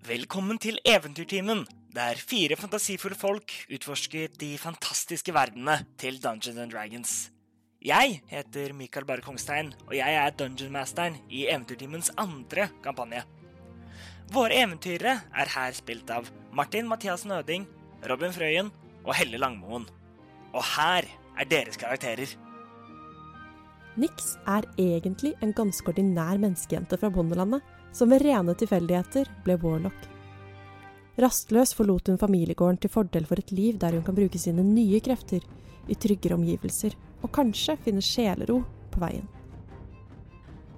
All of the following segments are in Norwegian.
Velkommen til Eventyrtimen, der fire fantasifulle folk utforsker de fantastiske verdenene til Dungeons and Dragons. Jeg heter Mikael Bare Kongstein, og jeg er dungeonmasteren i Eventyrtimens andre kampanje. Våre eventyrere er her spilt av Martin Mathiassen Øding, Robin Frøyen og Helle Langmoen. Og her er deres karakterer. Nix er egentlig en ganske ordinær menneskejente fra bondelandet, som ved rene tilfeldigheter ble warlock. Rastløs forlot hun familiegården til fordel for et liv der hun kan bruke sine nye krefter i tryggere omgivelser, og kanskje finne sjelero på veien.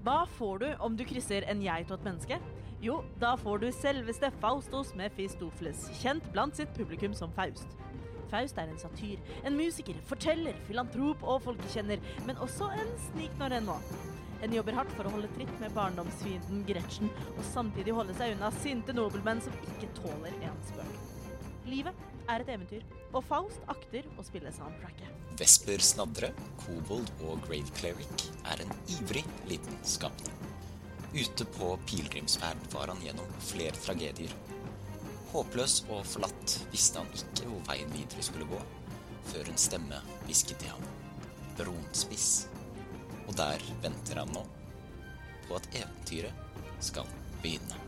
Hva får du om du krysser en geit og et menneske? Jo, da får du selveste Faustos Mephistopheles, kjent blant sitt publikum som Faust. Faust er en satyr, en musiker, forteller, filantrop og folkekjenner, men også en snik når enn nå. En jobber hardt for å holde tritt med barndomsfienden Gretchen, og samtidig holde seg unna sinte nobelmenn som ikke tåler en spøk. Livet er et eventyr, og Faust akter å spille soundtracket. Vesper Snadre, kobold og grave cleric er en ivrig liten skapning. Ute på pilegrimsferd var han gjennom flere tragedier. Håpløs og forlatt visste han ikke hvor veien videre skulle gå, før en stemme hvisket til ham. Bronspiss. Og der venter han nå på at eventyret skal begynne.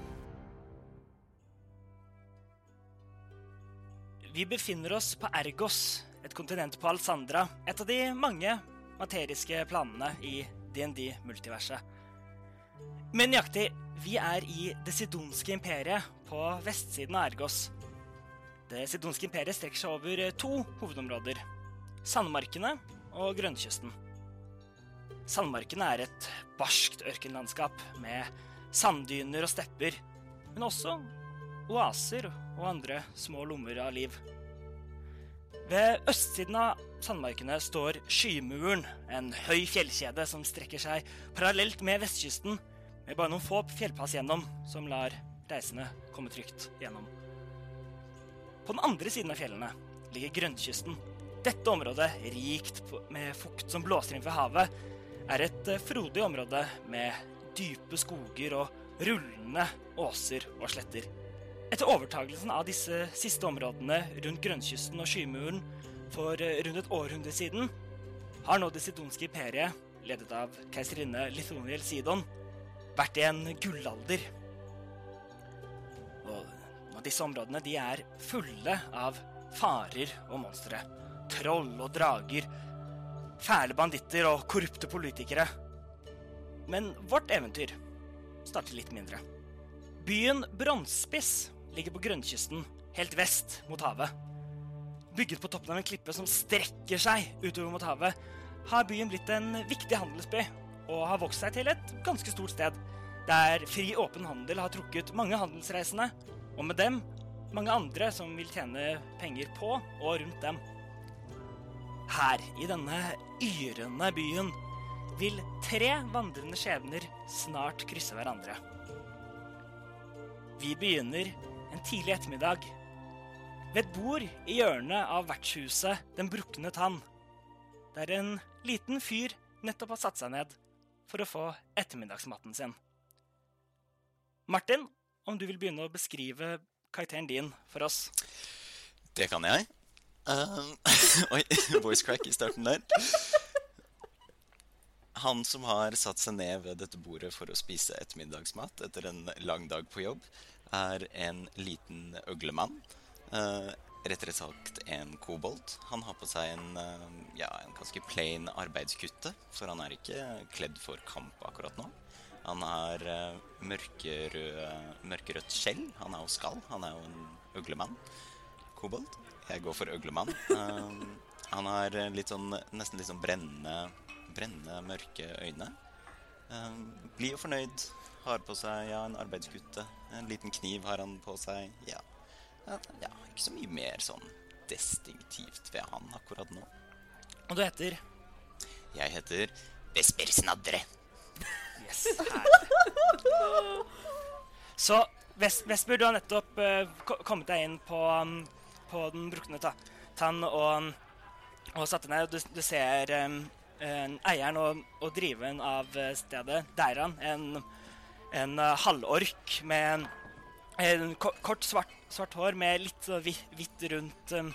Vi befinner oss på Ergos, et kontinent på Alsandra, et av de mange materiske planene i DND-multiverset. Men nøyaktig, vi er i det sidonske imperiet på vestsiden av Ergos. Det sidonske imperiet strekker seg over to hovedområder. Sandmarkene og grønnkysten. Sandmarkene er et barskt ørkenlandskap med sanddyner og stepper, men også oaser og andre små lommer av liv. Ved østsiden av sandmarkene står Skymuren, en høy fjellkjede som strekker seg parallelt med vestkysten, med bare noen få fjellpass gjennom, som lar reisende komme trygt gjennom. På den andre siden av fjellene ligger grønnkysten. Dette området, rikt med fukt som blåser inn fra havet, er et frodig område med dype skoger og rullende åser og sletter. Etter overtagelsen av disse siste områdene rundt grønnkysten og Skymuren for rundt et århundre siden, har nå det sidonske imperiet, ledet av keiserinne Lithoniel Sidon, vært i en gullalder. Og disse områdene de er fulle av farer og monstre. Troll og drager. Fæle banditter og korrupte politikere. Men vårt eventyr starter litt mindre. Byen Bronsspiss ligger på grønnkysten, helt vest mot havet. Bygget på toppen av en klippe som strekker seg utover mot havet, har byen blitt en viktig handelsby og har vokst seg til et ganske stort sted, der fri, åpen handel har trukket mange handelsreisende, og med dem mange andre som vil tjene penger på og rundt dem. Her, i denne yrende byen, vil tre vandrende skjebner snart krysse hverandre. Vi begynner en tidlig ettermiddag ved et bord i hjørnet av vertshuset Den brukne tann, der en liten fyr nettopp har satt seg ned for å få ettermiddagsmatten sin. Martin, om du vil begynne å beskrive karakteren din for oss? Det kan jeg. Uh, oi, voice crack i starten der. Han som har satt seg ned ved dette bordet for å spise ettermiddagsmat etter en lang dag på jobb, er en liten øglemann. Uh, rettere sagt en kobolt. Han har på seg en, uh, ja, en ganske plain arbeidskutte, for han er ikke kledd for kamp akkurat nå. Han har mørkerød, mørkerødt skjell. Han er jo skall. Han er jo en øglemann. Kobolt. Jeg går for øglemann. han har litt sånn, nesten litt sånn brennende, brennende mørke øyne. Blid og fornøyd. Har på seg ja, en arbeidskutte. En liten kniv har han på seg. Ja. ja, ikke så mye mer sånn distinktivt ved han akkurat nå. Og du heter? Jeg heter Vesper Snadre. Yes, herlig. Så Vesper, du har nettopp uh, kommet deg inn på, um, på den brukne tann og, og satte ned. Du, du ser um, eieren og, og driveren av stedet, Deiran, en en uh, halvork med en, ko- kort, svart, svart hår med litt hvitt rundt, um,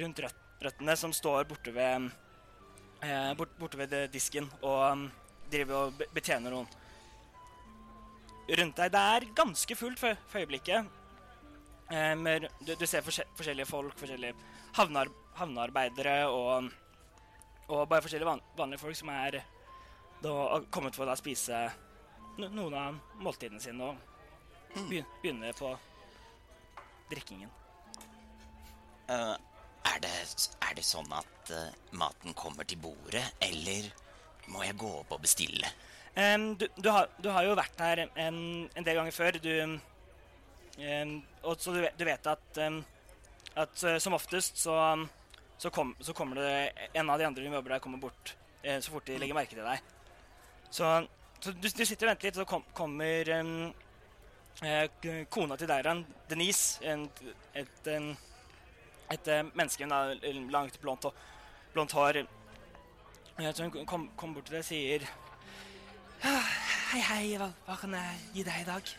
rundt rødt, røttene, som står borte ved, eh, bort, borte ved disken og um, driver og betjener noen. Rundt deg Det er ganske fullt for, for øyeblikket. Eh, men du, du ser forskjellige folk, forskjellige havnear, havnearbeidere og, og bare forskjellige van, vanlige folk som er da, kommet for å spise noen av måltidene sine og begynne på drikkingen. Uh, er, det, er det sånn at uh, maten kommer til bordet, eller må jeg gå opp og bestille? Um, du, du, har, du har jo vært her en, en del ganger før. Du, em, og så du, vet- du vet at, em, at eh, som oftest så, så, kom, så kommer det en av de andre som jobber der, kommer bort eh, så fort de legger merke til deg. Så, så du, du sitter og venter litt, så kom, kommer eh, kona til deg, Denise, en, et, en, et menneske med langt, blondt, blondt hår. Så hun kommer kom bort til deg og sier Ah, Hei, hei, hva, hva kan jeg gi deg i dag?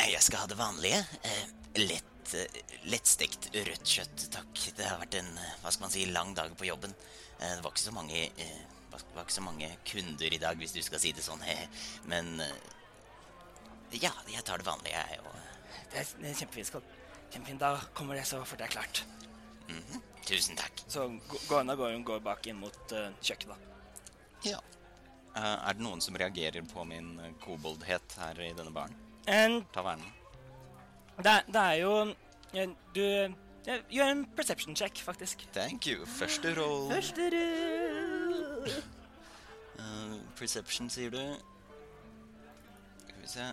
Eh, Jeg skal ha det vanlige. eh, Lett, stekt lettstekt rødt kjøtt, takk. Det har vært en eh, hva skal man si, lang dag på jobben. Eh, Det var ikke så mange, eh, var ikke så mange kunder i dag, hvis du skal si det sånn. Men eh, ja, jeg tar det vanlige, jeg. Og, Det er, det er kjempefint. Kjempefint, Da kommer det så fort det er klart. mhm, tusen takk. Så gå- går hun og går, hun går bak inn mot uh, kjøkkenet. Ja. Uh, er det noen som reagerer på min eh, koboldhet her i denne baren? En, Tavernen? det, det er jo eh, Du eh, gjør en perception check, faktisk. Thank you. Første roll. Første roll. uh, perception, sier du. Skal vi se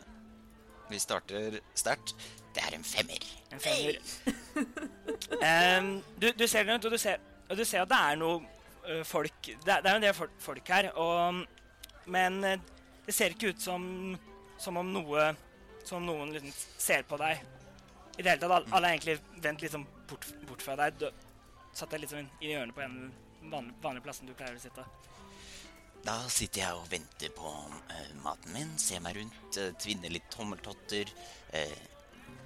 Vi starter sterkt. Det er en femmer. En femmer. um, du, du ser rundt, og du ser, og du ser at det er noe folk Det det er en del folk, her, og, men det ser ikke ut som, som om noe Som om noen liksom ser på deg. I det hele tatt, alle, har er egentlig vendt sånn bort, bort fra deg. Du satt deg sånn i hjørnet på en vanlig, vanlig plassen du pleier å sitte. Da sitter jeg og venter på uh, maten min, ser meg rundt, uh, tvinner litt tommeltotter. Uh,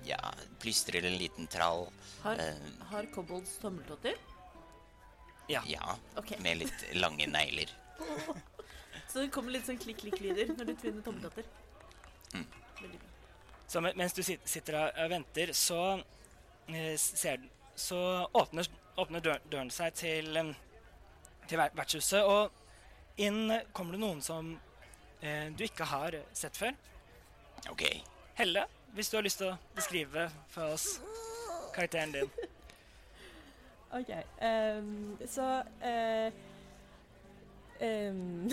ja, plystrer en liten trall. Har, uh, har kobolds tommeltotter? Ja. ja, okay. med litt lange negler. Så det kommer litt sånn klikk-klikk-lyder når du tvinner tommeltotter. Mm. Så mens du sitter og venter, så eh, ser Så åpner, åpner dør, døren seg til, til vertshuset, og inn kommer det noen som eh, du ikke har sett før. Ok. Helle, hvis du har lyst til å beskrive for oss karakteren din. OK. Um, så uh, um,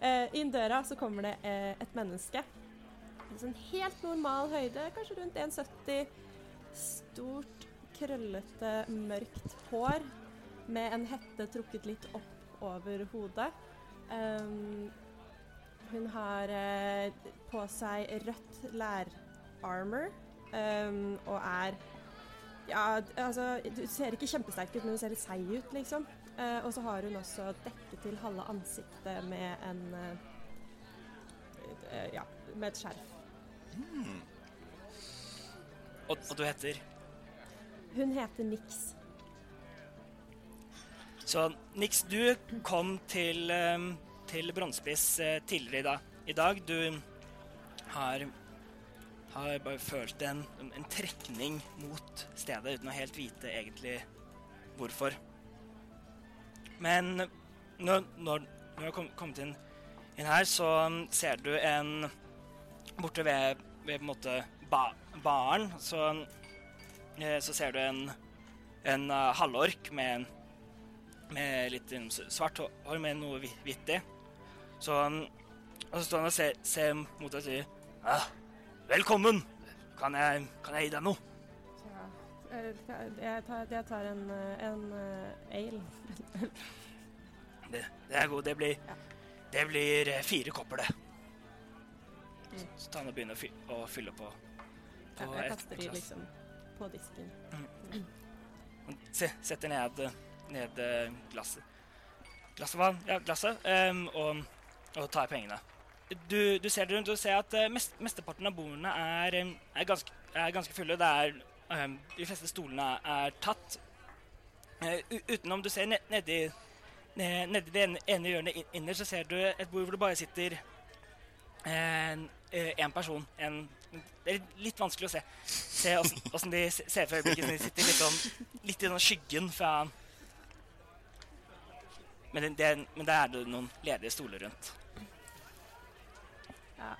eh, Inn døra så kommer det eh, et menneske. En sånn helt normal høyde, kanskje rundt 1,70. Stort, krøllete, mørkt hår med en hette trukket litt opp over hodet. Um, hun har uh, på seg rødt lærarmor um, og er ja, altså, du ser ikke kjempesterk ut, men du ser litt seig ut, liksom. Uh, og så har hun også dekket til halve ansiktet med en uh, Ja, med et skjerf. Hmm. Og, og du heter Hun heter Nix. Så Nix, du kom til, em, til Bronsespiss eh, tidligere i dag. I dag. Du har, har bare følt en, en trekning mot stedet uten å helt vite egentlig hvorfor. Men når, når, når du har kommet inn, inn her, så um, ser du en Borte ved, ved på en måte ba, baren, så, eh, så ser du en, en uh, halvork med, med litt um, svart hår med noe hvi- hvitt i. Så, og så står han og ser, ser mot deg og sier ja, 'Velkommen! Kan jeg, kan jeg gi deg noe?' Ja, eh, jeg, tar, jeg tar en, eh, en uh, ale. Det, det er god. Det blir, Ja. det blir eh, fire kopper, det. Mm. Så tar han og begynner å, fy, å fylle på. Ja, jeg kaster de liksom på disken. Han se, setter ned, ned eh, glasset Glasset, vann, Ja, glasset. um, og, og tar pengene. du, du ser rundt og ser at eh, mest, mesteparten av bordene er, eh, er, ganske, er ganske fulle. Det er, um, de fleste stolene er, tatt. Uh, utenom du ser ned, nedi, ned, nedi det ene, hjørnet in- innerst, så ser du et bord hvor det bare sitter en, eh, en person. En, det er litt vanskelig å se, se åssen de ser for øyeblikket. De sitter litt, sånn, litt i den skyggen fra men, det, det, men der er det noen ledige stoler rundt. Ja.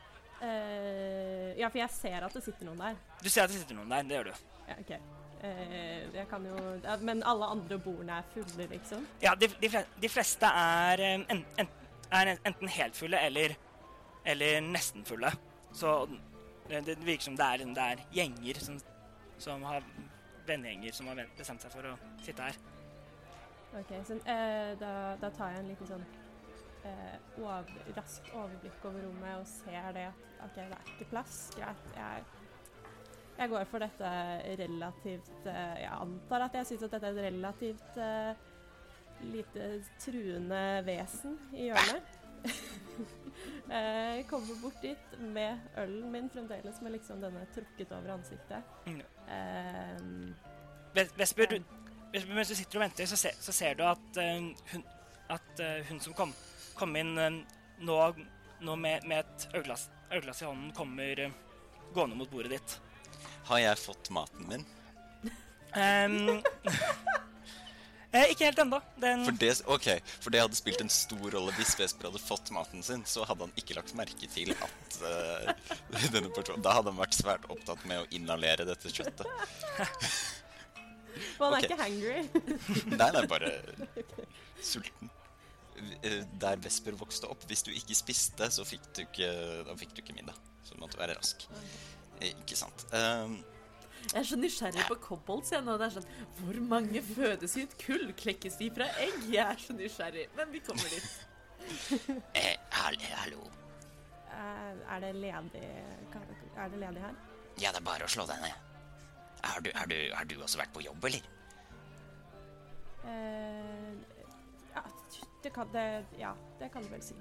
Uh, ja, for jeg ser at det sitter noen der. Du ser at det sitter noen der. Det gjør du. Ja, ok. uh, jeg kan jo ja, Men alle andre bordene er fulle, liksom? Ja, de, de, fle- de fleste er, eh, en, en, er enten helt fulle eller, eller nesten fulle. Så det, det virker som det er, det er gjenger som, som har vennegjenger som har bestemt seg for å sitte her. Ok, så eh, da, da tar jeg en liten sånn eh, over, raskt overblikk over rommet og ser det at OK, det er ikke plass. Greit. Jeg, jeg går for dette relativt eh, Jeg antar at jeg syns at dette er et relativt eh, lite truende vesen i hjørnet. Jeg kommer bort dit med ølen min fremdeles med liksom denne trukket over ansiktet. Mm. Um, Vesper, du, mens du sitter og venter, så, se, så ser du at, uh, hun, at uh, hun som kom, kom inn uh, nå, nå med, med et ølglass, ølglass i hånden, kommer eh, gående mot bordet ditt. Har jeg fått maten min? Ehm, eh, ikke helt ennå. Den For det, ok, for det hadde spilt en stor rolle hvis Vesper hadde fått maten sin, så hadde han ikke lagt merke til at uh, denne personen Da hadde han vært svært opptatt med å inhalere dette kjøttet. For han er Ok. ikke hangry. Nei, nei, bare sulten. Eh, Der Vesper vokste opp, hvis du ikke spiste, så fikk du ikke, da fikk du ikke middag. Så du måtte være rask. Eh, Ikke sant. Um, Jeg er så nysgjerrig på kobolds. Det er sånn Hvor mange fødes i et kull? Klekkes de fra egg? Jeg er så nysgjerrig. Men vi kommer dit. eh, hallo. Eh, er det ledig Er det ledig her? Ja, det er bare å slå deg ned. Har du, har, du, har du også vært på jobb, eller? Eh, ja, det kan det Ja, det kan du vel si.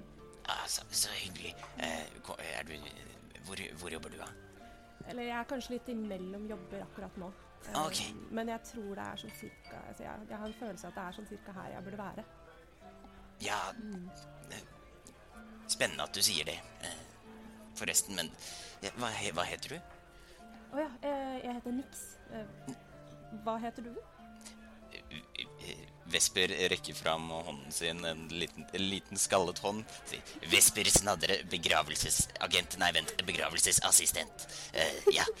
Ah, så, så hyggelig. Eh, er du, hvor, hvor jobber du, da? Eller jeg er kanskje litt imellom jobber akkurat nå. Okay. Men jeg tror det er sånn cirka altså jeg, jeg har en følelse av at det er sånn cirka her jeg burde være. Ja, eh, spennende at du sier det. Eh, forresten, men hva, hva heter du? Å ja, eh, jeg heter Nix. Hva heter du? Vesper rekker fram hånden sin, en liten, en liten skallet hånd. Sier 'Vesper Snadre, begravelsesagent Nei, vent, begravelsesassistent'. Uh, ja.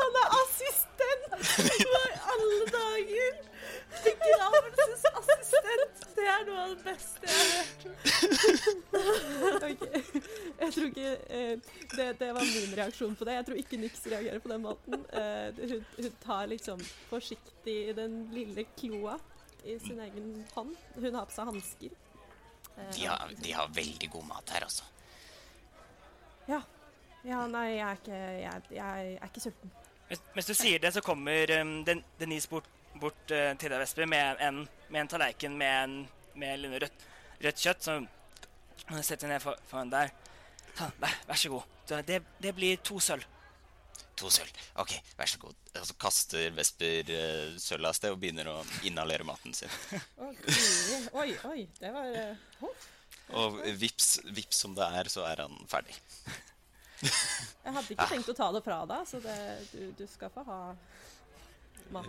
Han er assistent! Hva i alle dager? Begravelsesassistent. Det er noe av det beste jeg har hørt. okay. Jeg tror ikke eh, det, det var min reaksjon på det. Jeg tror ikke Nix reagerer på den måten. Eh, hun, hun tar liksom forsiktig den lille kloa i sin egen hånd. Hun har på seg hansker. Eh, De har, de har veldig god mat her, altså. Ja. ja, nei, jeg er ikke, jeg, jeg er ikke sulten. Mens, mens du sier det, så kommer um, Den, Denise bort, bort uh, til deg, Vesper, med en, med en tallerken med, en, med litt rødt, rødt kjøtt. Så hun setter ned for- foran der. Ta, vær, vær så god. Det, det blir to sølv. To sølv. Ok, vær så god. Og så kaster Vesper uh, sølvet av sted og begynner å inhalere maten sin. Oi, oi, det var uh. Og vips, vips som det er, så er han ferdig. Jeg hadde ikke tenkt å ta det fra deg, så det, du, du skal få ha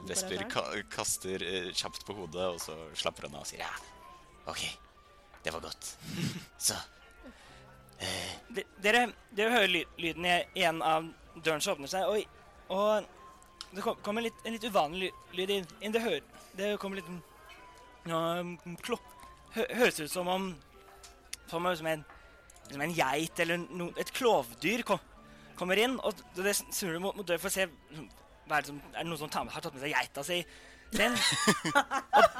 Vesper ka kaster eh, kjapt på hodet, og så slapper han av og sier ja, ok, det var godt. Så eh, De, dere, dere hører ly, lyden i, igjen av døren som åpner seg, og, og det kom, kommer litt, en litt uvanlig lyd inn. inn. Det, hører, det kommer litt um, klopp... hø, Høres ut som om som, om- en, som en geit eller no, et klovdyr kom, kommer inn, og det snur du mot, mot døren for å se er, det som, er det noen som tar med, har tatt med seg geita si Den. Og,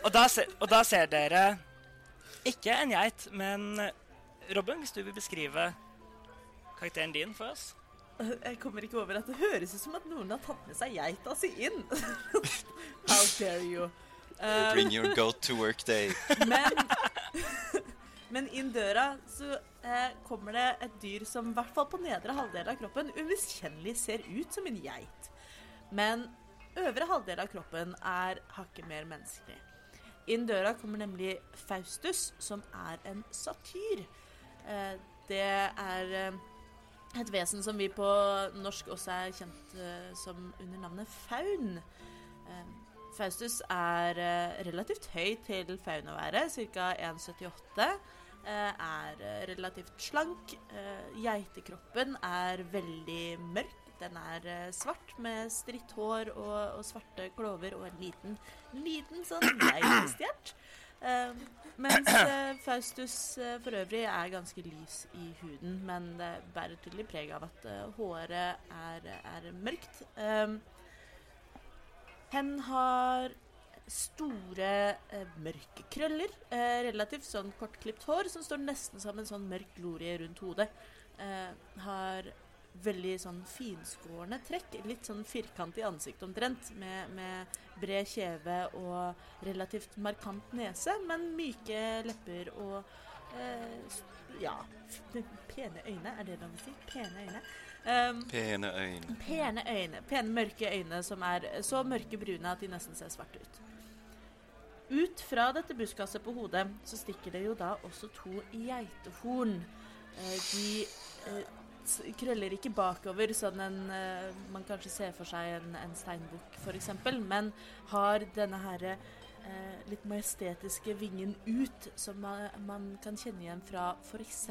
og, da ser, og da ser dere ikke en geit, men Robin, hvis du vil beskrive karakteren din for oss? Jeg kommer ikke over at det høres ut som at noen har tatt med seg geita si inn. How dare you. Eh, bring your goat to work day. men Men inn døra så eh, kommer det et dyr som i hvert fall på nedre halvdel av kroppen umiskjennelig ser ut som en geit. Men øvre halvdel av kroppen er hakket mer menneskelig. Inn døra kommer nemlig Faustus, som er en satyr. Eh, det er eh, et vesen som vi på norsk også er kjent eh, som under navnet faun. Eh, Faustus er eh, relativt høy til faun å være, ca. 1,78. Eh, er eh, relativt slank. Eh, geitekroppen er veldig mørk. Den er svart med stritt hår og, og svarte klover og en liten, liten sånn geitestjert. Uh, mens Faustus for øvrig er ganske lys i huden, men det bærer tydelig preg av at håret er, er mørkt. Hen har store, eh, mørke krøller. Eh, relativt sånn kortklipt hår som står nesten som en sånn mørk glorie rundt hodet. Eh, har veldig sånn finskårne trekk. Litt sånn firkant i ansiktet omtrent, med, med bred kjeve og relativt markant nese, men myke lepper og eh, ja, pene øyne, er det lov å si? Pene øyne. Um, Pene øyne. Pene øyne. Pene, mørke øyne som er så mørke brune at de nesten ser svarte ut. Ut fra dette buskaset på hodet så stikker det jo da også to geitehorn. Eh, De eh, krøller ikke bakover, sånn en eh, man kanskje ser for seg en, en steinbukk f.eks., men har denne eh, litt majestetiske vingen ut, som man, man kan kjenne igjen fra f.eks.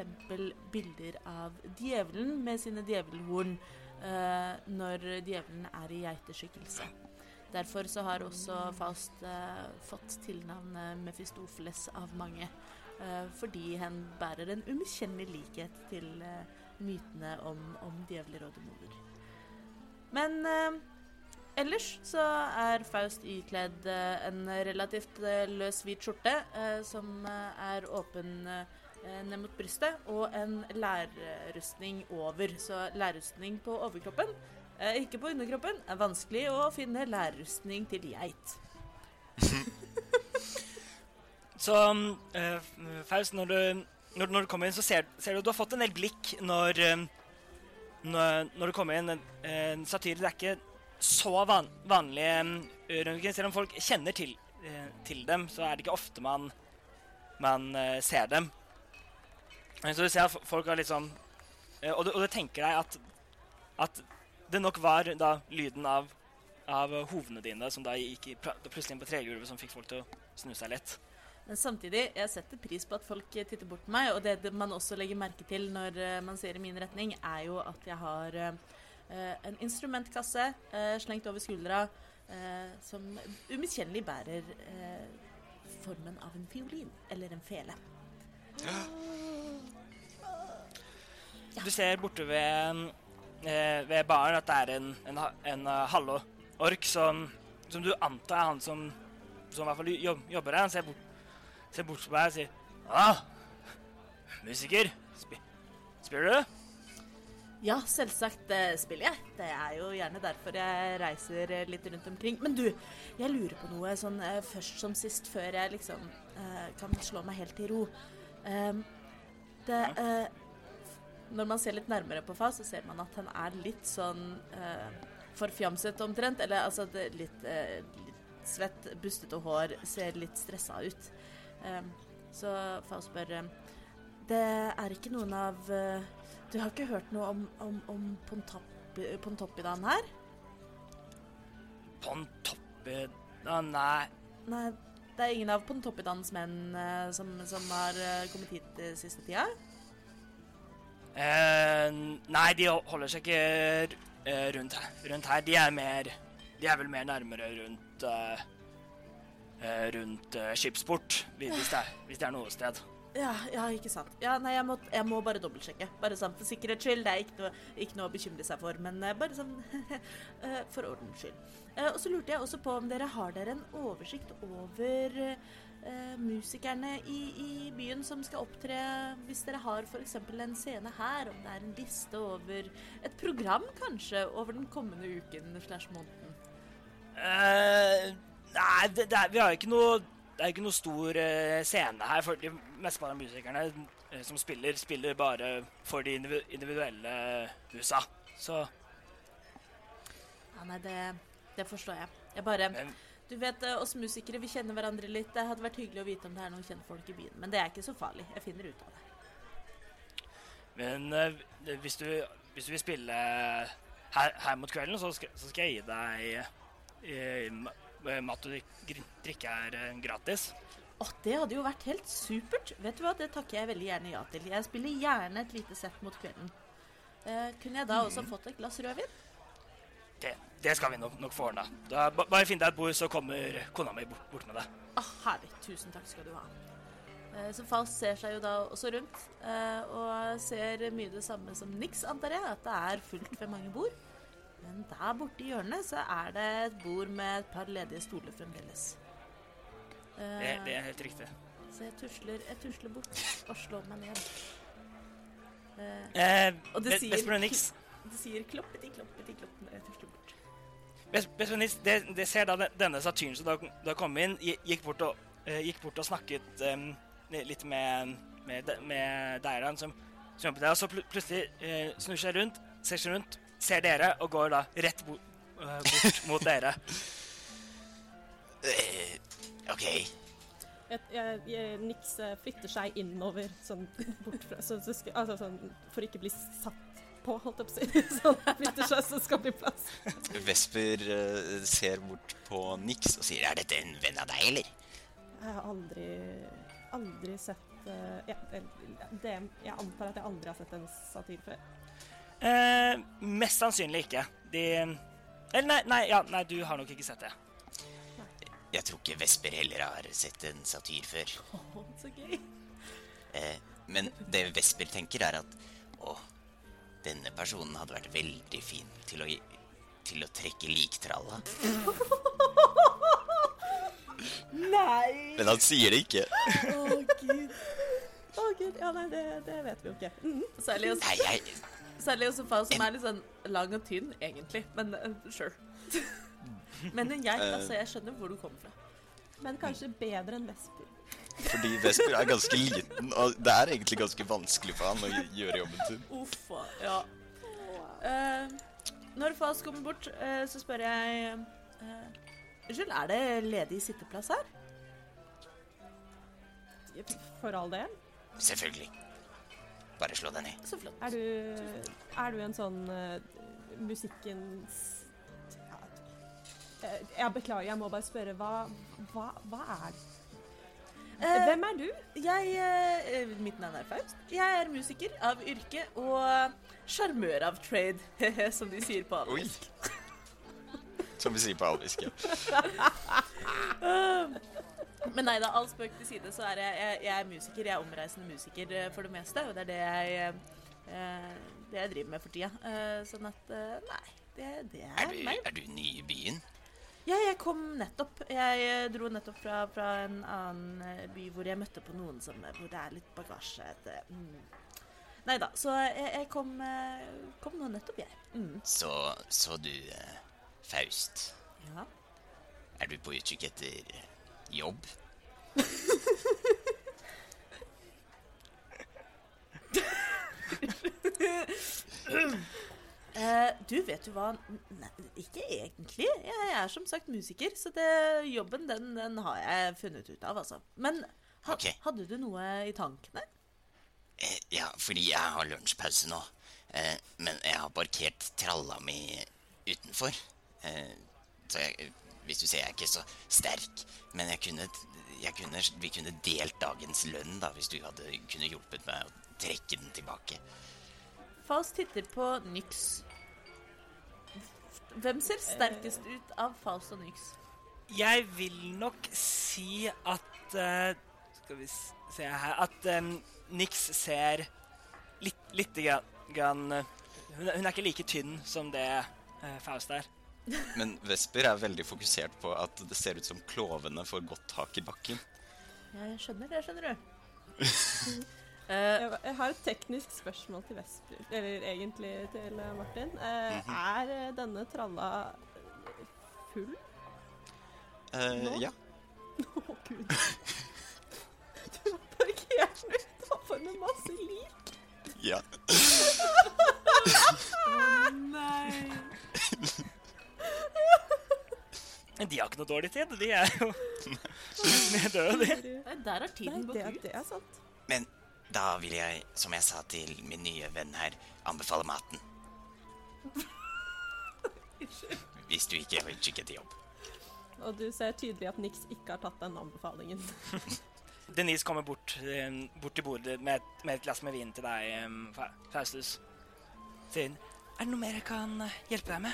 bilder av djevelen med sine djevelhorn eh, når djevelen er i geiteskikkelse. Derfor så har også Faust eh, fått tilnavnet Mefistofeles av mange, eh, fordi hen bærer en umiskjennelig likhet til eh, mytene om, om djevler og demoner. Men eh, ellers så er Faust ikledd eh, en relativt eh, løs hvit skjorte som er åpen ned mot brystet, og en lærrustning over. Så lærrustning på overkroppen, ikke på underkroppen. er vanskelig å finne lærrustning til geit. Så uh, Faust, når du, når, når du kommer inn, så ser, ser du du har fått en del blikk når, eh, når, når du kommer inn. En, en satyr det er ikke så van, vanlig uh. Selv om folk kjenner til, uh, til dem, så er det ikke ofte man, man uh, ser dem. Eh, Så du ser at folk har litt sånn eh, og, du, og du tenker deg at, at det nok var da lyden av, av hovene dine som da gikk i, plutselig inn på tregulvet, som fikk folk til å snu seg litt. Men samtidig, jeg setter pris på at folk eh, titter bort på meg, og det, man også legger merke til når eh, man ser i min retning, er jo at jeg har eh, en instrumentkasse eh, slengt over skuldra eh, som umiskjennelig bærer eh, formen av en fiolin eller en fele. Du ser borte ved, ved baren at det er en, en, en uh, halvork som, som du antar er han som, som i hvert fall jobb, jobber her. Han ser bort, ser bort på deg og sier ah, musiker. sp spiller du? Ja, selvsagt eh, spiller jeg. Det er jo gjerne derfor jeg reiser eh, litt rundt omkring. Men du, jeg lurer på noe sånn eh, først som sist, før jeg liksom eh, kan slå meg helt til ro. Ehm, det eh, Når man ser litt nærmere på Faust, så ser man at han er litt sånn eh, forfjamset omtrent. Eller altså litt, eh, litt svett, bustete hår, ser litt stressa ut. Ehm, så Faust spør eh, Det er ikke noen av eh, du har ikke hørt noe om, om, om Pontoppi- Pontoppidan her? Pontoppi ah, Nei. Nei, det er ingen av Pontoppidans menn eh, som, som har eh, kommet hit eh, siste tida? Eh, nei, de holder seg ikke eh, rundt, her- rundt her. De er mer De er vel mer nærmere rundt eh, eh, Rundt eh, skipsport, hvis det, er, hvis det er noe sted. Ja, ja, ikke sant. Ja, nei, jeg må, jeg må bare dobbeltsjekke. Bare sånn for sikkerhets skyld. Det er ikke noe, ikke noe å bekymre seg for, men eh, bare sånn for ordens skyld. Og så lurte jeg også på om dere har dere en oversikt over eh, musikerne i, i byen som skal opptre, hvis dere har f.eks. en scene her, om det er en liste over et program kanskje over den kommende uken slash måneden. Uh, nei, det, det er, vi har ikke noe det er ikke noe stor uh, scene her, for de mesteparten av musikerne uh, som spiller, spiller bare for de individuelle husa. Så Ja, nei, det, det forstår jeg. Jeg bare men, Du vet, eh, oss musikere, vi kjenner hverandre litt. Det hadde vært hyggelig å vite om det er noen kjentfolk i byen. Men det er ikke så farlig. Jeg finner ut av det. men eh, hvis, du, hvis du vil spille her, her mot kvelden, så skal, så skal jeg gi deg eh, mat og drikke her eh, gratis. Åh, det hadde jo vært helt supert. Vet du hva, det takker jeg veldig gjerne ja til. Jeg spiller gjerne et lite sett mot kvelden. Eh, kunne jeg da også fått et glass rødvin? Det, det skal vi nok, nok få ordna. Bare finn deg et bord, så kommer kona mi bort, bort med deg. Ah, herlig. Tusen takk skal du ha. Eh, Så Faust ser seg jo da også rundt, eh, og ser mye det samme som Nix, antar jeg. At det er fullt ved mange bord. Men der borte i hjørnet så er det et bord med et par ledige stoler fremdeles. Eh, Det, det er helt riktig. Så jeg tusler, jeg tusler bort og slår meg ned. Eh, Og det sier- Nix, det sier kloppeti, kloppeti, klopp Nix det, det ser da denne satyren som da, da kom inn, gikk bort og, eh, gikk bort og snakket um, litt med, med, med Deiran, som, som jobbet der, og så pl plutselig uh, snur seg rundt, ser seg rundt, ser dere, og går da rett bo uh, bort mot dere. Eh, OK. Jeg, jeg, jeg, Nix flytter seg innover, sånn bort fra så, så altså, sånn, For ikke bli satt på, holdt jeg på å si. Sånn, flytter seg så skal det bli plass. Vesper uh, ser bort på Nix og sier 'Er dette en venn av deg, eller?' Jeg har aldri, aldri sett uh, ja, det, Jeg antar at jeg aldri har sett en satyr før. Eh, mest sannsynlig ikke. De Eller nei, nei, ja, nei, du har nok ikke sett det. Jeg tror ikke Vesper heller har sett en satyr før. Oh, så gøy. Eh, men det Vesper tenker, er at å, denne personen hadde vært veldig fin til å, til å trekke liktralla. Nei! Men han sier det ikke. Å, gud. Å gud, ja nei, det, det vet vi jo ikke. Mhm. Særlig hos, Nei, jeg, særlig hos en Faust som er litt sånn lang og tynn, egentlig. Men uh, sure. Men en geit, altså. Jeg skjønner hvor du kommer fra. Men kanskje bedre enn Vesper. Fordi Vesper er ganske liten, og det er egentlig ganske vanskelig for han å gjøre jobben sin. Uffa. Ja. Uh, når Fas kommer bort, uh, så spør jeg Unnskyld, uh, er det ledig sitteplass her? For all del. Selvfølgelig. Bare slå deg ned. Så flott. Er du, er du en sånn eh, musikkens ja, eh, Jeg beklager, jeg må bare spørre. Hva, hva, hva er det? Eh, Hvem er du? Jeg, eh, mitt navn er Faust. Jeg er musiker av yrke og sjarmør av trade, som de sier på alvisk. Som vi sier på alvisk, ja. Men nei da, all spøk til side, så er jeg, jeg, jeg er musiker. Jeg er omreisende musiker eh, for det meste, og det er det jeg, eh, det jeg driver med for tida. Eh, sånn at eh, nei, det, det er, Er du, meg. er du ny i byen? Ja, jeg kom nettopp. Jeg eh, dro nettopp fra, fra en annen eh, by hvor jeg møtte på noen som, hvor det er litt bagasje. Et, eh, mm. Nei da, så jeg, jeg kom, eh, kom nå nettopp, jeg. Mm. Så, så du, eh, Faust, Ja. er du på utkikk etter jobb? Eh, du, vet du hva? Nei, ikke egentlig. Jeg er som sagt musiker, så det, jobben den, den har jeg funnet ut av, altså. Men ha, okay. hadde du noe i tankene? Eh, ja, fordi jeg har lunsjpause nå. Eh, men jeg har parkert tralla mi utenfor. Eh, så jeg, hvis du ser, jeg er ikke så sterk. Men jeg kunne, jeg kunne, vi kunne delt dagens lønn da, hvis du hadde kunne hjulpet meg å trekke den tilbake. Faust titter på Nyx. Hvem ser sterkest ut av Faust og Nyx? Jeg vil nok si at uh, Skal vi se her At um, Nix ser litt, litt grann, eh, hun, hun er ikke like tynn som det uh, Faust er. Men Vesper er veldig fokusert på at det ser ut som klovene får godt tak i bakken. Jeg skjønner det, skjønner du. Eh, Jeg, har et teknisk spørsmål til Vesper, eller egentlig til eh, Martin. Eh, Mhm. Er denne tralla full? Eh, Nå? ja. Å, gud. Du har parkert den utafor med masse lik. Ja. Å, Nei. De har ikke noe dårlig tid. De er jo med døde, de. Der har tiden gått ut. det er sant. Men da vil jeg, som jeg sa til min nye venn her, anbefale maten. Hvis du ikke vil kikke til jobb. Og du ser tydelig at Nix ikke har tatt den anbefalingen. Denise kommer bort, eh, bort til bordet med, et- med et glass med vin til deg, eh, Faustus. Sier hun Er det noe mer jeg kan eh, hjelpe deg med?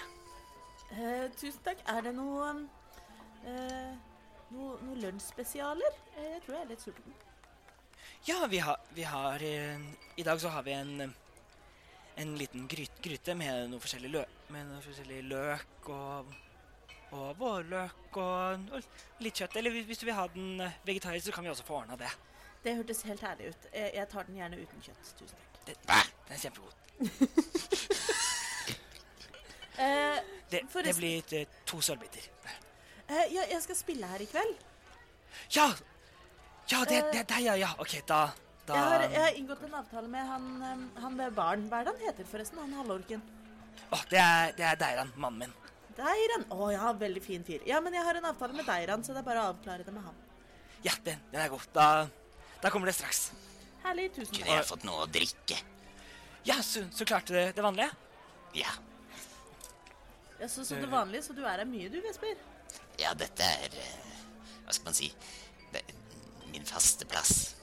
Eh, tusen takk. Er det noe eh, Noe, noe lunsjspesialer? Eh, jeg tror jeg er litt sulten. Ja, vi har, vi har eh, I dag så har vi en en liten gryt, gryte med noe forskjellig løk, med noe forskjellig løk og, og vårløk og, og litt kjøtt. Eller hvis du vil ha den eh, vegetarisk, så kan vi også få ordna det. Det hørtes helt herlig ut. Jeg tar den gjerne uten kjøtt. Tusen takk. det. Den er kjempegod. Eh, Det, det blir to sølvbiter. ja, jeg skal spille her i kveld. Ja! Ja, det, det er deg, ja. ja. OK, da, da Jeg har, jeg har inngått en avtale med han, han ved baren. Hva er det han heter forresten? Han halvorken. Å, det er, det er Deiran, mannen min. Deiran. Å ja, veldig fin fyr. Ja, men jeg har en avtale med Deiran, så det er bare å avklare det med ham. Ja, den, den er god. Da, da kommer det straks. Herlig. Tusen Kunne takk. jeg fått noe å drikke? Ja, så, så klarte det det vanlige. Ja. Ja, så, så det vanlige, så du er her mye du, Vesper? Ja, dette er eh, Hva skal man si det, Min faste plass.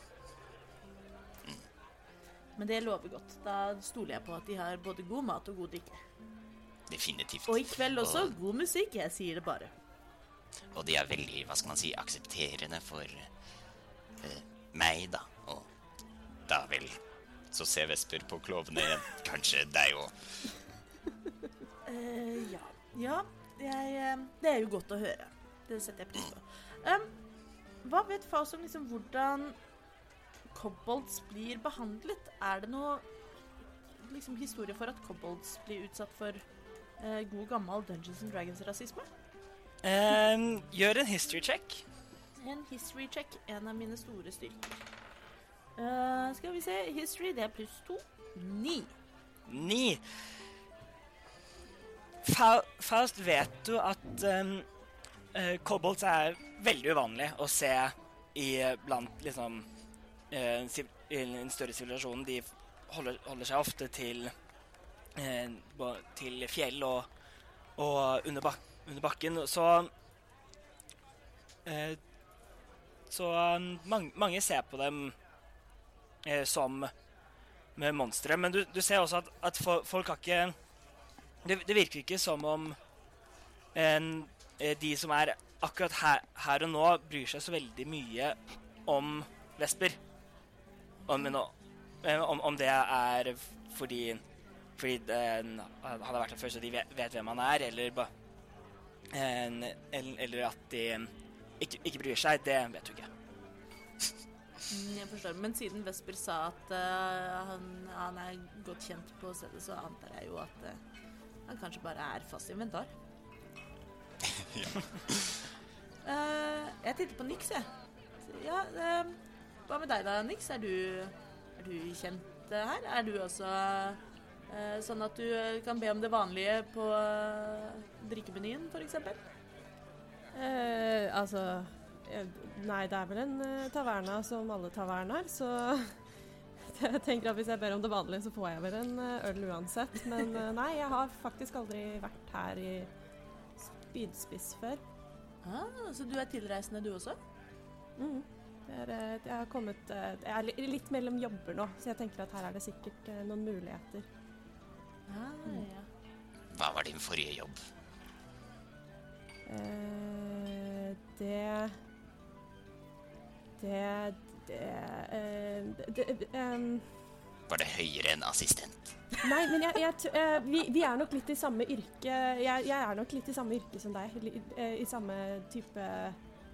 Men det lover godt. Da stoler jeg på at de har både god mat og god drikke. Definitivt. Og i kveld også Og, god musikk. Jeg sier det bare. og de er veldig, hva skal man si, aksepterende for eh, meg, da. Og da vel Så ser Vesper på klovene igjen. Kanskje deg òg. uh, ja. Ja, jeg, eh, det er jo godt å høre. Det setter jeg pris på. Um, hva vet Faust om liksom hvordan kobolds blir behandlet? Er det noe liksom, historie for at kobolds blir utsatt for eh, god gammel Dungeons and Dragons-rasisme? Um, gjør en history check. En history check, en av mine store styrker. Uh, skal vi se, history det er pluss to. Ni. Ni. Faust, vet du at um, uh, kobolds er veldig uvanlig å se i blant liksom uh, i en større sivilisasjon. De holder, holder seg ofte til uh, til fjell og, og under, bak under bakken. Så Så mang mange ser på dem som med monstre. Men du, du ser også at, at folk har ikke det, det virker ikke som om en, de som er akkurat her, her og nå, bryr seg så veldig mye om Vesper. Om, eh, om, om det er fordi fordi den, han har vært her før, så de vet, hvem han er, eller, en, eller, eller at de ikke, ikke bryr seg, det vet du ikke. Mm, Jeg forstår. Men siden Vesper sa at uh, han, han er godt kjent på stedet, så antar jeg jo at uh, han kanskje bare er fast inventar. Eh, jeg titter på Nix, jeg. Ja, uh, hva med deg da, Nix? Er du, er du kjent uh, her? Er du også eh, sånn at du kan be om det vanlige på uh, drikkemenyen, f.eks.? Uh, altså Nei, det er vel en taverna som alle tavernaer, så jeg tenker at hvis jeg ber om det vanlige, så får jeg vel en øl uansett. Men nei, jeg har faktisk aldri vært her i spydspiss før. Ah, så du er tilreisende, du også? Mm. Er, eh, jeg har kommet eh, Jeg er litt mellom jobber nå, så jeg tenker at her er det sikkert eh, noen muligheter. Ah, ja. Hva var din forrige jobb? Eh, det Det Det, det, det, det em, Var det høyere enn assistent? Nei, men jeg, jeg, eh, vi, vi er nok litt i samme yrke. Jeg, jeg er nok litt i samme yrke som deg. eh, I samme type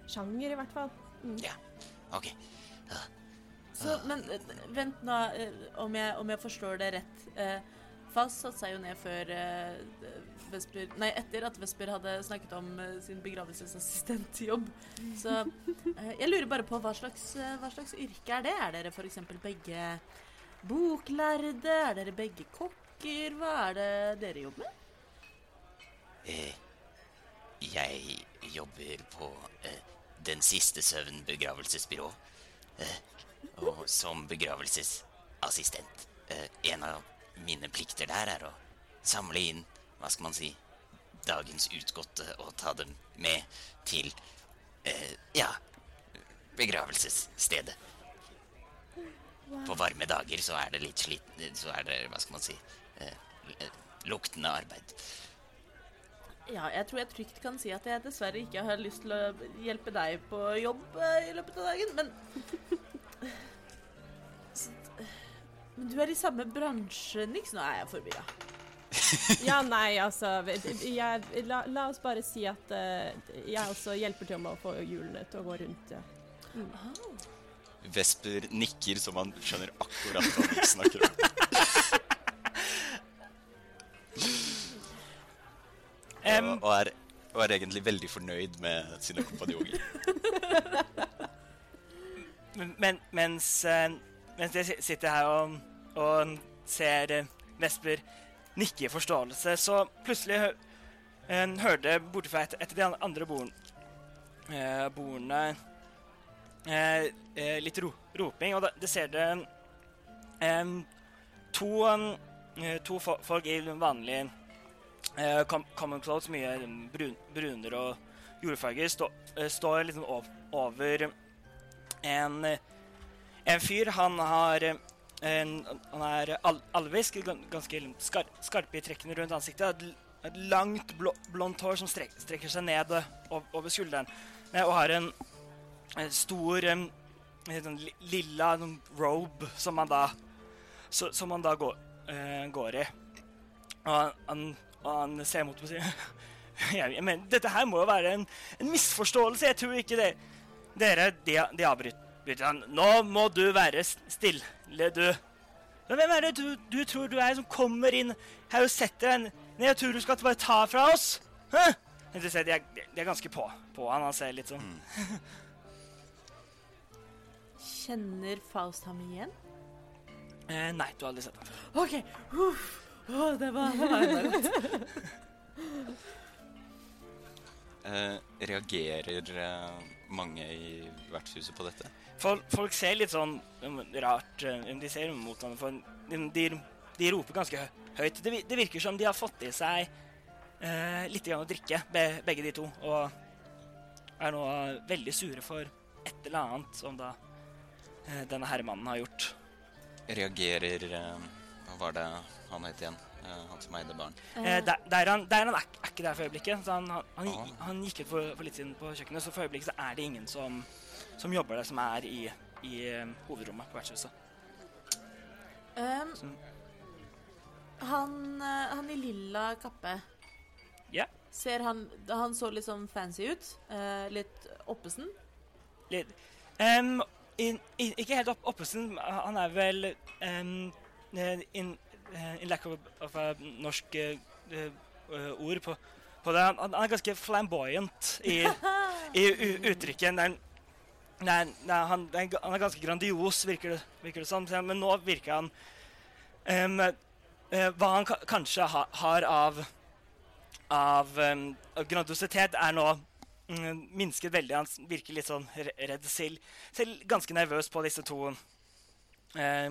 sjanger, i hvert fall. Mm. Ja. OK. Så, men eh, vent nå, om jeg, om jeg forstår det rett. Faust satte seg jo ned før Vesper Nei, etter at Vesper hadde snakket om sin begravelsesassistentjobb. Så jeg lurer bare på hva slags, hva slags yrke er det? Er dere f.eks. begge boklærde? Er dere begge kokker? Hva er det dere jobber med? Eh, jeg jobber på eh, Den siste søvn begravelsesbyrå. Eh, og som begravelsesassistent. Eh, en av mine plikter der er å samle inn, hva skal man si, dagens utgåtte og ta dem med til eh, ja, begravelsesstedet. På varme dager så er det litt sliten Så er det, hva skal man si, eh, eh, luktende arbeid. Ja, jeg tror jeg trygt kan si at jeg dessverre ikke har lyst til å hjelpe deg på jobb eh, i løpet av dagen, men Men du er i samme bransje, Nix. Nå er jeg forvirra. Ja, nei, altså jeg, la, la oss bare si at uh, jeg også hjelper til med å få hjulene til å gå rundt. Ja. Vesper nikker som han skjønner akkurat hva han snakker om. um, og, og, er, og er egentlig veldig fornøyd med sine kompanjonger. men, mens, eh, mens jeg sitter her og, og ser eh, Vesper nikke i forståelse, så plutselig hø eh, hørte borte fra et, et av de an- andre bordene eh, eh, litt ro roping, og da, det ser det eh, to, to fo folk i vanlig eh, com common clothes, mye brun brunere og jordfarger, stå, eh, står liksom ov over en, en fyr. Han har en, han er al alvisk, ganske skar skarpe i trekkene rundt ansiktet. Et, langt, blå blondt hår som strek strekker seg ned eh, over skulderen. Og har en stor eh, en sånn lilla sånn robe som han da, så, som han da går, uh, går i. Og han, og han ser mot meg og sier mener, Dette her må jo være en, en misforståelse. Jeg tror ikke det Dere, de, de avbryter han. Nå må du være stille, du. Men hvem er det du, du tror du er som kommer inn her og setter en Nei, jeg tror du skal bare ta fra oss? Hæ? De er, de er ganske på, på han. Han ser litt sånn Kjenner Faust ham igjen? eh, Nei, du har aldri sett ham før. OK. Uff. Oh, det var, det var godt. Eh, reagerer eh, mange i vertshuset på dette? Folk, folk ser litt sånn um, rart uh, De ser mot ham, for de, de, de roper ganske høyt. Det, det virker som de har fått i seg uh, litt grann å drikke, be, begge de to. Og er nå veldig sure for et eller annet som da uh, denne herremannen har gjort. Reagerer eh, Hva var det han het igjen? Eh, han som eide barn. Eh, der, der han, der han er, er ikke der for øyeblikket. Så han, han, han, Ah. han gikk ut for, for litt siden på kjøkkenet, så for øyeblikket så er det ingen som, som jobber der, som er i, i eh, hovedrommet på vertshuset. Um, Så- han, eh, han i lilla kappe Ja. Ser han Han så litt sånn fancy ut. Uh, litt oppesen. Litt. Em, in, ikke helt opp, oppesen. Han er vel um, in, eh, in lack of, of norsk eh, ord på, på det. Han, han er ganske flamboyant i, i u- uttrykket. Nei, nei, er, han, han er ganske grandios, virker det, virker det som. Men nå virker han um, uh, Hva han kanskje ha, har av, av um, grandiositet, er nå minsket veldig. Han virker litt sånn redd. Selv, selv ganske nervøs på disse to eh,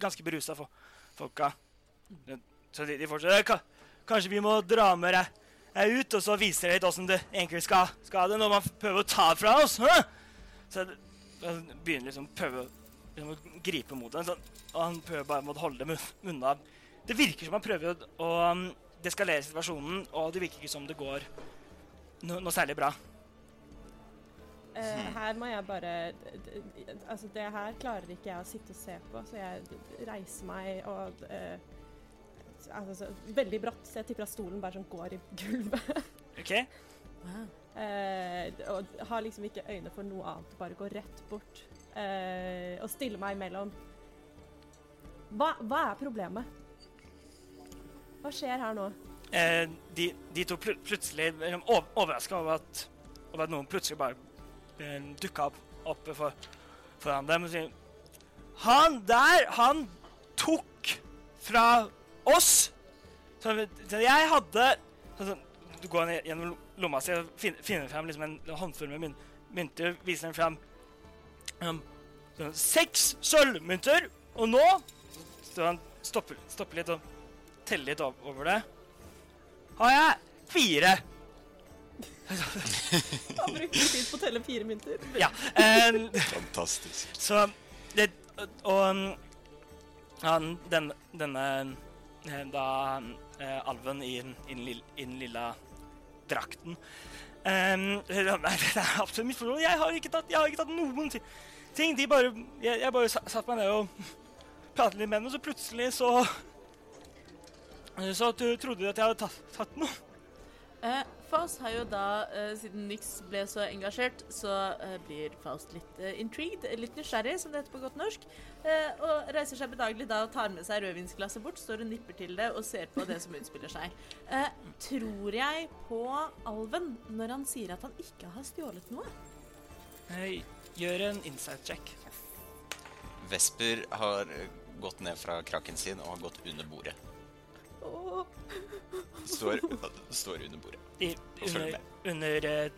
ganske berusa fo folka. Så de, de fortsetter Kanskje vi må dra med deg deg ut, og så viser deg litt åssen det egentlig skal, skal det når man prøver å ta fra oss. Hæ? Så han begynner liksom prøve liksom, å gripe mot den, og han prøver bare å holde dem unna. Det virker som han prøver å, å um, deskalere situasjonen, og det virker ikke som det går no, noe særlig bra. Uh, her må jeg bare Altså, det her klarer ikke jeg å sitte og se på, så jeg reiser meg og uh, altså, så, Veldig brått, så jeg tipper at stolen bare sånn går i gulvet. OK? Wow. Uh, og har liksom ikke øyne for noe annet, bare går rett bort eh, og stiller meg imellom. Hva, hva er problemet? skjer her nå? Eh, de, de to pl plutselig overraska over, over at noen plutselig bare eh, dukka opp oppe for, foran dem og sier Han der, han tok fra oss! Så, så jeg hadde så, Du går ned gjennom lomma si og finner, finner frem liksom en håndfull med myn, mynter, viser dem frem. Um, seks sølvmynter, og nå så han stopper, stopper litt og teller litt ov- over det. Har jeg fire. Han brukte tid på å telle fire mynter. Ja. Um, Fantastisk. så det Og um, han, den, denne eh, Da eh, alven i, i, den lille, i den lilla drakten um, Nei, det er absolutt misforstått. Jeg har ikke tatt, jeg har ikke tatt noen ti- ting. De bare Jeg, jeg bare satt meg ned og pratet litt med dem, og så plutselig så Så du trodde at jeg hadde tatt, tatt noe. Eh, Faust har jo da, eh, siden Nix ble så engasjert, så eh, blir Faust litt eh, intrigued, litt nysgjerrig, som det heter på godt norsk, eh, og reiser seg bedagelig da og tar med seg rødvinsglasset bort, står og nipper til det og ser på det som utspiller seg. Eh, tror jeg på alven når han sier at han ikke har stjålet noe? Eh, Gjør en insight check. Vesper har eh, gått ned fra krakken sin og har gått under bordet. Står, står under bordet. I, under under eh,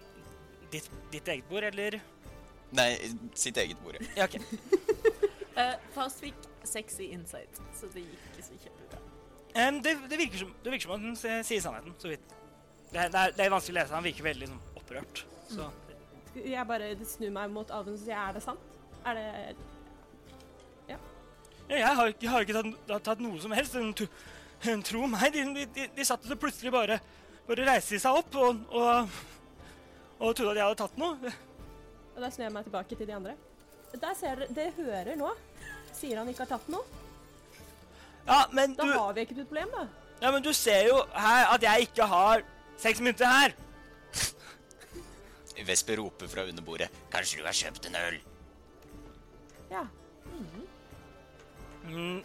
ditt, ditt eget bord, eller? Nei, sitt eget bord. Ja, OK. uh, Faust fikk sexy insight, så det gikk ikke så kjempebra. Um, det, det, virker som, det virker som at han sier sannheten, så vidt. Det, det, er, det er vanskelig å lese. Han virker veldig sånn, opprørt. Så. Jeg bare snur meg mot alven og sier er det sant? Er det Ja, jeg, har, jeg har ikke tatt, tatt noe som helst. Tro meg, de, de, de, de satt og plutselig bare, bare reiste de seg opp og, og, og trodde at jeg hadde tatt noe. Og da snur jeg meg tilbake til de andre. Der ser dere, Dere hører nå. Sier han ikke har tatt noe? Ja, men du, Da har vi ikke et problem, da. ja, men du ser jo her at jeg ikke har seks mynter her. Vesper roper fra under bordet. Kanskje du har kjøpt en øl? Ja. Mm.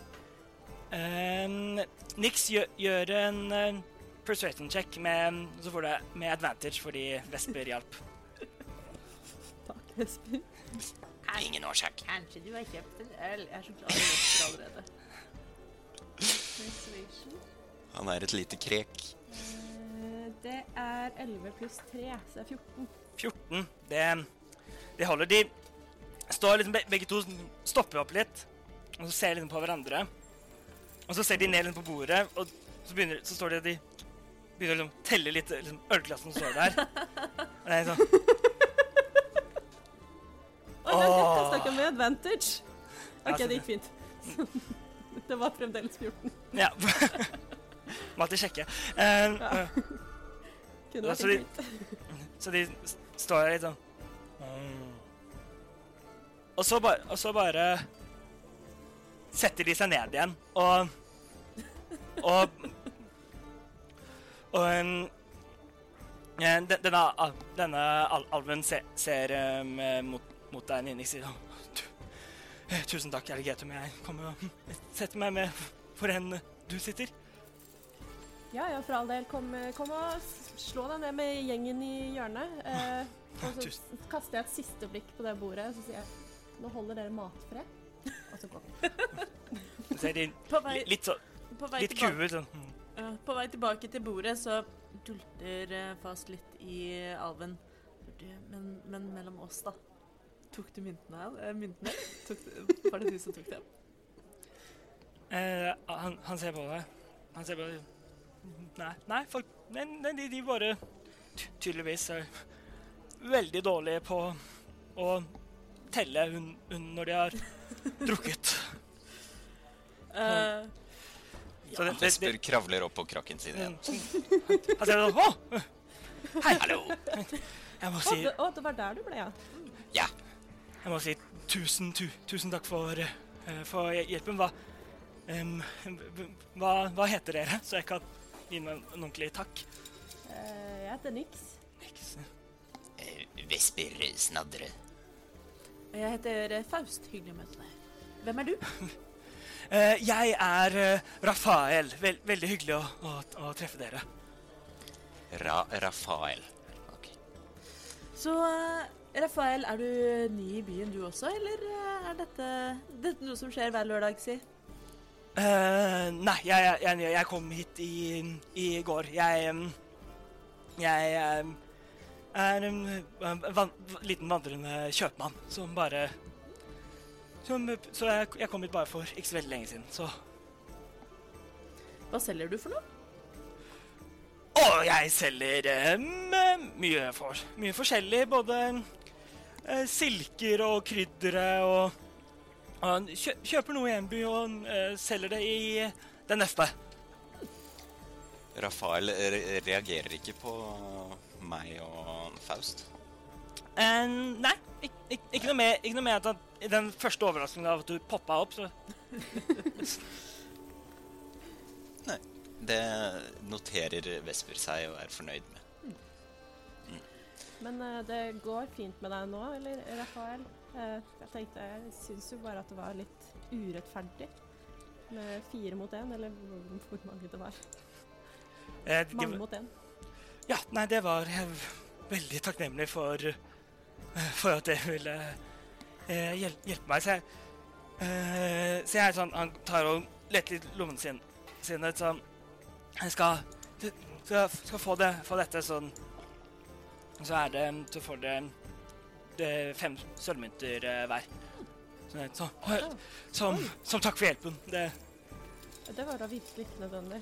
Em, Nix gjør, gjør en uh, persuasion check med, så får du med advantage fordi Vesper hjalp. Takk, Vesper. Ingen årsak. Kanskje du har kjøpt en øl? Jeg er så glad i Vesper allerede. Han er et lite krek. Uh, Det er 11 pluss 3, så det er 14. 14. Det, det holder. De står liksom begge to stopper opp litt, og så ser liksom på hverandre. Og så ser de ned på bordet, og så, begynner, så står de og de begynner å liksom telle litt liksom, ølglass som står der. Og det er sånn Å, jeg Åh. med advantage. OK, det gikk fint. Det var fremdeles 14. Ja. Må alltid sjekke. Um, Ja. Kunne vært så de-. Så de står der litt sånn mm. og, så og så bare setter de seg ned igjen, og Og Og um, den- denne, denne alven ser, ser um, mot, mot deg, Ninix, sier sånn «Du, eh, Tusen takk, Alligatum. Jeg kommer og setter meg med for en du sitter. Ja, ja, for all del. Kom, kom og slå deg ned med gjengen i hjørnet. Eh, og så kaster jeg et siste blikk på det bordet, og så sier jeg Nå holder dere matfred. Og så går vi. Litt, så, på vei litt tilbake kue ut. Sånn. Ja, på vei tilbake til bordet så dulter eh, fast litt i alven. Men, men mellom oss, da. Tok du myntene? Eh, myntene? Var det du som tok dem? Eh, han, han ser på deg. Han ser på deg. Nei, nei, folk, nei, nei de, de bare tydeligvis er veldig dårlige på å telle hun, hun når de har drukket. Eh, Så det, det, Vesper kravler opp på krakken sin igjen. han ser sånn Å! Hei, hallo! Jeg må Å, si, det, å, det var der du ble, ja. Ja. jeg må si tusen, tu, tusen takk for, eh, for hjelpen. Hva, em, hva, hva heter dere, så jeg kan gi meg en ordentlig takk? Eh, jeg heter Nix. Niks. Eh, Vesper Snadre. jeg heter Faust. Hyggelig å møte deg. Hvem er du? Eh, jeg er eh, Rafael. Vel, veldig hyggelig å, å, å treffe dere. Ra Rafael. Ok. Så eh, Rafael, er du ny i byen du også, eller er dette, dette noe som skjer hver lørdag, si? Uh, nei, jeg, jeg, jeg, jeg kom hit i, i går. Jeg em, Jeg er en van, liten vandrende kjøpmann som bare som, Så jeg, jeg kom hit bare for ikke så veldig lenge siden, så Hva selger du for noe? Å, jeg selger um, mye, for, mye forskjellig. Både uh, silker og kryddere og, og kjø, Kjøper noe i en by og uh, selger det i den neste. Rafael re reagerer ikke på meg og Faust. Eh, nei, ik, ik, ikke noe mer, ikke noe mer at den første overraskelsen av at du poppa opp, så Det noterer Vesper seg og er fornøyd med. Men uh, det går fint med deg nå, eller Rafael? Uh, jeg tenkte, jeg syns jo bare at det var litt urettferdig med fire mot én, eller hvor, hvor mange det var. eh, det- Mange mot én. Ja, nei, det var jeg veldig takknemlig for eh, For at det ville eh, hjel- hjelpe meg. Så jeg, eh, så jeg er sånn Han tar og leter litt i lommene sin, sånn jeg skal, skal, skal få, det, få dette sånn Så er det Så får det, det fem sølvmynter eh, hver. Så, så, som, som takk for hjelpen. Det, Det var da virkelig ikke nødvendig.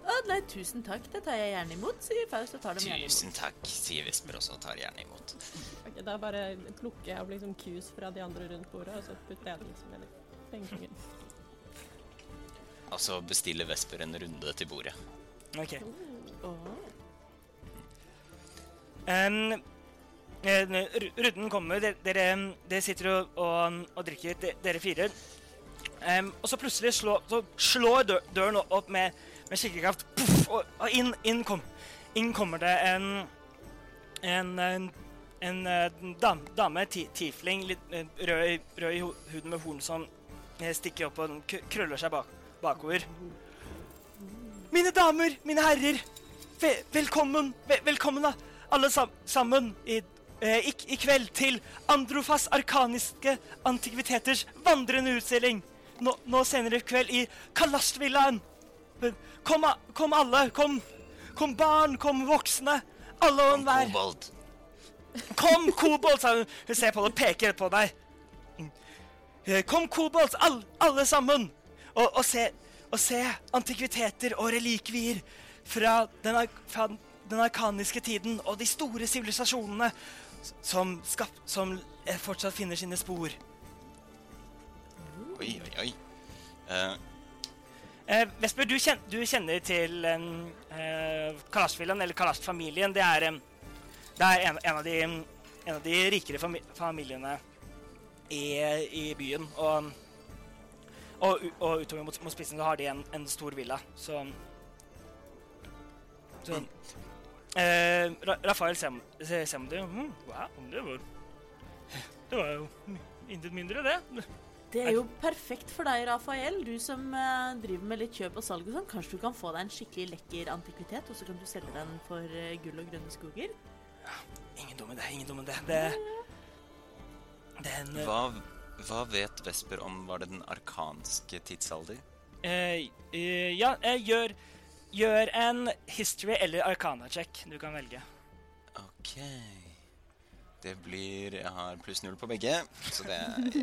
Å, nei, tusen takk, det tar jeg gjerne imot, sier Faust og tar dem gjerne imot. Tusen takk, sier Vesper også og tar gjerne imot. Da bare plukker jeg opp liksom kus fra de andre rundt bordet, og så putter jeg det liksom i pengeklingen. Altså så bestiller Vesper en runde til bordet. OK. Åh. Um, runden kommer. Dere, dere, dere sitter og, og, og drikker, dere fire. Um, og så plutselig slå, så slår døren opp med, med skikkelig kraft. Puff, og, og inn, inn, kom, inn kommer det en en, en, en eh, dam, dame, ti, tiefling, litt eh, rød, rød i huden med horn som eh, stikker opp og krøller seg bak, bakover. Mine damer, mine herrer, ve velkommen, ve velkommen da, alle sam sammen i, eh, i, i kveld til Androfas arkaniske antikviteters vandrende utstilling. Nå, nå senere i kveld i Kalastvillaen. Kom, kom alle, kom, kom barn, kom voksne, alle og enhver. Kom, kobolt, sa hun. Hun ser på deg og peker på deg. Eh, Kom, kobolt, all, alle sammen, og, og, se, og se antikviteter og relikvier fra den, fra den arkaniske tiden og de store sivilisasjonene som, skap, som eh, fortsatt finner sine spor. Oi, oi, oi. Uh. Eh, Vesper, du, kjen, du kjenner til um, eh, Kalasjvillaen, eller Kalasj-familien. Det er, em, det er en, en, av de, en av de rikere fami familiene i, i byen. Og, og, og utover mot, mot spissen så har de en, en stor villa, så Så eh, Rafael Sem Semdi hm, Wow, det var Det var jo intet mindre, det. Det er jo perfekt for deg, Rafael. Du som uh, driver med litt kjøp og salg og sånn. Kanskje du kan få deg en skikkelig lekker antikvitet, og så kan du selge den for uh, gull og grønne skoger? Ingen dum idé, ingen dum idé. Det, den, hva, hva vet Vesper om var det den arkanske tidsalder? Eh, eh, ja, eh, gjør, gjør en history eller arcana-check. Du kan velge. Ok. Det blir Jeg har pluss null på begge, så det er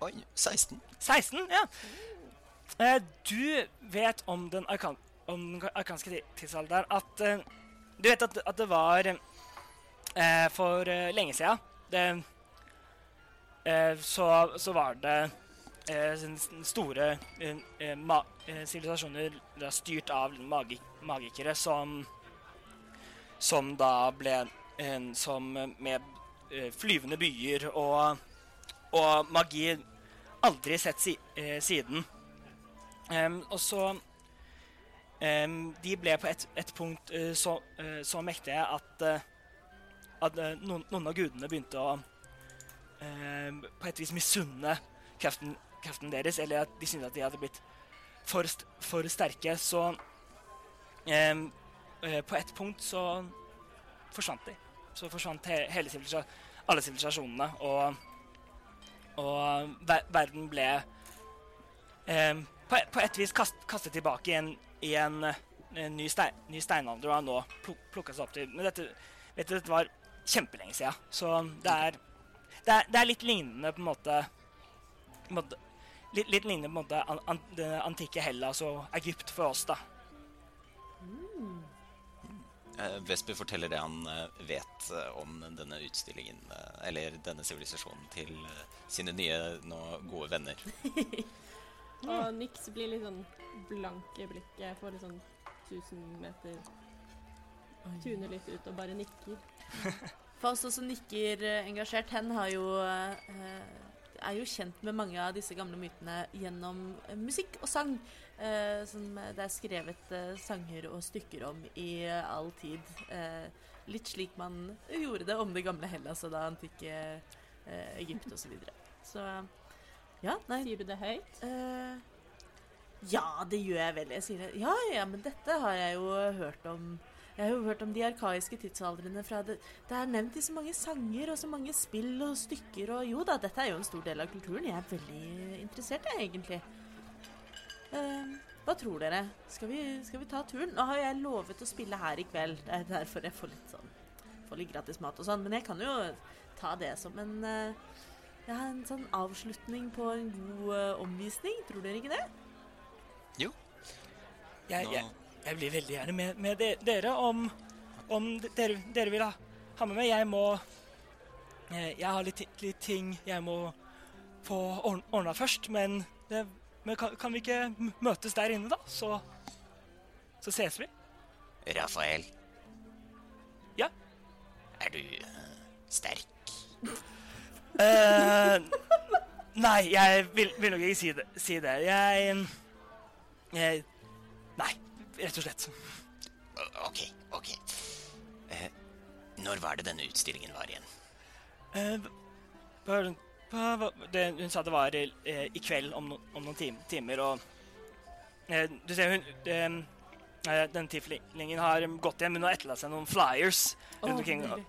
Oi, 16. 16, ja. Eh, du vet om den, arkan om den arkanske ti- tidsalderen at eh, Du vet at, at det var eh, For eh, lenge siden det, eh, så, så var det eh, store sivilisasjoner styrt av magi magikere som Som da ble som med flyvende byer og, og magi aldri sett si, siden. Um, og så De ble på et, et punkt eh, så, eh, så mektige at, eh, at eh, noen, noen av gudene begynte å på et vis misunne kraften, kraften deres, eller at de syntes at de hadde blitt for, for sterke, så eh, På ett punkt så forsvant de. Så forsvant he hele alle sivilisasjonene, og, og ver verden ble em, på, et- på et vis kast kastet tilbake i en, i en, eh, ny, stein, ny steinalder og har nå pluk plukka seg opp til Men dette, vet du, dette var kjempelenge siden, så det er, det er, det er litt lignende på en måte, på en måte litt, litt lignende på en måte an, an, det antikke Hellas og Egypt for oss, da. Eh, Vesper forteller det han eh, vet eh, om denne utstillingen, eh, eller denne sivilisasjonen, til eh, sine nye, nå gode venner. Og Nix blir litt sånn blank i blikket, får litt sånn 1000 meter Tuner litt ut og bare nikker. Faust også nikker eh, engasjert. Hen har jo eh, er jo kjent med mange av disse gamle mytene gjennom eh, musikk og sang. eh, som det er skrevet eh, sanger og stykker om i eh, all tid. Eh, litt slik man gjorde det om det gamle Hellas og da antikke Egypt osv. Så, videre. så ja, nei Sier du det høyt? Uh, ja, det gjør jeg vel. Jeg sier det. Ja, ja, men dette har jeg jo hørt om. Jeg har jo hørt om de arkaiske tidsaldrene fra det. Det er nevnt i så mange sanger og så mange spill og stykker og Jo da, dette er jo en stor del av kulturen. Jeg er veldig interessert, jeg, egentlig. Uh, hva tror dere? Skal vi, skal vi ta turen? Nå har jeg lovet å spille her i kveld. Det er derfor jeg får litt sånn Får litt gratis mat og sånn. Men jeg kan jo ta det som en eh, er en sånn avslutning på en god uh, omvisning. Tror dere ikke det? Jo. Jeg, jeg, jeg blir veldig gjerne med, med de, dere om, om de- dere, dere vil ha, ha med meg. Jeg må eh, Jeg har litt, litt ting jeg må få ordn- ordna først, men, det, men kan, kan vi ikke møtes der inne, da? Så, så ses vi. Rafael. Ja? Er du uh, sterk? Eh, nei, jeg vil, vil nok ikke si det. Si det. Jeg, jeg Nei, rett og slett. OK, OK. Uh, når var det denne utstillingen var igjen? Uh, hva, hva, hva, det, hun sa det var eh, i kveld om, no, om noen tim, timer, og eh, Du ser hun den, Denne tieflingen har gått hjem. Hun har etterlatt seg noen flyers rundt omkring. nydelig.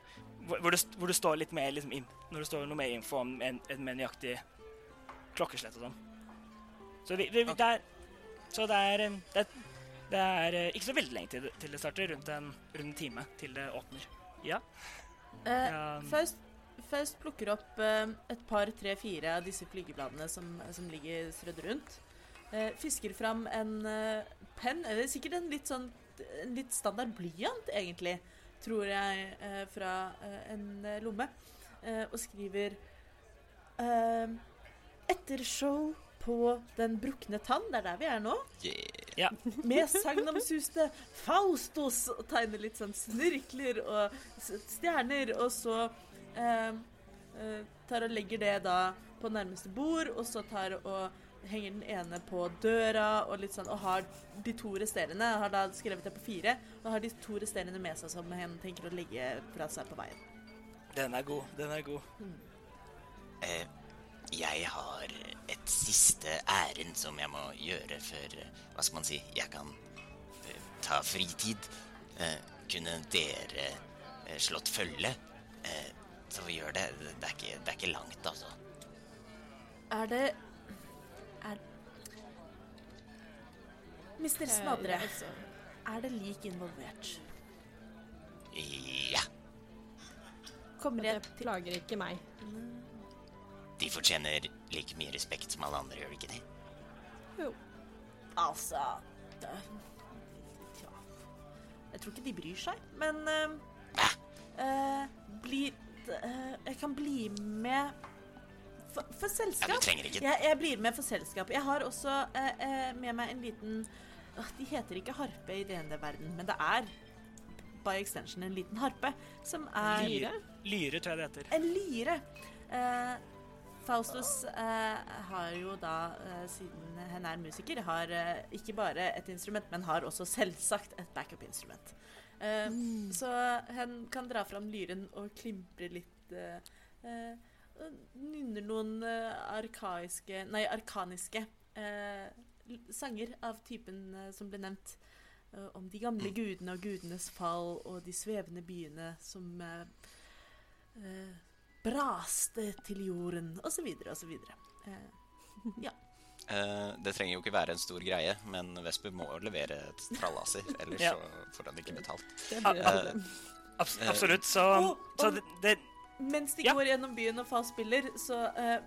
Hvor, det, hvor det står litt mer liksom, in- Når det står noe mer info om en, en mer nøyaktig klokkeslett og sånn. Så, vi, vi, det er, så det er eh, Det, det er eh, ikke så veldig lenge til det, til det starter. Rundt en, rundt en time til det åpner. Ja. Eh, ja Først Faust plukker opp eh, et par, tre, fire av disse flygebladene som, som ligger strødd rundt. Eh, fisker fram en eh, penn, eller sikkert en litt sånn en litt standard blyant, egentlig, tror jeg, eh, fra eh, en eh, lomme, eh, og skriver eh, Ettershow på Den brukne tann, det er der vi er nå. Yeah. Med sagnomsuste Faustos og tegner litt sånn snirkler og stjerner, og så eh, eh, tar og legger det da på nærmeste bord, og så tar og henger den ene på døra og litt sånn, og har de to resterende, har da skrevet det på fire, og har de to resterende med seg som hen tenker å legge fra seg på veien. Den er god. Den er god. Eh, jeg har et siste ærend som jeg må gjøre før eh, Hva skal man si? Jeg kan eh, ta fritid. Eh, kunne dere eh, slått følge? Eh, så vi gjør det. Det er ikke, det er ikke langt, altså. Er det Er Mister Smadre, Eh, altså, er det lik involvert? Ja. Kommer jeg Det plager ikke meg. De fortjener like mye respekt som alle andre, gjør de ikke det? Jo. Altså det, ja. Jeg tror ikke de bryr seg, men uh, uh, blir uh, Jeg kan bli med for, for Ja, selskap. du trenger ikke Jeg, jeg blir med for selskap. Jeg har også eh, eh, med meg en liten Åh, De heter ikke harpe i denne verden, men det er by extension en liten harpe som er Lyre? Lyre, tror jeg det heter. En lyre. Eh, Faustus eh, har jo da, eh, siden hun er musiker, har eh, ikke bare et instrument, men har også selvsagt et backup-instrument. Mm. Så hun kan dra fram lyren og klimpre litt. eh, nynner noen eh, arkaiske Nei, arkaniske eh, sanger av typen eh, som ble nevnt. eh, om de gamle gudene og gudenes fall og de svevende byene som braste til jorden, osv., osv. Eh, Eh, det trenger jo ikke være en stor greie, men Vesper må levere et trallaser, ellers Ja. så får han ikke betalt. Det blir et Ah. Abs absolutt. Så, og- så det, det Mens de Ja. går gjennom byen og Fa spiller, så uh,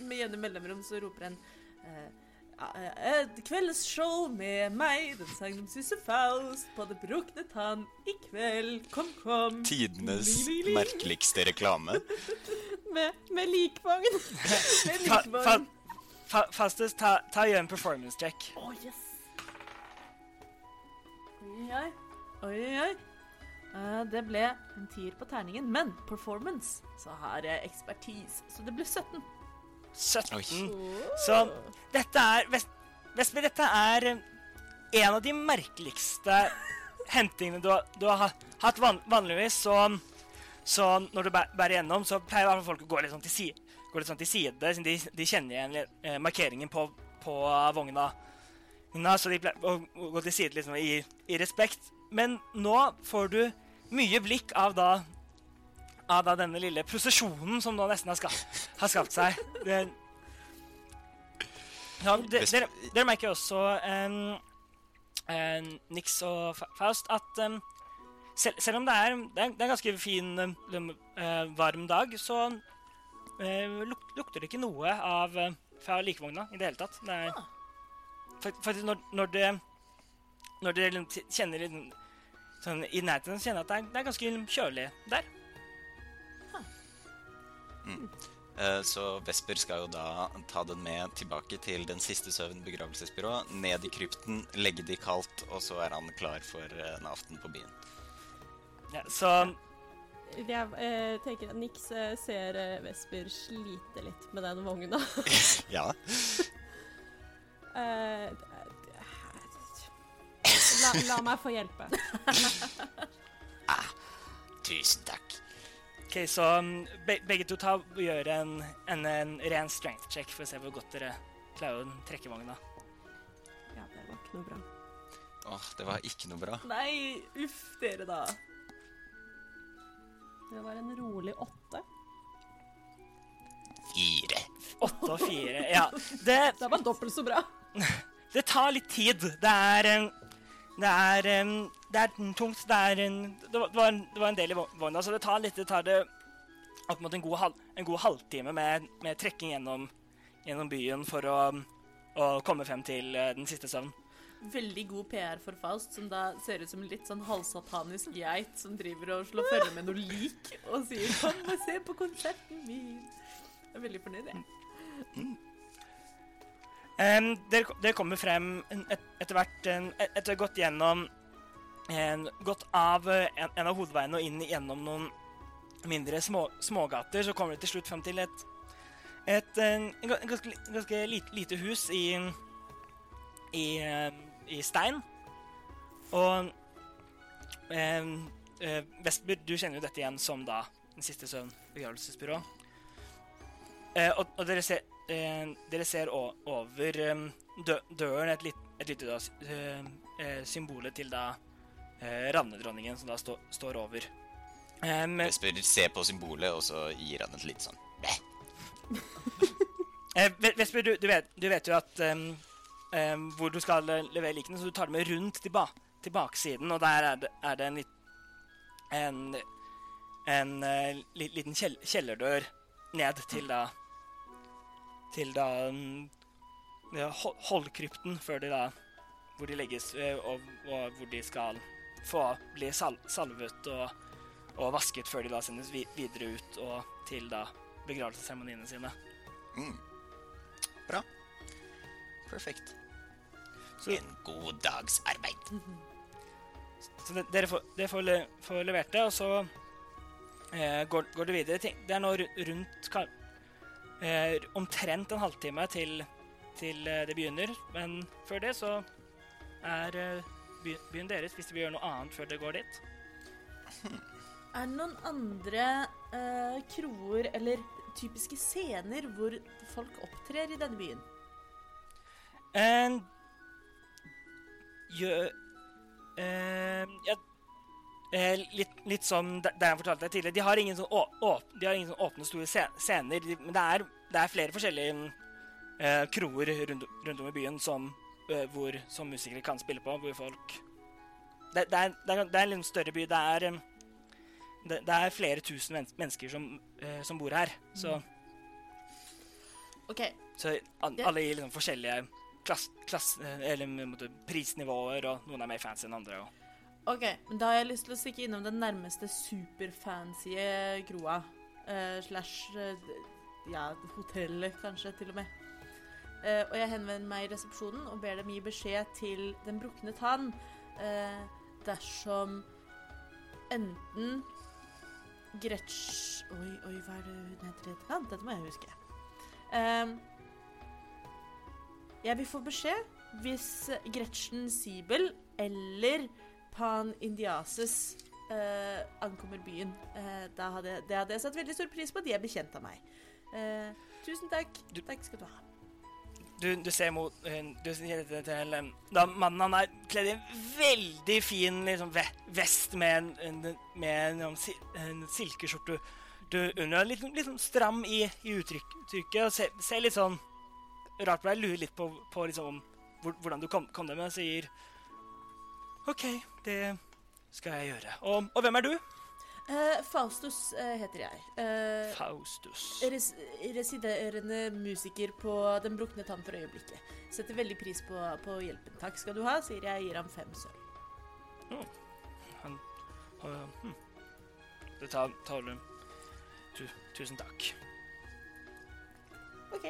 med gjennom mellomrom så roper en uh, Et kveldsshow med meg, den sagnomsuste Faust, på det brukne tann i kveld. Kom, kom. Tidenes Li, li, li. merkeligste reklame. Med, med likvogn. Med likvogn. fa, fa, ta, ta gjør en performance check. Å, yes. Oi, oi, oi, det ble en tier på terningen, men performance, så har jeg ekspertise. Så det ble 17. 17. Oi. Så dette er Vest- Vestby, dette er eh, en av de merkeligste hentingene du du har hatt. Van, vanligvis så, så når du bæ- bærer gjennom, så pleier i hvert fall folk å gå litt sånn til side. Gå litt sånn til side siden de, de kjenner igjen eh, markeringen på, på vogna. Så de pleier å gå til side liksom, i, i respekt. Men nå får du mye blikk av da av da denne lille prosesjonen som nå nesten har, skapt, har skapt seg. Det, ja, de, dere, dere merker også, um, um, Nix og Faust, at um, selv, selv om det er, det er, det er en ganske fin, um, eh, varm dag, så uh, luk, lukter det ikke noe av uh, fra likevogna i det hele tatt. Det er, fakt- faktisk når, når det når dere liksom kjenner sånn i nærheten, så kjenner at det er, det er ganske kjølig der. Mm. Så Vesper skal jo da ta den med tilbake til Den siste søvn begravelsesbyrå, ned i krypten, legge de kaldt, og så er han klar for eh, en aften på byen. Ja, så Jeg eh, tenker at Nix eh, ser eh, Vesper slite litt med den vogna. Ja. Eh, la, la meg få hjelpe. Tusen takk. Ok, så um, be begge to ta gjør en, en, en ren strength check for å se hvor godt dere klarer å trekke vogna. Ja, det var ikke noe bra. Åh, det var ikke noe bra. Nei, uff, dere da. Det var en rolig åtte. Fire. Åtte og fire. Ja. Det, Det var dobbelt så bra. det tar litt tid. Det er um, Det er, um, det er tungt. Det er en, det, var, det, var en, det var en del i vog- vogna, så det tar litt Det tar det opp mot en god, halv, en god halvtime med, med trekking gjennom, gjennom byen for å, å komme frem til eh, den siste søvn. Veldig god PR for Faust, som da ser ut som en litt sånn halvsatanisk geit som driver og slår følge med noe lik og sier 'kom og se på konserten min'. Jeg er veldig fornøyd, jeg. Em, dere, dere kommer frem et, etter hvert en, Etter å ha gått gjennom en, Gått av eh, en, en av hovedveiene og inn gjennom noen mindre små, smågater, så kommer dere til slutt frem til et et en, ganske, ganske lite, lite hus i i, i stein. Og em, eh, Vestby, du kjenner jo dette igjen som da Den siste søvn begravelsesbyrå. Eh, og, og dere ser eh, dere ser over eh, dø døren et, litt, et lite eh, eh, symbolet til da eh, ravnedronningen som da stå står over. Em, Vesper ser på symbolet, og så gir han et litt sånn Bæ. eh, Vesper, du, du, vet, du vet jo at em, em, hvor du skal eh, levere likene, så du tar det med rundt til, ba til baksiden, og der er det, er det en, litt en, en eh, liten kjell kjellerdør ned til da til da mm, holdkrypten før de da hvor de legges, eh, og, og hvor de skal få bli sal salvet og, og vasket før de da sendes vi videre ut og til da begravelsesseremoniene sine. Mm. Bra. Perfekt. Så- En god dags arbeid. Så det, dere, får, dere får, le, får levert det, og så eh, går, går det videre. Det er nå rundt eh, omtrent en halvtime til, til eh, det begynner, men før det så er eh, byen deres, hvis de vil gjøre noe annet før det går dit. Er det noen andre eh, kroer eller typiske scener hvor folk opptrer i denne byen? Eh, gjø, eh, ja, eh, litt, litt som det det jeg fortalte deg tidligere. De har ingen sånn, å, å, de har ingen sånn åpne, store scener. De, men det er, det er flere forskjellige eh, kroer rundt, rundt om i byen som, eh, hvor, som musikere kan spille på. Hvor folk Det, det, er, det, er, en litt større by. Det er, eh, det, er flere tusen men mennesker som, eh, som bor her. Så, OK, så an, alle i liksom forskjellige klass, klass, eh, eller prisnivåer, og noen er mer fancy enn andre. Og. Ok, da har jeg lyst til å stikke innom den nærmeste superfancy kroa. Uh, slash uh, ja, hotellet, kanskje, til og med. Uh, og jeg henvender meg i resepsjonen og ber dem gi beskjed til Den brukne tann eh, dersom enten Gretsch Oi, oi, hva er det hun heter i? Dette må jeg huske. Jeg vil få beskjed hvis Gretchen Siebel eller Pan Indiases eh, ankommer byen. Eh, da hadde, det hadde jeg satt veldig stor pris på de er bekjent av meg. Eh, tusen takk. Du- takk skal du ha. Du, du ser mot eh, Du ser til eh, da Mannen han er kledd i en veldig fin liksom, vest med en, en, med en, um, en silkeskjorte du, under. Litt, litt sånn stram i, i uttrykket. Og ser, ser litt sånn rart på deg. Lurer litt på, på liksom, hvordan du kom, kom deg med. Sier OK, det skal jeg gjøre. Og, og hvem er du? Uh, Faustus uh, heter jeg. Uh, Faustus. res residerende musiker på Den brukne tann for øyeblikket. Setter veldig pris på, på hjelpen. Takk skal du ha, sier jeg. Gir ham fem sølv. Han, og, hm. Det tar, tar du. Tu, tusen takk. OK.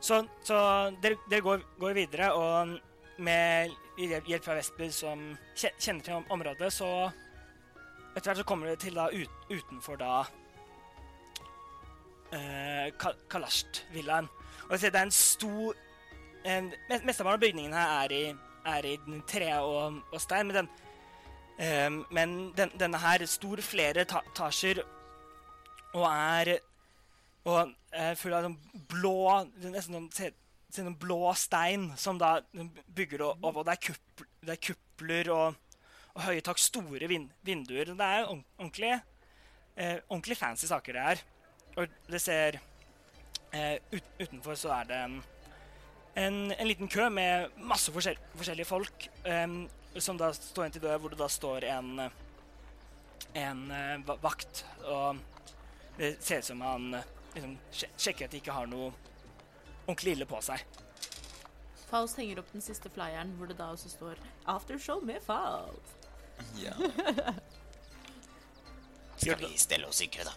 Så, så dere, dere går, går videre, og med hjelp fra Vestby, som kjenner til området, så etter hvert så kommer dere til da ut, utenfor da eh, Kalasht-villaen. Og det er en stor en, mest- Mesteparten av bygningen her er i, er i tre og, og stein, men, den, eh, men den, denne her er stor flere ta etasjer og er og eh, full av sånn blå Nesten sånn, sånn blå stein som da bygger over. Det er, kuppl, det er kupler og, og høye tak, store vin, vinduer. Det er ordent- ordentlig, eh, ordentlig fancy saker det her. Og det ser eh, ut, Utenfor så er det en, en, en liten kø med masse forskjell, forskjellige folk eh, som da står inn til døra, hvor det da står en, en eh, vakt. Og det ser ut som han eh, liksom, sjekker at de ikke har noe ordentlig ille på seg. Faust henger opp den siste flyeren, hvor det da også står 'Aftershow med Faust'. Ja. Skal vi stelle oss i kø, da?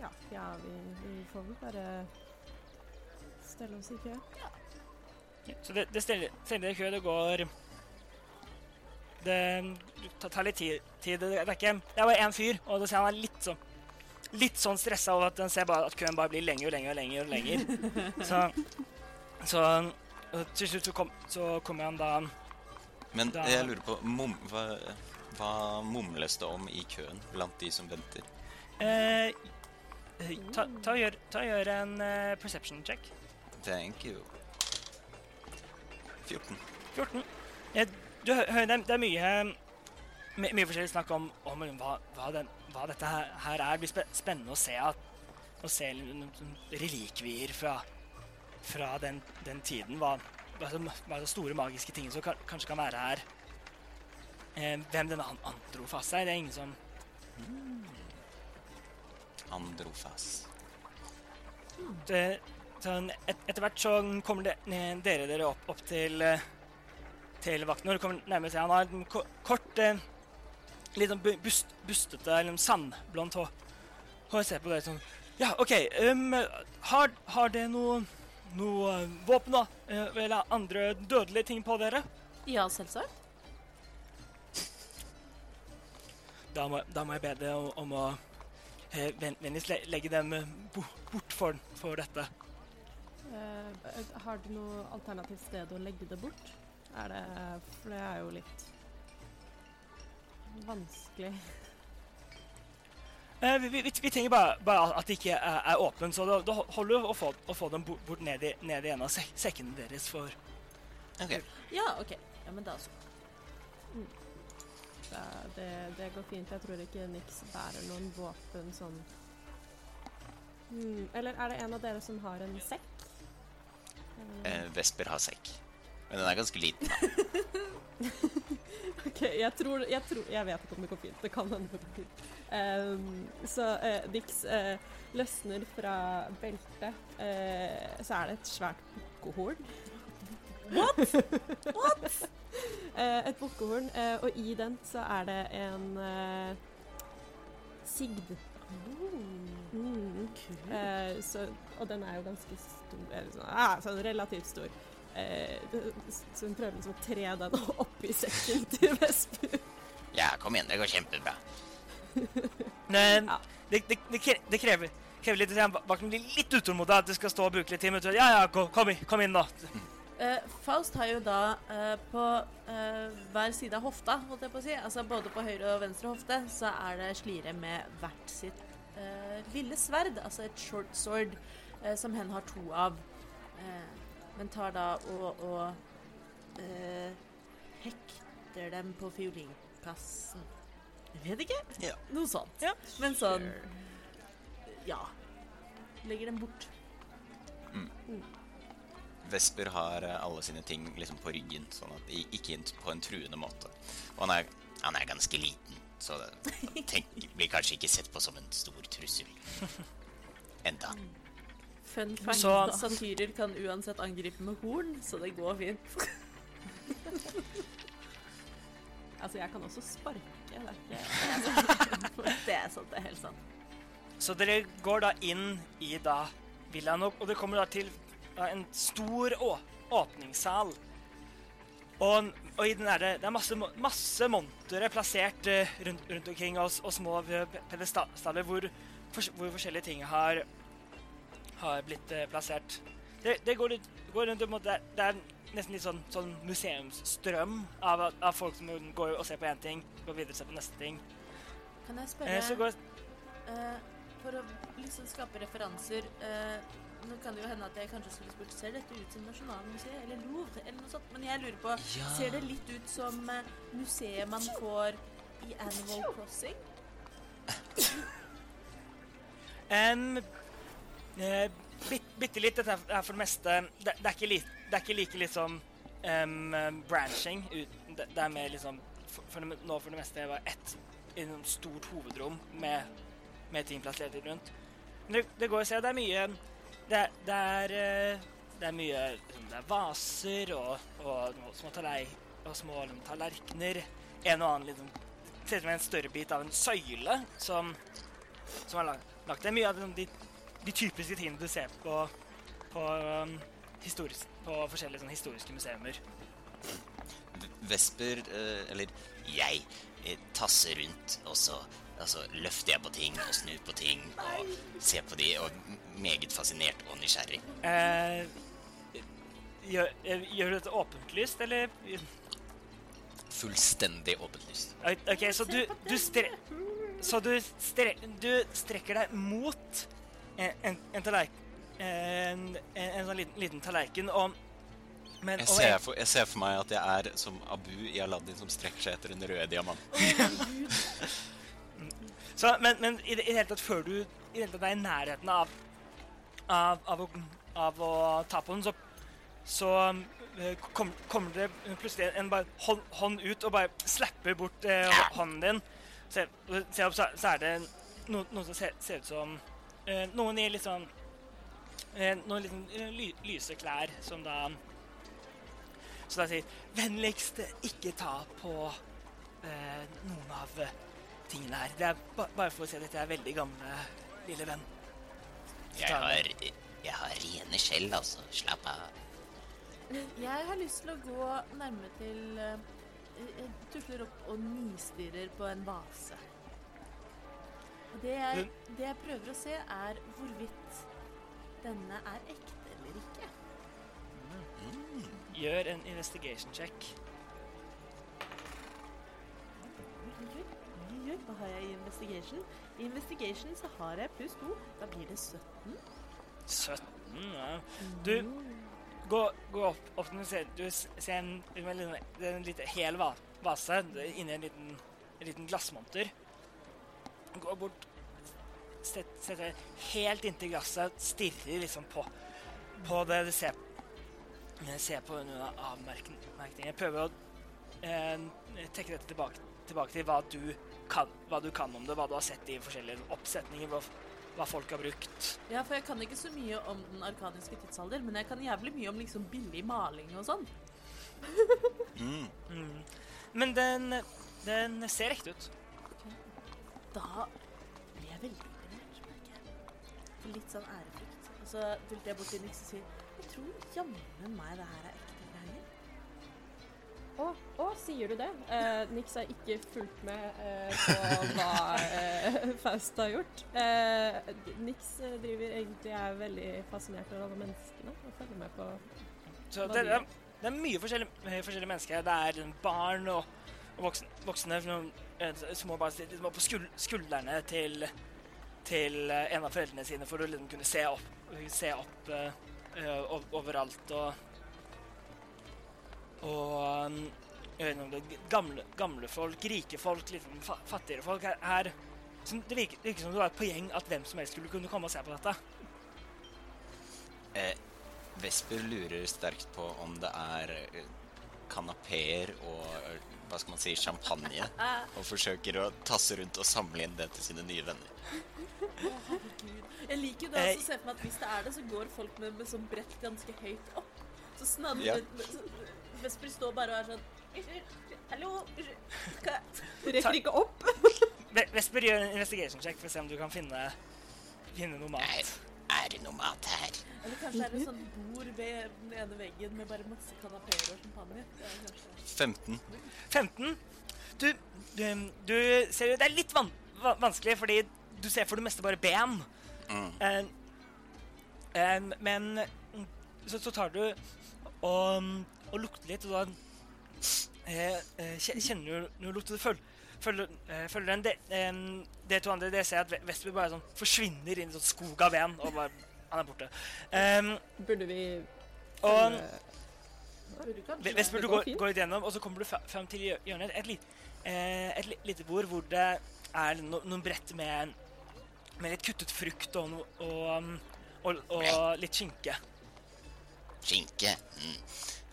Ja, ja vi, vi får vel bare stelle oss i kø. Ja Så det, det steller, steller i kø, det går Det tar, litt tid. tid. Det, er ikke Det er bare én fyr, og det ser han er litt sånn Litt sånn stressa over at den ser bare at køen bare blir lenger og lenger og lenger. og lenger. Så, så til slutt så, kom, så kommer han da Men Da- jeg lurer på mum, hva, hva mumles det om i køen blant de som venter? eh, ta, ta, gjør, ta gjør en uh, perception check. Thank you. 14. 14. Eh, Du det, det er mye, my, mye forskjellig snakk om, om hva, hva, den, hva dette her, her er. Det blir spe- spennende å se, at, å se relikvier fra, fra den, den tiden. Hva, hva, de store magiske ting som kan, kanskje kan være her. Eh, hvem denne an- Androfas er, det er ingen som Androfas. det, sånn, et, Etter hvert så kommer det, dere dere opp, opp til, eh, til vakten. Når du kommer nærmere han har en ko- kort, eh, litt sånn bu- bust, bustete, eller sandblondt hår. Og jeg ser på deg sånn Ja, OK. Um, har, har det noe, noe våpen, da? Eh, Eller andre dødelige ting på dere? Ja, selvsagt. Da må, da må jeg be dere om, om å eh, vennligst legge dem eh, bort for, for dette. Uh, har du noe alternativt sted å legge det bort? Er det For det er jo litt vanskelig. Eh, vi, vi, vi trenger bare, bare at det ikke er, er åpent, så da, da holder det å få, å få dem bort, ned, i, ned i en av sek sekkene deres for Ok. Ja, OK. Ja, men da så. Det, det, det går fint. Jeg tror ikke Nix bærer noen våpen sånn mm. Eller er det en av dere som har en sekk? Eh, Eh, Vesper har sekk. Men den er ganske liten. da. Ok, jeg tror, jeg tror Jeg vet ikke om det går fint. Det kan hende det går fint. Um, så uh, Dix uh, løsner fra beltet. Uh, så er det et svært bukkehorn. What?! What?! Eh, et bukkehorn, eh, og i den så er det en uh, sigd. Mm. Eh, så, og den er jo ganske stor, eller sånn, ah, sånn relativt stor. Eh, så hun prøver liksom å tre den oppi sekken til Vesper. Ja, kom igjen, det går kjempebra. Men Ja. det, det, det, krever, krever litt Bakken blir litt utålmodig, at det skal stå og bruke litt tid. Men ja, ja, kom, inn, kom inn, da. Uh, Faust har jo da uh, på uh, hver side av hofta, holdt jeg på å si, altså både på høyre og venstre hofte, så er det slire med hvert sitt eh, lille sverd, altså et short sword, som hen har to av. Eh, men tar da og, og eh, hekter dem på fiolinkassen. Jeg vet ikke. Ja. Noe sånt. Ja. Men sånn Ja. Legger dem bort. Vesper har eh, alle sine ting liksom på ryggen, sånn at ikke på en truende måte. Og han er, han er ganske liten, så det tenk, blir kanskje ikke sett på som en stor trussel. Enda. Fun fact, Så- satyrer kan uansett angripe med horn, så det går fint. Altså, jeg kan også sparke. Det er ikke Det er sant, det er helt sant. Så dere går da inn i da villaen, og det kommer da til da, en stor å åpningssal. Og, og i den er det, det er masse, masse montere plassert eh, rundt, rundt omkring, og, og små pedestaller hvor, hvor forskjellige ting har, har blitt eh, plassert. Det, det går, litt, går rundt om, det, det er nesten litt sånn, sånn museumsstrøm av, av folk som går og ser på én ting, går videre og ser på neste ting. Kan jeg Eh, spørre så går eh, For å liksom skape referanser eh, Nå kan det jo hende at jeg kanskje skulle spurt Ser dette ut som Nasjonalmuseet eller Louvre eller noe sånt, men jeg lurer på Ja. Ser det litt ut som eh, museet man får i Animal Crossing? Um, eh, bit, bitte litt. Dette er for det meste Det, det, er, ikke li, det er ikke like liksom um, branching. Det, det er mer liksom for, for det, Nå for det meste bare ett et stort hovedrom med, med ting plassert rundt. Men det, går å se. Det er mye Det, er- det eh, Det er mye liksom, Det er vaser og, og og små tallerk, og små liksom, tallerkener. En og annen liksom Ser ut som en større bit av en søyle som som er lagt. Det er mye av liksom, de, de typiske tingene du ser på på, um, på forskjellige sånn, historiske museumer. Vesper, eh, eller jeg, eh, tasser rundt, og så altså, løfter jeg på ting og snur på ting og ser på de, og meget fascinert og nysgjerrig. Eh, gjør, eh, gjør du dette åpentlyst, eller Fullstendig åpent lyst. OK, så du, du stre... Så du, stre, du strekker deg mot en, en, en tallerken en, en, en sånn liten, liten tallerken, og men, Jeg ser for, jeg ser for meg at jeg er som Abu i Aladdin som strekker seg etter den røde diamanten. Så, men, men i, det, i det hele tatt før du i det hele tatt er i nærheten av av, av, å, av å ta på den, så, så eh, kom, kommer det plutselig en bare hånd, hånd ut og bare slapper bort eh, hånden din. Se, se opp, så, så er det no, noe som ser, ser ut som eh, Noen i litt sånn eh, Noen litt sånn, eh, ly, lyse klær som da Så da sier 'Vennligst ikke ta på eh, noen av eh, tingene her. Det er ba bare for å si at dette er veldig gamle, lille venn. Jeg har, jeg har rene skjell, altså. Slapp av. Jeg har lyst til å gå nærme til eh, Jeg tusler opp og nistirrer på en vase. Og det jeg, det jeg prøver å se, er hvorvidt denne er ekte eller ikke. Gjør en investigation check. Hva har jeg i investigation. I investigation så har jeg pluss to. Da blir det 17. 17, ja. Du, gå, gå opp, opp til museet. Du ser en, en, en, en liten hel va vase inni en liten, en liten glassmonter. Gå bort, setter, sett helt inntil glasset, stirrer liksom på, på det du ser, ser på noen avmerkningen. Prøver å eh, trekke dette tilbake, tilbake til hva du, kan, hva du kan om det, hva du har sett i forskjellige oppsetninger, hva, hva folk har brukt. Ja, for jeg kan ikke så mye om den arkaniske tidsalder, men jeg kan jævlig mye om liksom billig maling og sånn. Mm. Mm. Men den, den ser ekte ut. Da ble jeg veldig imponert, merker jeg. For litt sånn ærefrykt. Og så fulgte jeg bort til Nix og sier Jeg tror jammen meg det her er ekte greier. Å, å, sier du det? Eh, Nix har ikke fulgt med eh, på hva eh, Faust har gjort. Eh, Nix eh, driver egentlig er veldig fascinert av alle menneskene og følger med på Så Hva det, de det, er, det er mye forskjellige, forskjellige mennesker. Det er liksom barn og, og voksne, voksne noen, må små barn som på skuldrene til, til eh, en av foreldrene sine for å liksom kunne se opp, se opp eh, eh, overalt. Og, og um, gamle, gamle folk, rike folk, fa fattigere folk. Her, her som det virker, virker som det var et poeng at hvem som helst skulle kunne komme og se på dette. Eh, Vesper lurer sterkt på om det er eh, kanapeer og eh, hva skal man si, champagne, og forsøker å tasse rundt og samle inn det til sine nye venner. Jeg liker jo da Eh, også å se for meg at hvis det er det, så går folk med, med sånn brett ganske høyt opp. Så snadder Ja. Vesper står bare og er sånn hallo. Rekker ikke opp. Vesper gjør en investigation check for å se om du kan finne, finne noe mat. Er det noe mat her? Eller kanskje er det sånn bord ved den ene veggen med bare masse kanapeer og champagne. Det er kanskje 15. 15. Du, du, du ser jo Det er litt van va vanskelig, fordi du ser for det meste bare ben. Mm. Eh, eh, men mm, så, så tar du og, og lukter litt, og da eh, eh, kje- kjenner du noe lukt, og du følger, følger, eh, følger to andre det ser jeg at Ve- Vesper bare sånn forsvinner inn i sånn skog av ben, og bare Han er borte. Um, Burde vi og Vesper, du går går, litt gjennom, og så kommer du fram til hjørnet. Et, li, eh, et lite bord hvor det er no, noen brett med, med litt kuttet frukt og, og, og, og litt skinke. Skinke. Mm.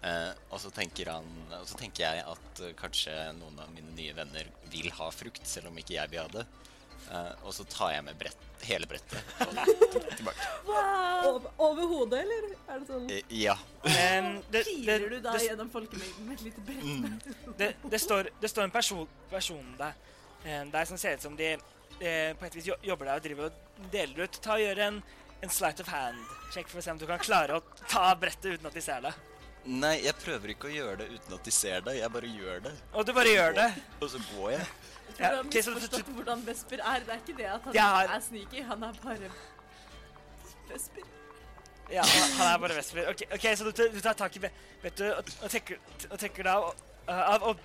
Eh, og, så han, og så tenker jeg at eh, kanskje noen av mine nye venner vil ha frukt, selv om ikke jeg vil ha det. Eh, og så tar jeg med brett, hele brettet og tilbake. over, over hodet, eller? Er det sånn Eh, ja. Em, det, det, Kiler du da det, gjennom folkemengden med et lite brett? Mm. det, det, står, det står en person, person der, Det der som ser ut som de eh, på et vis jobber der og driver og deler ut. Ta og Gjør en, en sleight of hand-sjekk for å se om du kan klare å ta brettet uten at de ser det. Nei, jeg prøver ikke å gjøre det uten at de ser det. Jeg bare gjør det. Og du bare gjør det. Og så går jeg. Jeg tror han du har misforstått hvordan Vesper er. Det er ikke det at han har- er sneaky, han er bare Vesper. Ja, han er bare Vesper. Ok, ok, så du, du tar tak i vet du, og, og, trekker, trekker deg av av- og,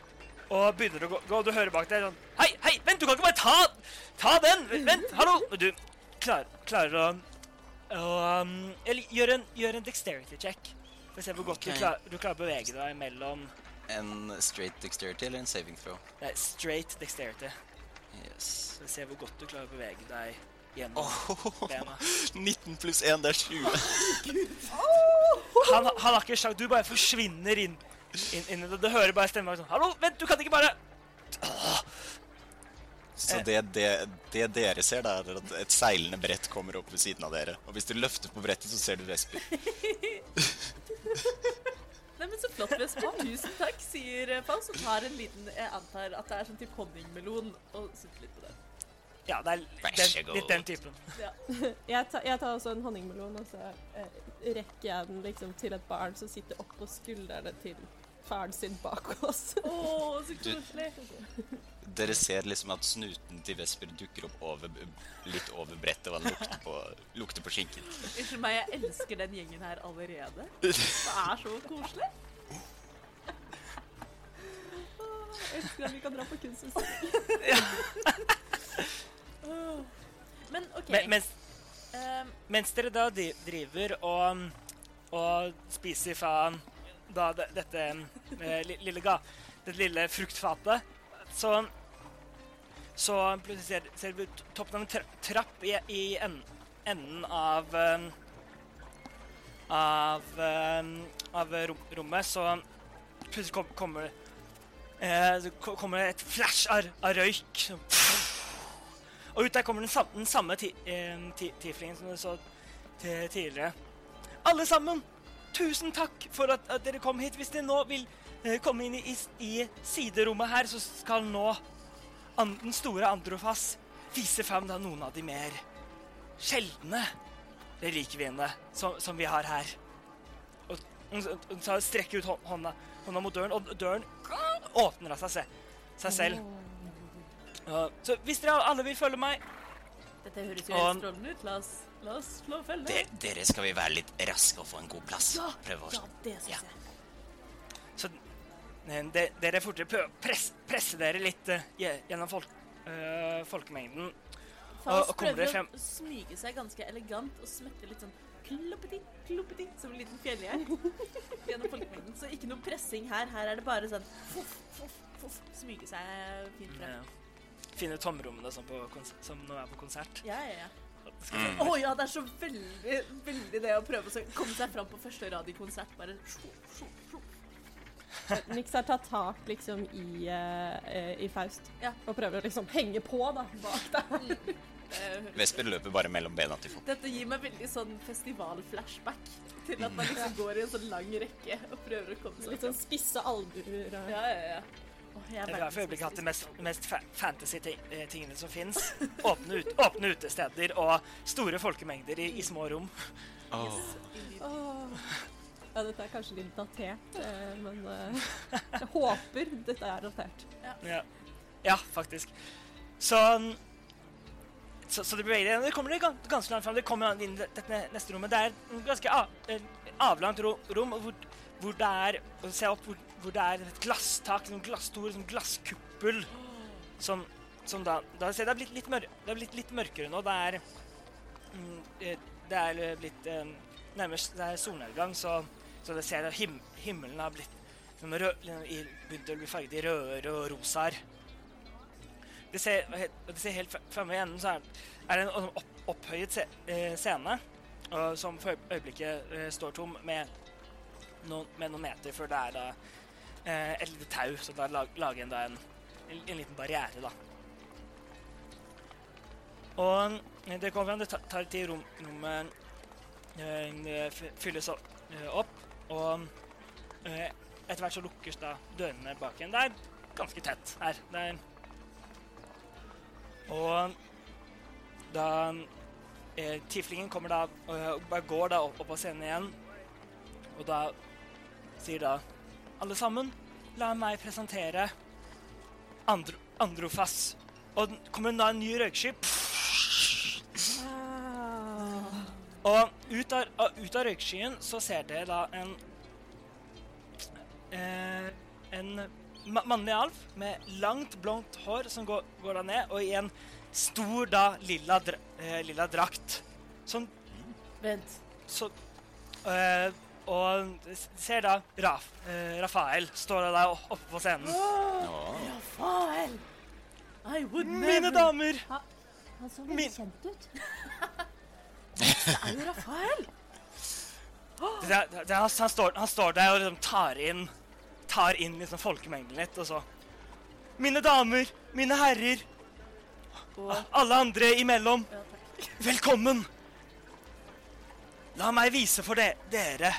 og begynner å gå, gå, og du hører bak deg sånn Hei, hei, vent, du kan ikke bare ta, ta den! Vent, hallo! Og du klar, klarer å, å um, eller, gjør, en, gjør en dexterity check. For å se hvor godt du, klar, du klarer å bevege deg mellom En straight dexterity eller en saving throw? nei, straight dexterity. Yes. For å se hvor godt du klarer å bevege deg gjennom oh, bena. 19 pluss 1, det er 20. Han, han har ikke sjans, du bare forsvinner inn, inn, inn i det. Du hører bare stemmen sånn Hallo, vent, du kan ikke bare Så det, det, det dere ser, da, er at et seilende brett kommer opp ved siden av dere. Og hvis du løfter på brettet, så ser du Vesper. Nei, men Så flott, Vesper. Tusen takk, sier Paus og tar en liten Jeg antar at det er sånn type honningmelon, og sutter litt på den. Ja, det er den, litt den typen. Ja. jeg, tar, jeg tar også en honningmelon, og så eh, rekker jeg den liksom til et barn som sitter oppå skuldrene til faren sin bak oss. Å, så Du- koselig. Dere ser liksom at snuten til Vesper dukker opp over, litt over brettet, og han lukter på, lukter på skinken. Unnskyld meg, jeg elsker den gjengen her allerede. Det er så koselig. Jeg elsker at vi kan dra på kunstutstilling. Men OK. Men, mens, um, mens dere da driver og, og spiser faen da dette eh, lille ga, dette lille fruktfatet, så så plutselig ser, ser t- toppen av en tra trapp i, i en, enden av eh, av, eh, av rom, rommet, så plutselig kom, kommer det ko- kommer et flash av, av røyk. Og ut der kommer den, samme, samme ti eh, ti tieflingen som du så tidligere. Alle sammen, tusen takk for at, at dere kom hit. Hvis dere nå vil eh, komme inn i, i, i siderommet her, så skal nå den store Androfas viser fram da noen av de mer sjeldne relikviene som, som vi har her. Og hun strekker ut hånda, hånda mot døren, og døren åpner av seg, se, seg selv. Og, så hvis dere alle vil følge meg Dette høres jo helt strålende ut. La oss, la oss slå følge. De, dere skal vi være litt raske og få en god plass. Ja, Prøve å ja, det syns Ja. jeg. Så de, dere fortere prøver å press, presse dere litt uh, gjennom folk, uh, folkemengden. Faust prøver å smyge seg ganske elegant og smette litt sånn kloppeti, kloppeti, som en liten fjellgjær gjennom folkemengden. Så ikke noe pressing her. Her er det bare sånn foff, foff, foff, smyge seg fint frem. Ja. finne tomrommene som, som nå er på konsert. Ja, ja, ja. Å oh, ja, det er så veldig, veldig det å prøve å komme seg fram på første rad i konsert. Bare sjo, sjo. Nix har tatt tak liksom i, uh, i Faust Ja. og prøver å liksom henge på da, bak der. Mm. Vesper løper bare mellom bena til folk. Dette gir meg veldig sånn festivalflashback til at man liksom går i en sånn lang rekke og prøver å komme seg Litt sånn spisse albuer. og- Ja, ja, ja. Jeg er har for øyeblikket hatt de mest, mest fa fantasy-tingene som fins. Åpne, ut, åpne utesteder og store folkemengder i, i små rom. Oh. Yes. Åh. Ja, dette er kanskje litt datert, eh, men eh, jeg håper dette er datert. Ja, ja faktisk. Så så, så det beveger. Dere kommer ganske langt fram. Det kommer inn i dette neste rommet. Det er et ganske avlangt rom hvor, hvor det er Se opp hvor, hvor det er et glasstak, en glasstor sånn glasskuppel som, som da, da ser Det er blitt litt, mør, det er blitt litt mørkere nå. Det er mm, eh, Det er blitt nærmest Det er solnedgang, så, så det ser at him, himmelen har blitt sånn rød, begynt å bli farget i røde og rosaer. Det ser, det ser helt fremme i enden så er, det en opp, opphøyet eh, scene som for øyeblikket eh, står tom med noen, med noen meter før det er da eh, et lite tau, som lager en en, en, en liten barriere, da. Og det kommer fram, det tar, tid rom, rommet fylles opp og eh, etter hvert så lukkes da dørene bak igjen. Det er ganske tett her. Det er og da eh, Tiflingen kommer da og og bare går da opp, opp på scenen igjen. Og da sier da Alle sammen, la meg presentere Andro, Androfas. Og kommer da en ny røyksky. Og ut av, ut av røykskyen så ser dere da en eh, En mannlig alv med langt, blondt hår som går, går da ned, og i en stor da lilla, dra eh, lilla drakt. Som Vent. så eh, Og ser da Raf, eh, Rafael står da oppe på scenen. Oh, Rafael! I would Mine never damer! Han så Min- kjent ut. Det er jo Rafael! Det, det, det, han, står, han står der og liksom tar inn Tar inn liksom folkemengden litt, og så Mine damer, mine herrer, Og alle andre imellom, ja, velkommen! La meg vise for de, dere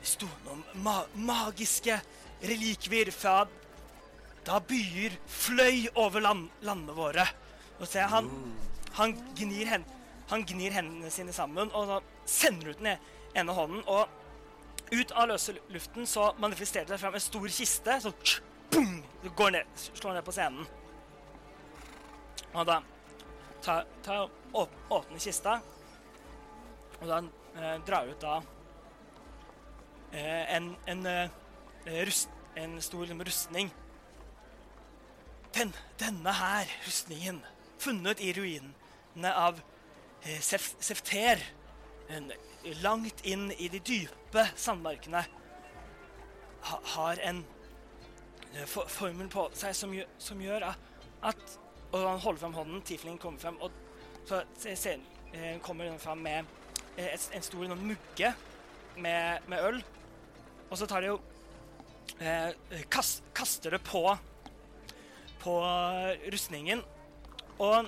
Det sto noen ma magiske relikvier fra da byer fløy over land, landene våre. Og se, han, han, gnir hen, han gnir hendene sine sammen og sender ut den ene hånden. Og ut av løse luften så manifesterer det fram en stor kiste. Så boom, går ned, slår ned på scenen. Og da tar ta, åp, åpner kista, og da eh, drar ut da eh, en, en, eh, rust, en stor liksom, rustning den, denne her rustningen, funnet i ruinene av Sefter, en, langt inn i de dype sandmarkene, ha, har en eh, for, formel på seg som, som gjør at, Og han holder fram hånden, Tifling kommer frem, og så se- se- eh, kommer hun fram med eh, en stor noen mugge med, med øl. Og så tar de jo eh, kast, Kaster det på på rustningen. Og,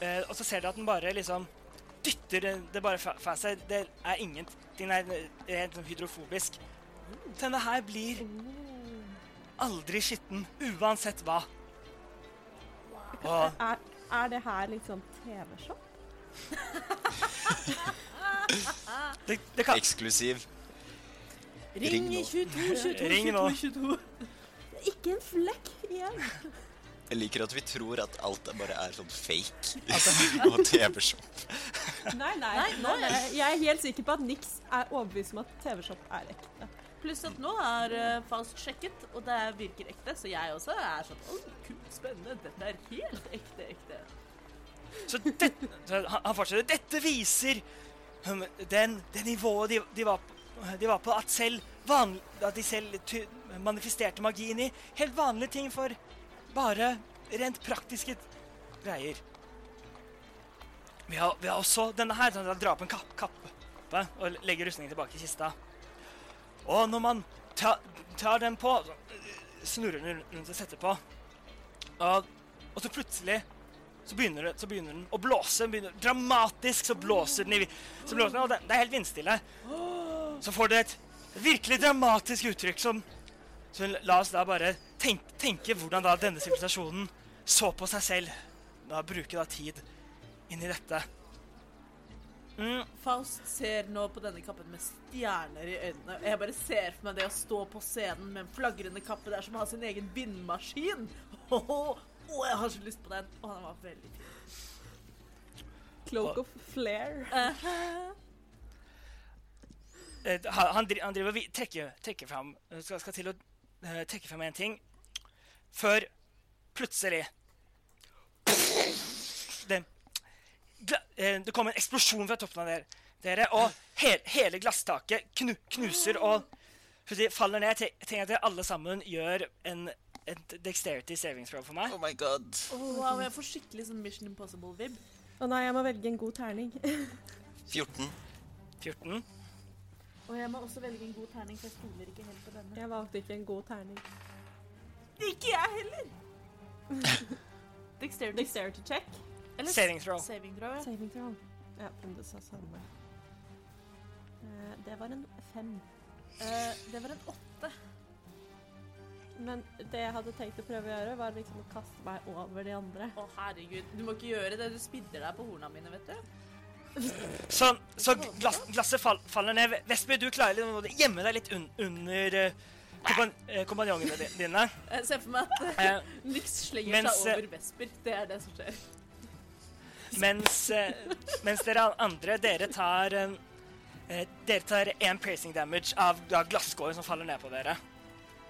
eh, og så ser dere at den bare liksom dytter det, bare fra, seg. Det er ingenting er, er sånn hydrofobisk. Denne her blir aldri skitten, uansett hva. Og Er, er det her litt sånn TV-shop? det, det kan Eksklusiv. Ring Ring nå. 22 22 Ring nå. 22 22. Ikke en flekk igjen. Jeg liker at vi tror at alt bare er sånn fake og TV-shop. Nei, nei, Nei, nei. Jeg er helt sikker på at niks er overbevist om at TV-shop er ekte. Pluss at nå er uh, Faust sjekket, og det virker ekte, så jeg også er sånn Oi, kult, spennende. Dette er helt ekte, ekte. Så, det, så han, fortsetter. Dette viser um, den, det nivået de, de, var, på- de var på. At selv vanlig, at de selv ty, manifesterte magien i helt vanlige ting for bare rent praktiske greier. Vi har, vi har også denne her. Sånn, at drar på en kapp, kappe og legger rustningen tilbake i kista. Og når man tar, tar den på, øh, snurrer den rundt og setter på, og, og så plutselig så begynner, det, så begynner den å blåse. Begynner, dramatisk så blåser den. i, så blåser den, og det, det er helt vindstille. Så får det et virkelig dramatisk uttrykk som Så la oss da bare tenk, tenke hvordan da denne sivilisasjonen så på seg selv. Da Bruke da tid inn i dette. Mm, Faust ser nå på denne kappen med stjerner i øynene. Jeg bare ser for meg det å stå på scenen med en flagrende kappe. Det er som har sin egen vindmaskin. Åh, åh, jeg har så lyst på den. Åh, den var veldig fin. Cloak of Flair. Uh, -huh. han, han driver og trekker, trekker fram skal, skal til å eh, trekke frem en ting før plutselig det, gla- eh, det kom en eksplosjon fra toppen av dere, dere og he, hele glasstaket knu, knuser og faller ned. Jeg tenker at alle sammen gjør en, et dexterity savings throw for meg. Oh my god. åh, wow, jeg får skikkelig sånn Mission Impossible-vib. Å nei, jeg må velge en god terning. 14. 14. Og jeg må også velge en god terning, for jeg stoler ikke helt på denne. Jeg valgte ikke en god terning. Ikke jeg heller! Dexterity. Dexterity check. Eller Saving throw. Saving throw, ja. Saving throw. Ja, om det sa samme. Uh, det var en fem. Uh, det var en åtte. Men det jeg hadde tenkt å prøve å gjøre, var liksom å kaste meg over de andre. Å, herregud. Du må ikke gjøre det. Du spidder deg på horna mine, vet du. Så, så glass, glasset fall, faller ned. Vesper, du klarer liksom å gjemme deg litt un, under eh, kompan, eh, kompanjongene dine. Jeg ser for meg at uh, Nix slenger Mens, seg over vesper. Det er det som skjer. mens, mens dere andre, dere tar Dere tar én piercing damage av da glasskåren som faller ned på dere.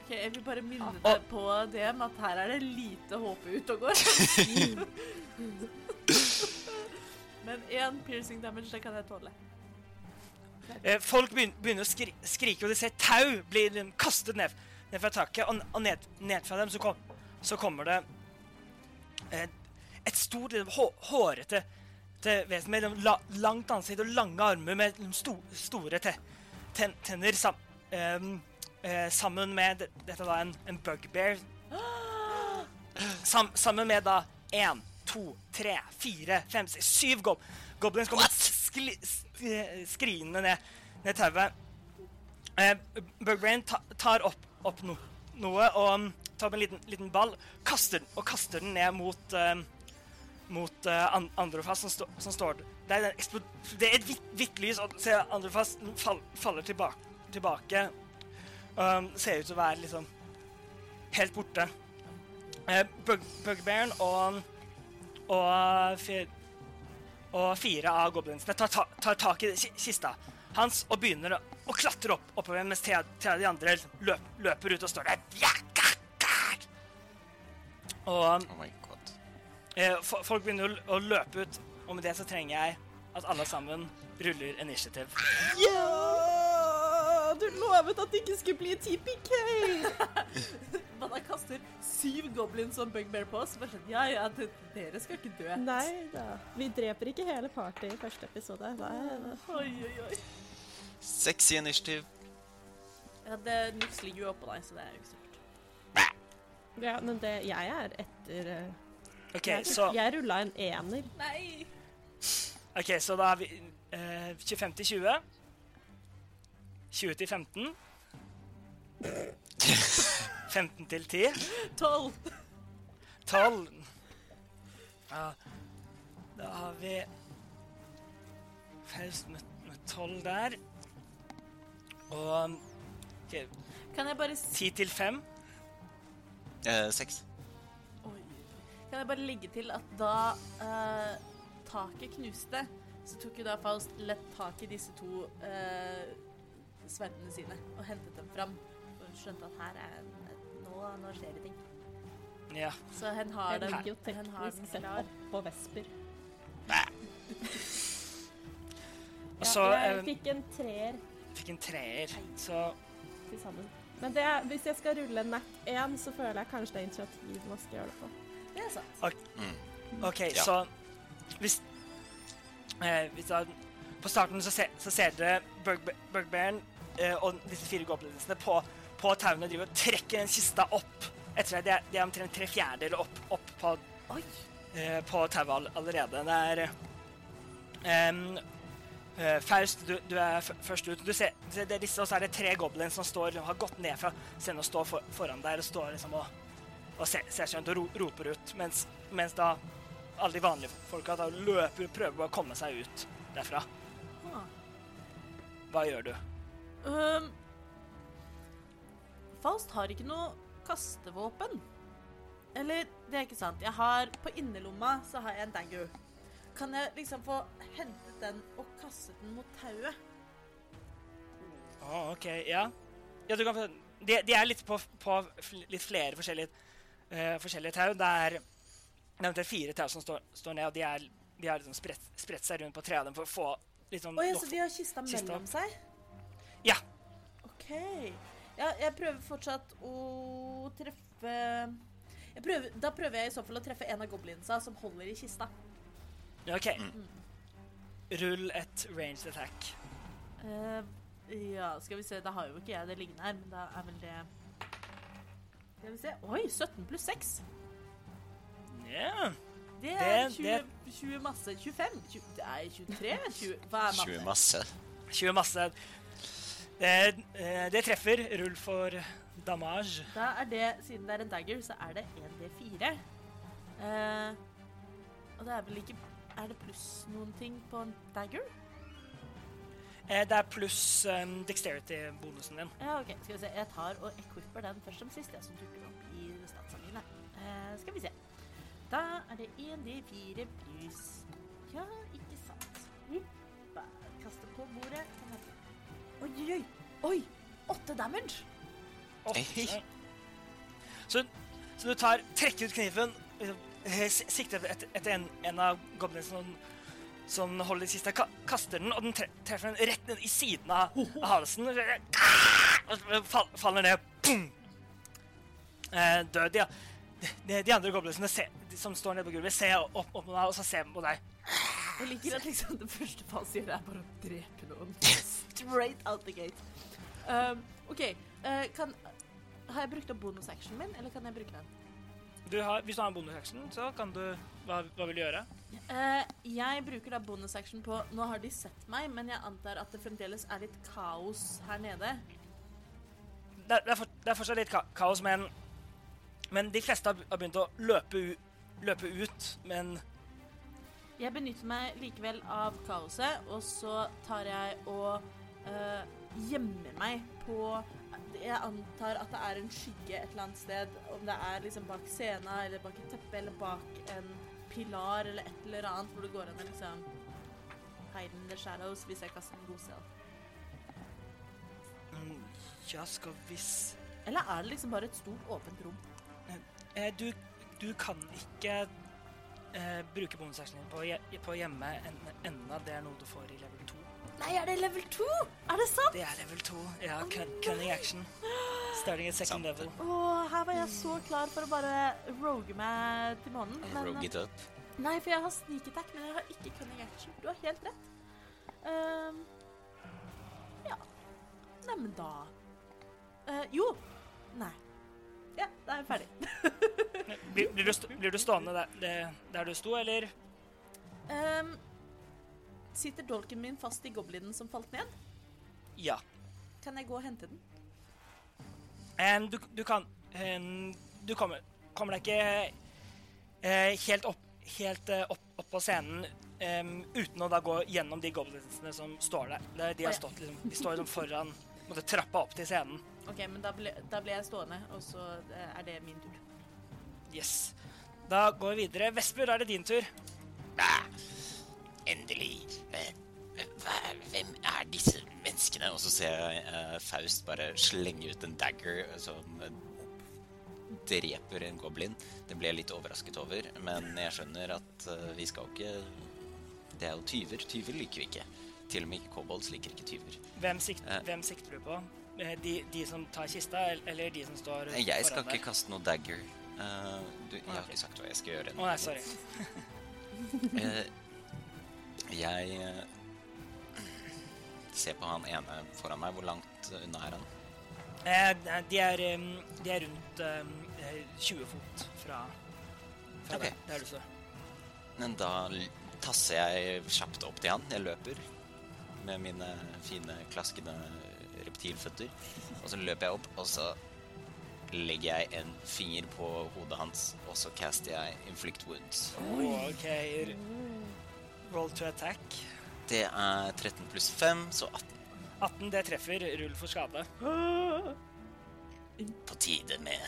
Ok, Jeg vil bare minne Og- deg på det med at her er det lite håpe ute og går. Men én piercing damage, det kan jeg tåle. Eh, folk begynner å skri skrike, og de ser tau bli kastet ned, ned fra taket. Og, og ned, ned fra dem så, kom, så kommer det eh, et stort, liksom, hå, hårete vesen med la, langt ansikt og lange armer med sto, store te, ten, tenner sam, em, eh, sammen med det- Dette var en, en bugbear. Sam, sammen med da én, to, tre, fire, fem, seks, syv gob goblins kommer skli, sk- skriende ned, ned tauet. Eh, Bugbrain ta, tar opp, opp no, noe og um, tar opp en liten, liten ball kaster, den, og kaster den ned mot um, mot an, Androfast, som, sto som står Det er, det er et hvitt, lys, og ser Androfast fall, faller tilbake. tilbake. Um, ser ut til å være liksom helt borte. Eh, Bug, Bugbearen og og, fi- og fire av goblinsene tar, ta, tar tak i kista hans og begynner å, klatre opp oppover, mens tre, tre av de andre løp, løper ut og står der. Og Oh my god. eh, folk begynner å, å løpe ut, og med det så trenger jeg at alle sammen ruller initiativ. Ja! Du lovet at det ikke skulle bli TPK! Man kaster syv goblins og bugbear på oss. Bare sånn, ja, ja, det, dere skal ikke dø. Nei da. Vi dreper ikke hele partyet i første episode. Nei, nei. Oi, oi, oi. Sexy initiativ. Ja, det Nux ligger jo oppå deg, så det er jo ikke så lurt. Ja, men det, jeg er etter eh, OK, jeg, så, jeg rulla en ener. Nei! ok, så da er vi eh, 25 til 20. 20 til 15. 15 til 10. Tolv! 12. Ja, da har vi Faust med, med 12 der. Og ok, Kan jeg bare si 10 til 5. Eh, 6. Oi. Kan jeg bare legge til at da eh, taket knuste, så tok jo da Faust lett tak i disse to eh, sverdene sine og hentet dem fram. Og hun skjønte at her er en, et, nå, skjer det ting. Ja. Så hun har den, ligger jo har den teknisk sett klar. oppå vesper. Og så ja, jeg fikk en treer fikk en treer. Så til sammen. Men det, hvis jeg skal rulle NAC 1, så føler jeg kanskje det er initiativ man skal gjøre det på. Det er sant. OK, Ja. så hvis, eh, hvis da, På starten så, se, så ser dere Bug- Bugbearen eh, og disse fire goblinsene på, på tauene driver og trekker den kista opp. Etter seg. De er, de er omtrent tre fjerdedeler opp, opp på, eh, på tauet all, allerede. Det er um, uh, Faust, du, du er først ut. Du ser, det er disse, og så er det tre goblins som står, har gått ned fra scenen og står for, foran der og står liksom og, og ser, ser seg rundt og ro, roper ut. Mens, mens da alle de vanlige folka da løper og prøver å komme seg ut derfra. Hva gjør du? Um, Faust har ikke noe kastevåpen. Eller, det er ikke sant. Jeg har På innerlomma så har jeg en dagger. Kan jeg liksom få hentet den og kastet den mot tauet? Å, OK, ja. ja du kan, få- de, de er litt på, på litt flere forskjellige, uh, forskjellige tau. Det er er fire tau som står, står ned, og de, er, de har liksom spredt, spredt seg rundt på tre av dem for å få litt sånn Å ja, så de har kista Kista. mellom seg? Ja. OK. Ja, jeg prøver fortsatt å treffe jeg prøver, Da prøver jeg i så fall å treffe en av goblinsa som holder i kista. ja, OK. Rull et ranged attack. Uh, ja, skal vi se. Da har jo ikke jeg det liggende her, men da er vel det Skal vi se. Oi, 17 pluss 6. Ja. Det er Det- 20, det- 20 masse. 25? 20, det er 23? 20, hva er 20 masse. 20 masse. Eh, eh, det treffer. Rull for damage. Da er det, siden det er en dagger, så er det 1D4. Uh, og det er vel ikke Er det pluss noen ting på en dagger? Eh, det er pluss um, dexterity-bonusen din. Ja, OK. Skal vi se. Jeg tar og equipper den først som sist, det som dukker opp i statssangene. Eh, skal vi se. Da er det 1D4 pluss Ja, ikke sant. Hoppa. Kaste på bordet. Oi, oi, oi. Oi! Åtte damage. Hei. Så, så du tar, trekker ut kniven, liksom, eh, sikter etter, etter en, en av goblinsene som, som holder i siste kaster den, og den treffer den rett ned i siden av, av halsen. Og fall, faller ned. Boom! Eh, død, ja. De, de andre goblinsene som står nede på gulvet, ser opp, opp på deg, og så ser de på deg. Jeg liker at liksom det første Fals gjør, er bare å drepe noen. Straight out the gate. Um, OK. Uh, kan, har jeg brukt opp bonusactionen min, eller kan jeg bruke den? Du har, hvis du har en bonusaction, så kan du Hva, hva vil du gjøre? Uh, jeg bruker da bonusaction på Nå har de sett meg, men jeg antar at det fremdeles er litt kaos her nede. det, det, er for, det er fortsatt litt ka kaos, men, men de fleste har, begynt å løpe, løpe ut. Men Jeg benytter meg likevel av kaoset, og så tar jeg og eh, gjemmer meg på Jeg antar at det er en skygge et eller annet sted. Om det er liksom bak scenen, eller bak et teppe, eller bak en pilar, eller et eller annet, hvor det går an å liksom hide in the shadows hvis jeg kaster en god selv. mm, Ja, skal hvis. Eller er det liksom bare et stort, åpent rom? Eh, du, du kan ikke eh, bruke bonusactionen din på, å gjemme en, enda. Det er noe du får i level 2. Nei, er det level 2? Er det sant? Det er level 2. Ja, cun- cunning action. Starting at second level. Åh, her var jeg så klar for å bare roge meg til månen. Men, Rogue it up. Nei, for jeg har sneak attack, men jeg har ikke cunning action. Du har helt rett. Um, ja. Nei, men da uh, Jo. Nei. Ja, da er jeg ferdig. Blir, blir, du, st blir du stående der, der, du sto, eller? Ehm, sitter dolken min fast i goblinen som falt ned? Ja. Kan jeg gå og hente den? Um, du, du kan um, Du kommer, kommer deg ikke uh, helt, opp, helt uh, opp, opp på scenen um, uten å da gå gjennom de goblinsene som står der. De, de, ja. stått, liksom, de står liksom foran måtte, trappa opp til scenen. OK, men da ble, da ble jeg stående, og så eh, er det min tur. Yes. Da går vi videre. Vesper, da er det din tur. Ah, endelig. Eh, hva, hvem er disse menneskene? Og så ser jeg eh, Faust bare slenge ut en dagger som eh, dreper en goblin. Det ble jeg litt overrasket over, men jeg skjønner at eh, vi skal ikke Det er jo tyver. Tyver liker vi ikke. Til og med ikke kobolds liker ikke tyver. Hvem, sikt, Eh. hvem sikter du på? Eh, De, de som tar kista, eller de som står Eh, Jeg skal ikke deg? kaste noe dagger. Uh, du, jeg har ikke sagt hva jeg skal gjøre. Å nei, sorry. Eh, jeg eh, ser på han ene foran meg. Hvor langt unna er han? Eh, de, er, de er rundt eh, 20 fot fra, fra okay. der, der du står. Men da tasser jeg kjapt opp til han. Jeg løper med mine fine, klaskende reptilføtter. Og så løper jeg opp, og så legger jeg en finger på hodet hans, og så caster jeg inflict wounds. OK. r- Roll to attack. Det er 13 pluss 5, så 18. 18, det treffer. Rull for skade. På tide med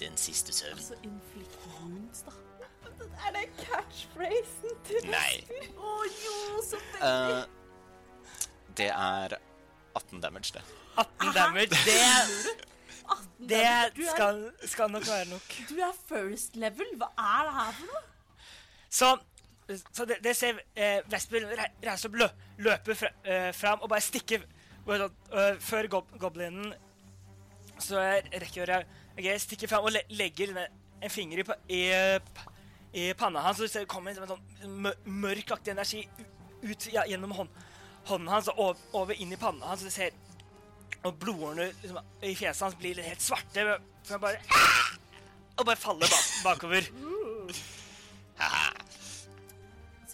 den siste søvn. Altså inflict wounds, da. Er det catchphrasen til Nei. Å jo, så veldig. Uh, det er 18 damage, det. 18 damage, det, 18 det damage. skal, skal nok være nok. du er first level. Hva er det her for noe? Så, så det, det ser eh, Vesper re- reiser opp, lø, løper fra, eh, fram og bare stikker sånn, eh, før gob goblinen Så jeg rekker jeg okay, stikker fram og le legger en finger i, i, i panna hans, og det kommer en sånn mørkaktig energi ut ja, gjennom hånd, hånden hans og over, over inn i panna hans. Så du ser og blodårene liksom, i fjeset hans blir helt svarte. For han bare Og bare faller bak, bakover.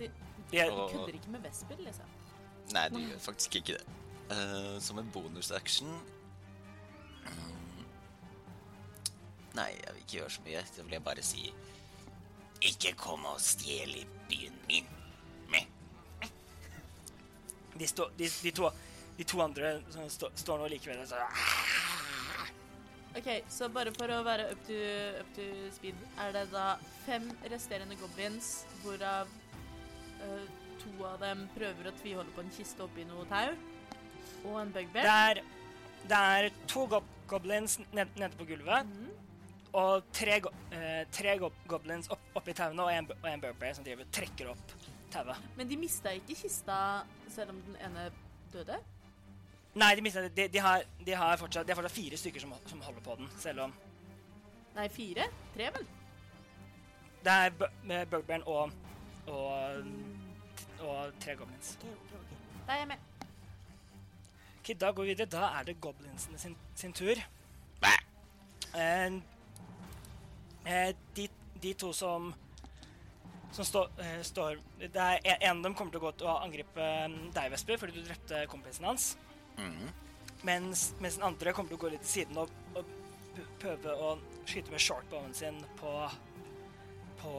Jeg, du Og- kødder ikke med Vesper, liksom. Nei, du gjør faktisk ikke det. Uh, som en bonusaction mm, Nei, jeg vil ikke gjøre så mye. Da vil jeg bare si Ikke kom og stjel i byen min. De, stå, de, de, to, de to andre som stå, står nå like ved deg. Så, Ok, Så bare for å være up to, up to speed, er det da fem resterende goblins, hvorav eh, to av dem prøver å tviholde på en kiste oppi noe tau, og en det, bugbear? er, det er to go goblins ned, nede på gulvet, Mhm. og tre, go uh, tre go goblins opp, oppi tauene, og en, og en bugbear som driver trekker opp tauet. Men de mista ikke kista selv om den ene døde? Nei, de, mista, de, de, har, de, har fortsatt, de har fortsatt fire stykker som, som holder på den, selv om Nei, fire? Tre, vel? det er bugbearen og, og, og tre goblins. Da er jeg med. Da går vi videre. Da er det goblinsene sin, sin tur. Eh, eh, de, de to som som stå, eh, står det er, En en av dem kommer til å gå til å angripe eh, deg, Vesper, fordi du drepte kompisen hans. Mhm. Mens, mens den andre kommer til å gå litt til siden og, og prøve å skyte med shortbowen sin på på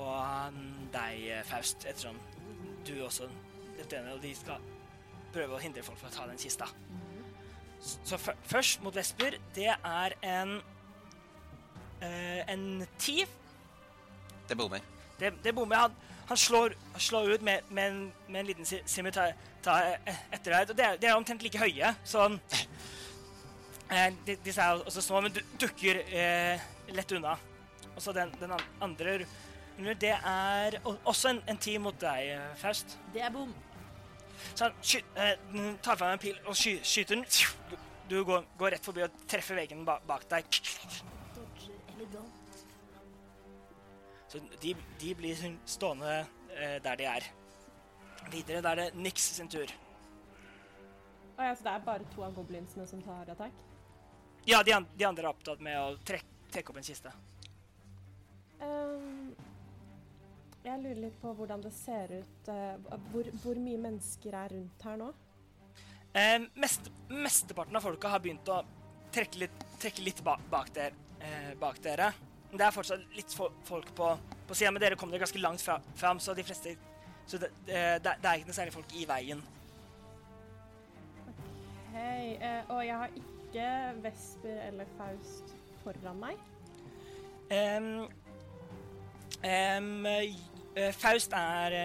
um, deg, eh, Faust, ettersom du også og de skal prøve å hindre folk fra å ta den kista. Så fø- først mot Vesper, det er en uh, en tiv. Det bommer. Det, det bommer. Han, han slår, han slår ut med, med, en, med en liten si- simultan etter deg. og Det er, det er omtrent like høye, så uh, Disse er også små, men du dukker uh, lett unna. Og så den, den andre det er også en, en tid mot deg, eh, Faust. Det er bom. Så han sky, eh, tar fram en pil og sky, skyter den. Du, går, går rett forbi og treffer veggen ba, bak deg. Så de, de blir stående eh, der de er. Videre, da er det Nix sin tur. Å ja, så det er bare to av goblinsene som tar attakk? Ja, de, an de andre er opptatt med å trekke, trekke opp en kiste. Ehm, jeg lurer litt på hvordan det ser ut eh, hvor, hvor mye mennesker er rundt her nå? Eh, mest, mesteparten av folka har begynt å trekke litt, trekke litt ba bak, der, eh, bak dere. Det er fortsatt litt fo folk på, på sida, men dere kom dere ganske langt fra fram, så de fleste Så det, det, det er ikke noe særlig folk i veien. OK. eh, og jeg har ikke Vesper eller Faust foran meg. Um, um, Faust er,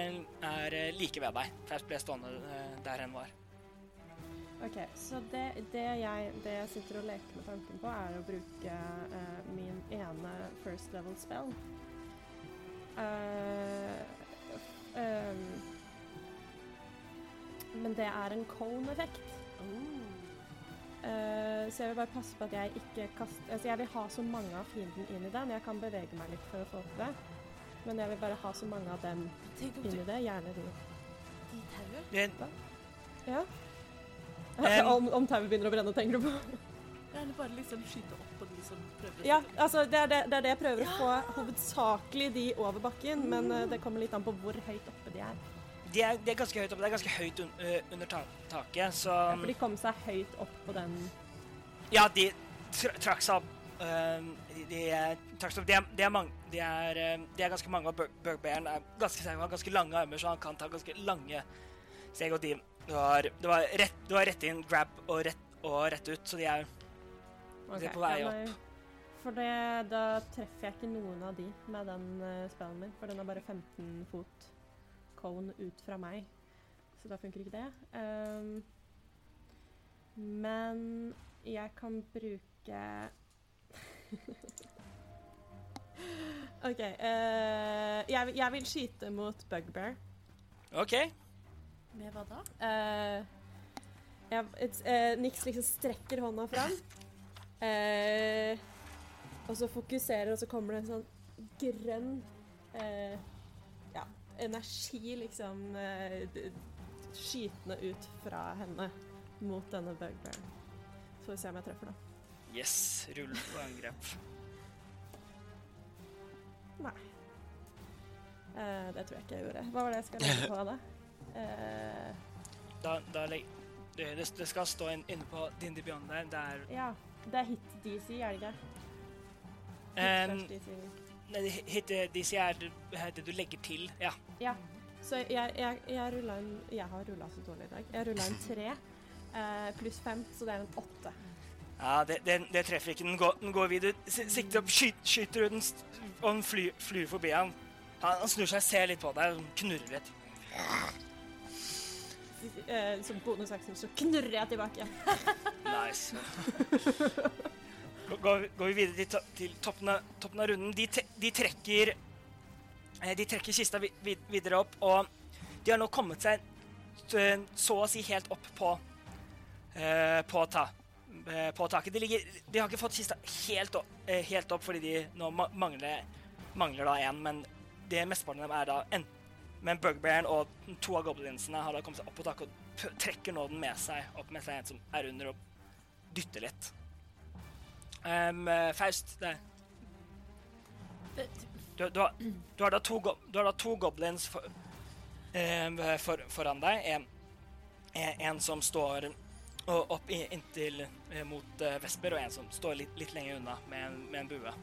er like ved deg. Faust ble stående eh, der hen var. Ok, så det, det, jeg, det jeg sitter og leker med tanken på, er å bruke uh, min ene first level spell. Uh, ehm, men det er en cone-effekt. Uh, så jeg vil bare passe på at jeg ikke kaster Altså, jeg vil ha så mange av fienden inn i den. Jeg kan bevege meg litt for å få til det. Men jeg vil bare ha så mange av dem Tenk om inn du i det. Gjerne de. De tauet. Det, Ja. Um, om om tauet begynner å brenne, tenker du på? Gjerne bare liksom skyte opp på de som prøver å Ja, altså det er det, det er det jeg prøver å få hovedsakelig de over bakken, men eh, det kommer litt an på hvor høyt oppe de er. de, er, de er ganske høyt oppe. Det er ganske høyt un under ta taket, så Ja, for de kom seg høyt opp på den Ja, de tra trakk seg opp. De, de eh, trakk seg er, eh, ganske mange, og Bug- Bugbearen er ganske sterk. Han har ganske lange armer, så han kan ta ganske lange steg. Og de det var, det var, rett, det var rett inn, grab og rett, og rett ut, så de er De er på vei ja, opp. For det, da treffer jeg ikke noen av de med den uh, spellen min, for den er bare 15 fot cone ut fra meg. Så da funker ikke det. Um, men jeg kan bruke OK. Uh, jeg, jeg vil skyte mot Bugbear. OK. Med hva da? Uh, jeg, et, uh, Nix liksom strekker hånda fram. Eh, og så fokuserer, og så kommer det en sånn grønn eh, ja, energi liksom skytende ut fra henne mot denne bugbearen. Så får vi se om jeg treffer, da. Yes. Rull på angrep. Nei. Eh, det tror jeg ikke jeg gjorde. Hva var det jeg skal legge på da? Eh, Da, da det, det skal stå inn, inne på Dindy Beyond der. Det er ja, det er hit DC, er det ikke? Nei, hit DC er det, det du legger til. Ja. Ja. Så jeg, jeg, jeg rulla en Jeg har rulla så dårlig i dag. Jeg rulla en tre eh, pluss fem, så det er en åtte. Ja, det, det, det treffer ikke. Den går, den går videre. Sikter opp, skyt, skyter ut den, og den fly, flyr forbi han. han. Han snur seg, ser litt på deg, og knurrer litt. Eh, som bonusaksjon så knurrer jeg tilbake. Nice. Gå- Går, vi- går vi videre til, to, til toppen, av, toppen av runden. De, te, de trekker eh, De trekker kista vi, vid, videre opp, og de har nå kommet seg eh, så å si helt opp på eh, på, ta, på taket. De, ligger, de har ikke fått kista helt opp, eh, helt opp fordi de nå mangler, mangler da én, men det mesteparten av dem er da en, Men Bugbearen og to av goblinsene har da kommet seg opp på taket og trekker nå den med seg opp med seg en som er under, og dytter litt. Um, eh, Faust, det Det- du, du, har, du, har da to, du har da to goblins for, um, for, foran deg. En, en som står o- opp inntil eh, mot eh, Vesper, og en som står litt, litt lenger unna med en, med en bue.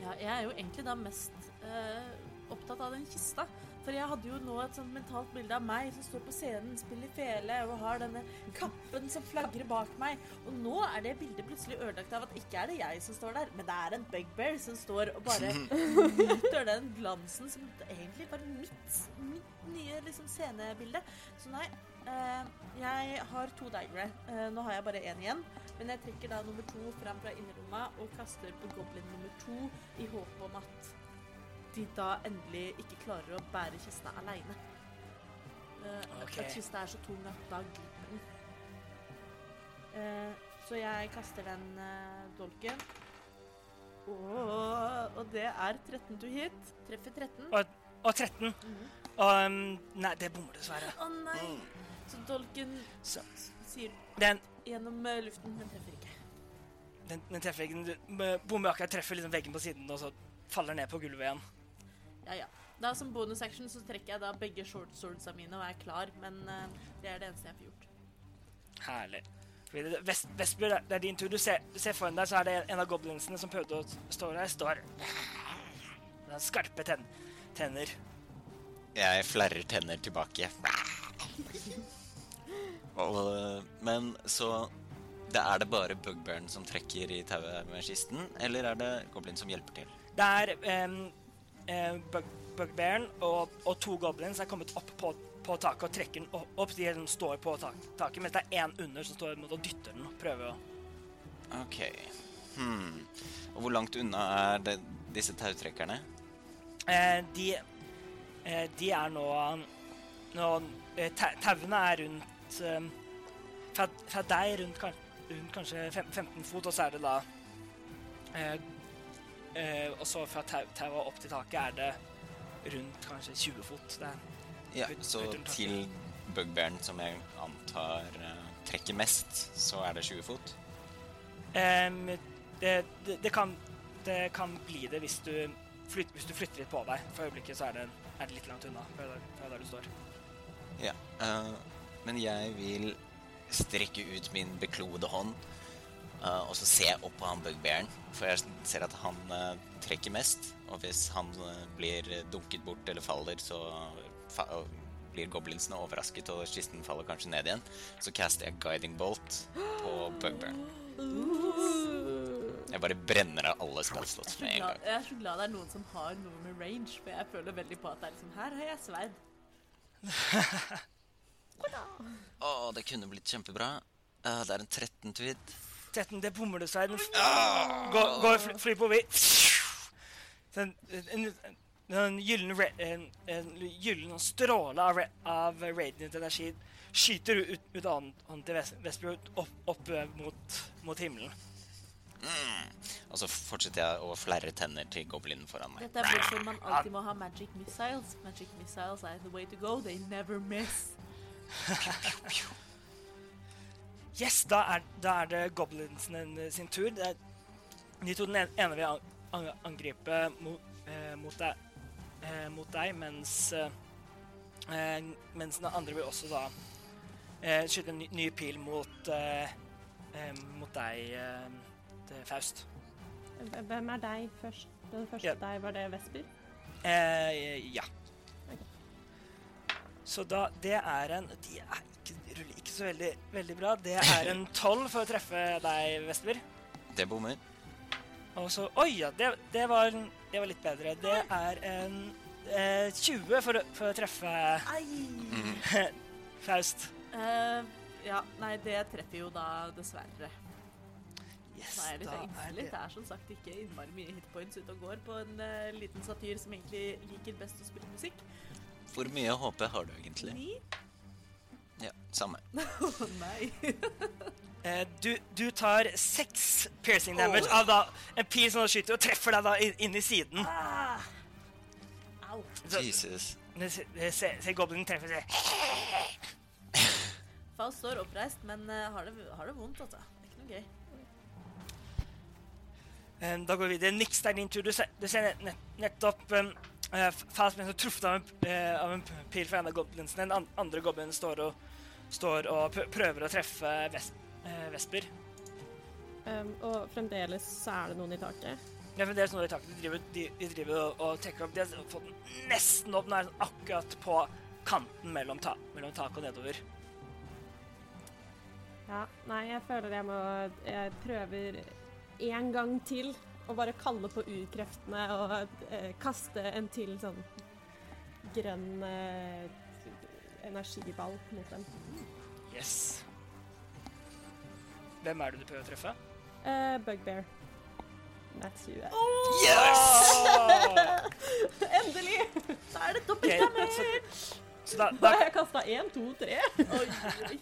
Ja, jeg er jo egentlig da mest eh, opptatt av den kista. For jeg hadde jo nå et sånt mentalt bilde av meg som står på scenen, spiller fele og har denne kappen som flagrer bak meg. Og nå er det bildet plutselig ødelagt av at ikke er det jeg som står der, men det er en bugbear som står og bare nyter den glansen som egentlig var mitt, mitt nye liksom, scenebilde. Så nei, jeg har to daggere. Eh, nå har jeg bare én igjen. Men jeg trekker da nummer to fram fra innerlomma og kaster på goblin nummer to i håp om at de da endelig ikke klarer å bære kista aleine. Uh, Ok. At kista er så tung at da griper den. Eh, så jeg kaster den eh, dolken. Og, og det er 13 to hit. Treffer 13. Og, og 13. Mm. Og um, Nei, det bommer dessverre. Å nei! Så dolken Så sier den, gjennom eh, luften, men treffer ikke. den, den treffer ikke. Bombejakka akkurat treffer liksom veggen på siden, og så faller ned på gulvet igjen. Ja, ja. Da Som bonusaction så trekker jeg da begge short swordsa mine og er klar, men uh, det er det eneste jeg får gjort. Herlig. Vest, Vestbjørn, det er- er din tur. Du ser, du ser foran deg, så er det en av goblinsene som prøvde å stå der, står Den har skarpe ten tenner. Jeg flerrer tenner tilbake. Men så det Er det bare bugbearen som trekker i tauet med kisten, eller er det goblin som hjelper til? Det er um, bug, Bugbearen og, og to goblins er kommet opp på, på taket og trekker den opp. De står på tak, taket, mens det er én under som står og dytter den. og Prøver å OK. Hmm. Og hvor langt unna er det, disse tautrekkerne? Eh, de, eh, de er nå, nå eh, Tauene er rundt eh, fra, fra deg rundt, rundt kanskje 15 fot, og så er det da eh, eh, Og så fra tau, taua opp til taket er det rundt kanskje 20 fot. Ja, Ut- så rundt til bugbearen, som jeg antar eh, trekker mest, så er det 20 fot? Um, det, det, det, kan, det kan bli det hvis du, flyt, hvis du flytter litt på deg. For øyeblikket så er det, er det litt langt unna fra der, fra der du står. Ja. eh, men jeg vil strekke ut min bekloede hånd, uh, og så se opp på han bugbearen. For jeg ser at han uh, trekker mest, og hvis han uh, blir dunket bort eller faller, så fa blir goblinsene overrasket, og kisten faller kanskje ned igjen. Så caster jeg guiding bolt på bugbearen. Jeg bare brenner av alle spellslott med en gang. jeg er så glad det er noen som har noe med range, for jeg føler veldig på at det er liksom Her har jeg sverd. Å, det kunne blitt kjempebra. Eh, det er en 13 to 13, det bommer du seg. Den f- går, går fly, flyr på vidt. En, en, en gyllen, re- en, en gyllen stråle av, re, av radiant energi skyter ut, ut av hånden til Ves- opp, opp eh, mot, mot himmelen. Og så fortsetter jeg å flerre tenner til goblinen foran meg. Dette er hvorfor man alltid må ha magic missiles. Magic missiles are the way to go. They never miss. Yes, da er, da er det goblinsene sin tur. Er, de to den ene- vil an- an- angripe mot, eh, mot, deg, eh, mot deg, mens, eh, eh, mens den andre vil også da eh, skyte en ny, ny pil mot, eh, mot deg, eh, Faust. Hvem er deg først? Den første Ja. deg, var det Vesper? Eh, ja. Så da Det er en De er ikke, ruller ikke så veldig, veldig bra. Det er en tolv for å treffe deg, Vestber. Det bommer. Og så Oi, ja, det, det, var, det var litt bedre. Det er en eh, 20 for, å- for å treffe Ai! Faust. Eh, ja, nei, det treffer jo da dessverre. Yes, Nå er litt da er det Det er som sagt ikke innmari mye hitpoints ute og går på en eh, liten satyr som egentlig liker best å spille musikk. Hvor mye HP har du egentlig? Ni? Ja, samme. Å nei. eh, du, du tar seks piercing damage av da en pil som skyter og treffer deg da inn, i siden. Ah. Au. Så, Jesus. Se, se- goblinen treffer seg. Faust står oppreist, men eh, har, det, har det vondt, altså. Det er ikke noe gøy. Eh, Da går vi videre. Nix, det er din tur. Du ser, du ser nett, nett, nettopp um, Faust blir så truffet av en, av en pil fra en av goblinsene. Den andre goblinen står og, står og prøver å treffe ves eh, Vesper. Um, og fremdeles så er det noen i taket. Ja, fremdeles noen i taket. De driver, de, de driver og, og trekker opp. De har fått den nesten opp. Den er sånn akkurat på kanten mellom, ta mellom taket og nedover. Ja, nei, jeg føler jeg må Jeg prøver én gang til å bare kalle på urkreftene og eh, kaste en til sånn grønn eh, energiball mot dem. Yes. Hvem er det du prøver å treffe? Eh, Bugbear. Nat 20. Yes! Endelig! Da er det dobbelt damage! Så da, Da da, har jeg kasta én, to, tre. Oi, oi.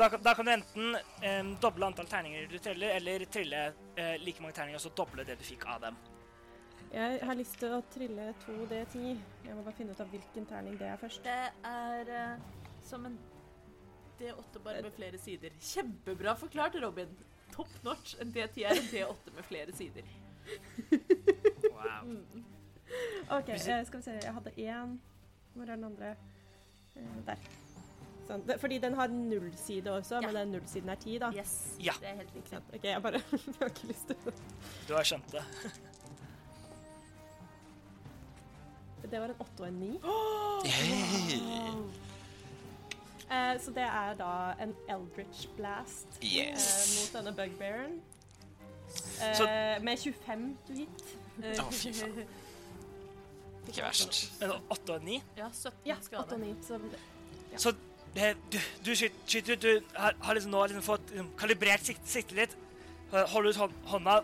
Da, kan- da kan du enten eh, doble antall terninger du triller, eller trille eh, like mange terninger og så doble det du fikk av dem. Jeg har lyst til å trille 2D10. Jeg må bare finne ut av hvilken terning det er først. Det er eh, som en D8 bare med flere sider. Kjempebra forklart, Robin. Top notch. En D10 er en D8 med flere sider. Wow. Mm. OK, eh, skal vi se. Jeg hadde én. Hvor er den andre? Eh, der. Sånn. Fordi den har nullside også, Ja. men den nullsiden er ti, da. Yes, Ja. det er helt riktig. sant? OK, jeg bare jeg har ikke lyst til det. Du har skjønt det. Det var en åtte og en ni. Eh, så det er da en Eldritch Blast eh, mot denne bugbearen. Eh, med 25 to hit. Eh, Å, fy faen. Ikke verst. Men åtte og ni? Ja, 17 Ja, 8 og 9. Så Ja. Så det, du, du skyter, ut, du har, har liksom nå liksom fått liksom, kalibrert sikt, siktet litt. Holder ut hånd, hånda,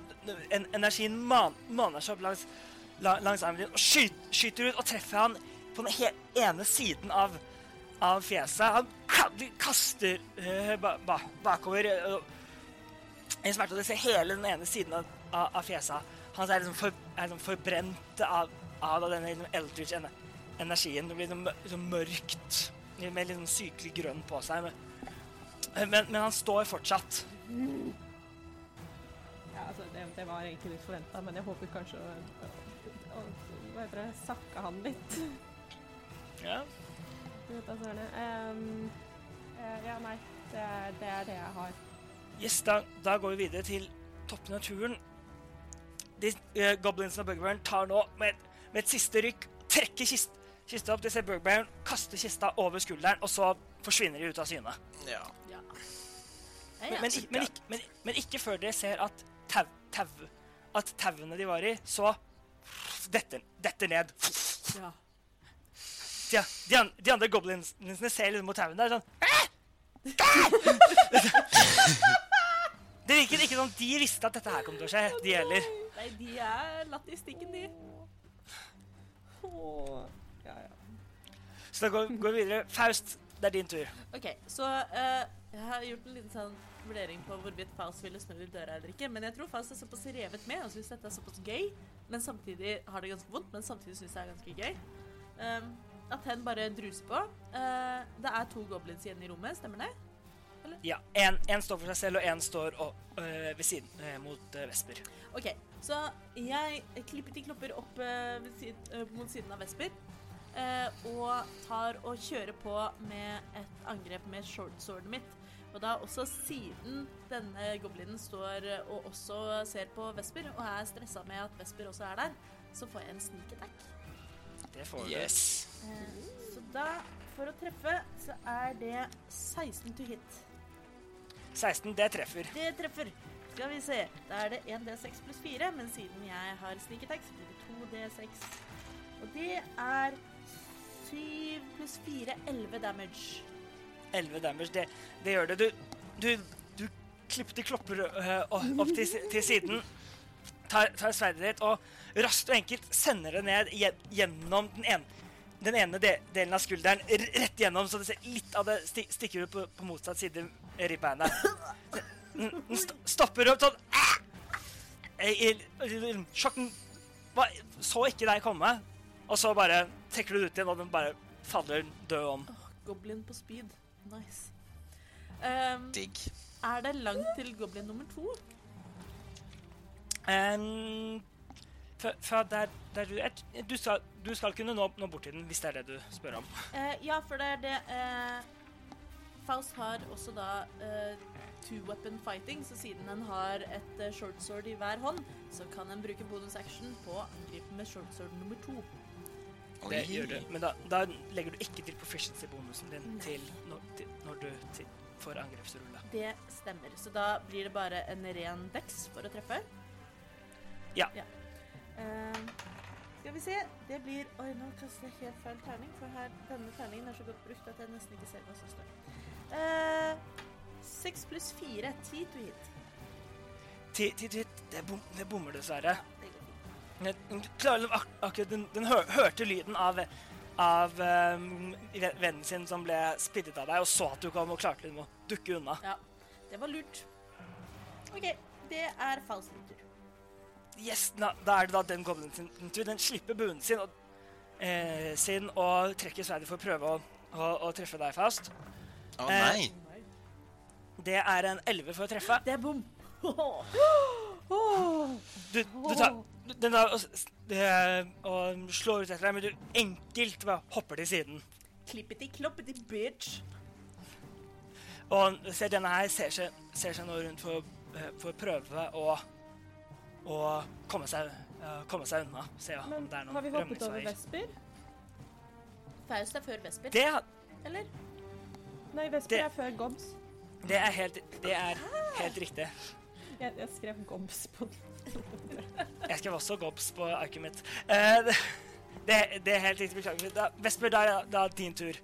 en, energien man, maner seg opp langs, la- langs armen din og skyter, skyter ut og treffer han på den he, ene siden av, av fjeset. Han kaster eh, ba, ba, bakover uh, i smerte, og du ser hele den ene siden av, av, av fjeset. Han er liksom, for, er liksom forbrent av, av denne liksom, eldridge-energien. Det blir liksom, liksom mørkt med sånn sykelig grønn på seg. Men, men, men han står fortsatt. Ja, altså, det, det var egentlig litt forventa, men jeg håper kanskje å, å, Hva heter det? Sakke han litt. Ja. Vet da. Ehm, eh, ja, nei. Det det er det jeg har. Yes, da, da går vi videre til toppen av turen. De uh, goblinsene og bugbearen tar nå med, med et siste rykk trekker kist, kista opp. De ser bugbearen kaste kista over skulderen, og så forsvinner de ut av syne. Ja. Ja. Men, men, men, ikke- men, men ikke før dere ser at tau, tau, at tauene de var i, så detter, detter ned. Ja. De, de, an- de andre goblinsene ser liksom mot tauene der sånn? Det virker ikke som de visste at dette her kom til å skje, de heller. Nei, de er latt i stikken, de. Åh. Ja, ja. Så da går, går vi videre. Faust, det er din tur. OK, så uh, jeg har gjort en liten sånn vurdering på hvorvidt Faust ville snudd i døra eller ikke. Men jeg tror Faust er såpass revet med og syns dette er såpass gøy, men samtidig har det ganske vondt, men samtidig syns det er ganske gøy. Um, at hen bare druser på. Uh, det er to goblins igjen i rommet, stemmer det? Ja, En, en står for seg selv, og en står og, øh, ved siden, øh, mot øh, Vesper. OK, så jeg klipper de klopper opp siden, mot siden av Vesper. Eh, og tar og kjører på med et angrep med shortswordet mitt. Og da også siden denne goblinen står eh, og også ser på Vesper, og er stressa med at Vesper også er der, så får jeg en sneak attack. Det får du. Yes. Eh, så da, for å treffe, så er det 16 to hit. 16, det treffer. Det treffer. Skal vi se. Da er det 1D6 pluss 4, men siden jeg har sneak attack, så blir det 2D6. Og det er 7 pluss 4, 11 damage. 11 damage, det, det gjør det. Du, du, du klipper de klopper øh, opp til, til siden, tar, tar sverdet ditt og raskt og enkelt sender det ned gjennom den ene, den ene de, delen av skulderen, rett gjennom, så det ser litt av det sti, stikker ut på, på motsatt side i ribbeinet. Den, st stopper opp sånn «Ah!» Sjokken så ikke deg komme, og så bare trekker du det ut igjen, og den bare faller død om. Oh, goblin på speed. Nice. Um, Digg. er det langt til goblin nummer to? Um, fra, fra der, der du er du skal, du skal kunne nå, nå bort til den, hvis det er det du spør om. Uh, ja, for det er det uh, Faust har også da uh, two weapon fighting, så siden den har et eh, short sword i hver hånd, så kan en bruke bonus action på angripen med short sword nummer to. Det Oi. gjør du. Men da, da legger du ikke til proficiency-bonusen din Nei. til når, til, når du til, får angrepsrulle. Det stemmer. Så da blir det bare en ren dex for å treffe. Ja. Eh, Skal vi se. Det blir Oi, nå kaster jeg helt feil terning, for her, denne terningen er så godt brukt at jeg nesten ikke ser hva som står. Eh, Seks pluss fire. Ti to hit. Ti, to hit. det, bom, det bommer dessverre. Den ak akkurat den, den hør, hørte lyden av, av um, vennen sin som ble splittet av deg, og så at du kom og klarte liksom å dukke unna. Ja, det var lurt. OK, det er Faust tur. Yes, da, da er det da den goblinen sin tur. Den slipper buen sin og, eh, sin og trekker sverdet for å prøve å, å, å treffe deg, Faust. Å oh, nei! Det er en 11 for å treffe. Det er bom. Du, du tar den der og, og slår ut etter deg, men du enkelt bare hopper til siden. Klippeti kloppeti bitch. Og ser denne her ser seg, ser seg nå rundt for, eh, for å prøve å, å komme, seg, eh, komme seg unna. Se om Men det er noen har vi hoppet over. Vesper? Faust er før Vesper, Det, eller? Nei, Vesper Det- er før Gobs. det, er helt, det er helt riktig. Jeg, jeg skrev Gobs på den. Jeg skrev også Gobs på arket mitt. Uh, det, det, det er helt riktig. Beklager. Vesper, da er da din tur.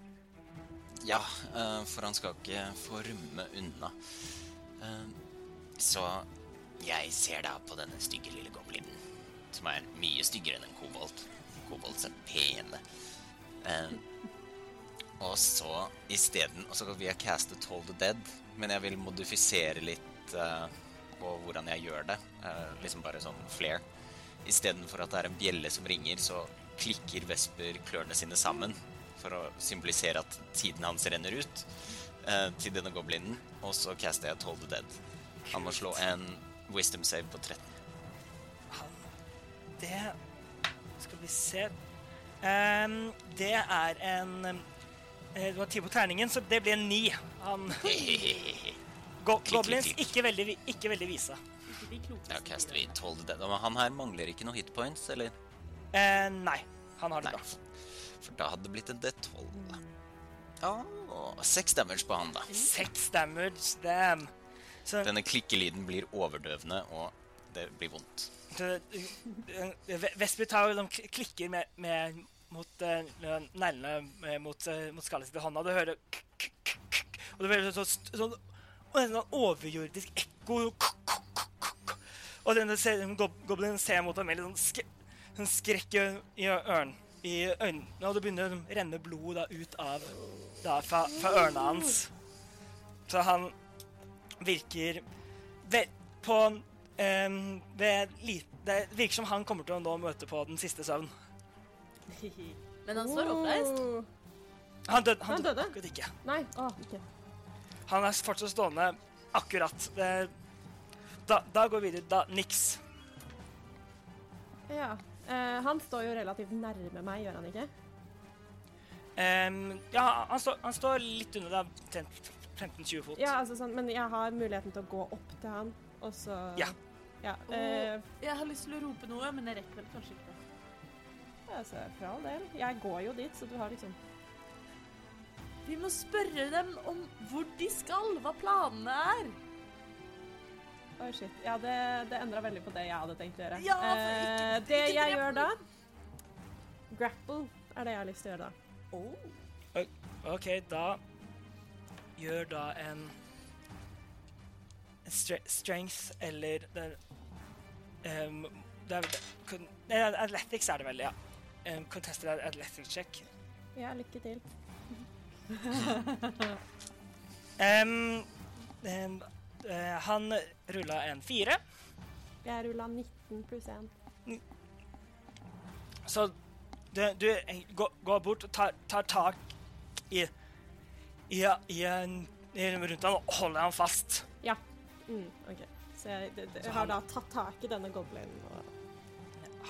Ja, uh, for han skal ikke få rømme unna. Uh, så jeg ser da på denne stygge lille goblinen, som er mye styggere enn en kobolt. Kobolts er pene. Og så isteden Og så vil jeg caste Toll the Dead, men jeg vil modifisere litt eh, på hvordan jeg gjør det. Eh, liksom bare sånn flair. Istedenfor at det er en bjelle som ringer, så klikker Vesper klørne sine sammen for å symbolisere at tiden hans renner ut eh, til denne goblinen. Og så caster jeg Toll the Dead. Han må slå en wisdom save på 13. Han Det Skal vi se um, Det er en Du har tid ti på terningen, så det blir en ni. Han Go Klikk, Goblins klikk, klikk. ikke veldig, ikke veldig vise. Ikke Cast vi the Dead. Men han her mangler ikke noe hit points, eller? Eh, nei, han har det Nei. bra. For da hadde det blitt en D12. Ja, seks damage på han, da. Seks damage, damn. Så Denne klikkelyden blir overdøvende, og det blir vondt. eh, Ve- Vesper tar liksom klikker med, med mot uh, neglene eh, mot, eh, mot skallet sitt i hånda. Du hører k- k- k- Og det blir sånn, sånn, og en sånn overjordisk ekko. Og denne goblinen ser mot ham med litt sånn, sånn skrekk i, ørene i øynene. Og det begynner å renne blod da, ut av da, fra, fra ørene hans. Så han virker ved, på um, ved Det virker som han kommer til å nå møte på den siste søvn. Men han står oppreist. Han, død, han Han døde døde? akkurat ikke. Nei, å, ikke. Han er fortsatt stående akkurat. Det, da, da går vi videre. Da, niks. Ja. Eh, han står jo relativt nærme meg, gjør han ikke? Um, ja, han, står- han står litt under deg, 15-20 fot. Ja, altså sånn, men jeg har muligheten til å gå opp til han, og så Ja. Ja, eh, Jeg har lyst til å rope noe, men jeg rekker vel kanskje ikke det. altså, for all del. Jeg går jo dit, så du har liksom Vi må spørre dem om hvor de skal, hva planene er. Oi, shit. Ja, det, det endra veldig på det jeg hadde tenkt å gjøre. Ja, for ikke- Eh, det ikke jeg gjør da. Grapple er det jeg har lyst til å gjøre da. OK, da gjør da en stre strength eller det, um, det er, Athletics er det vel, ja. Um, contested athletics check. Ja, lykke til. Em, um, uh, han rulla en fire, Jeg rulla 19 pluss 1. så du, du eh, går, går bort og tar, tar tak i, i, i, en- i rundt han og holder han fast. Ja. Mm, OK. Så jeg, det, det, Så jeg har han- da tatt tak i denne goblinen. Og,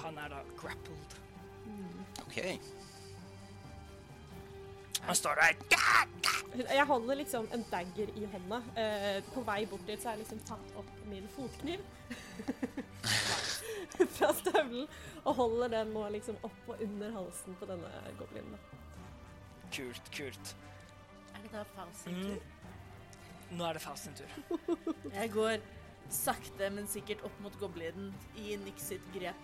Han er da grappled. OK. Han står der. jeg holder liksom en dagger i hånda. Eh, på vei bort dit så har jeg liksom tatt opp min fotkniv fra støvelen og holder den nå liksom opp og under halsen på denne goblinen. Kult, kult. Er det da Faust sin Mm. tur? Nå er det Faust sin tur. Jeg går sakte, men sikkert opp mot goblinen i Nix sitt grep.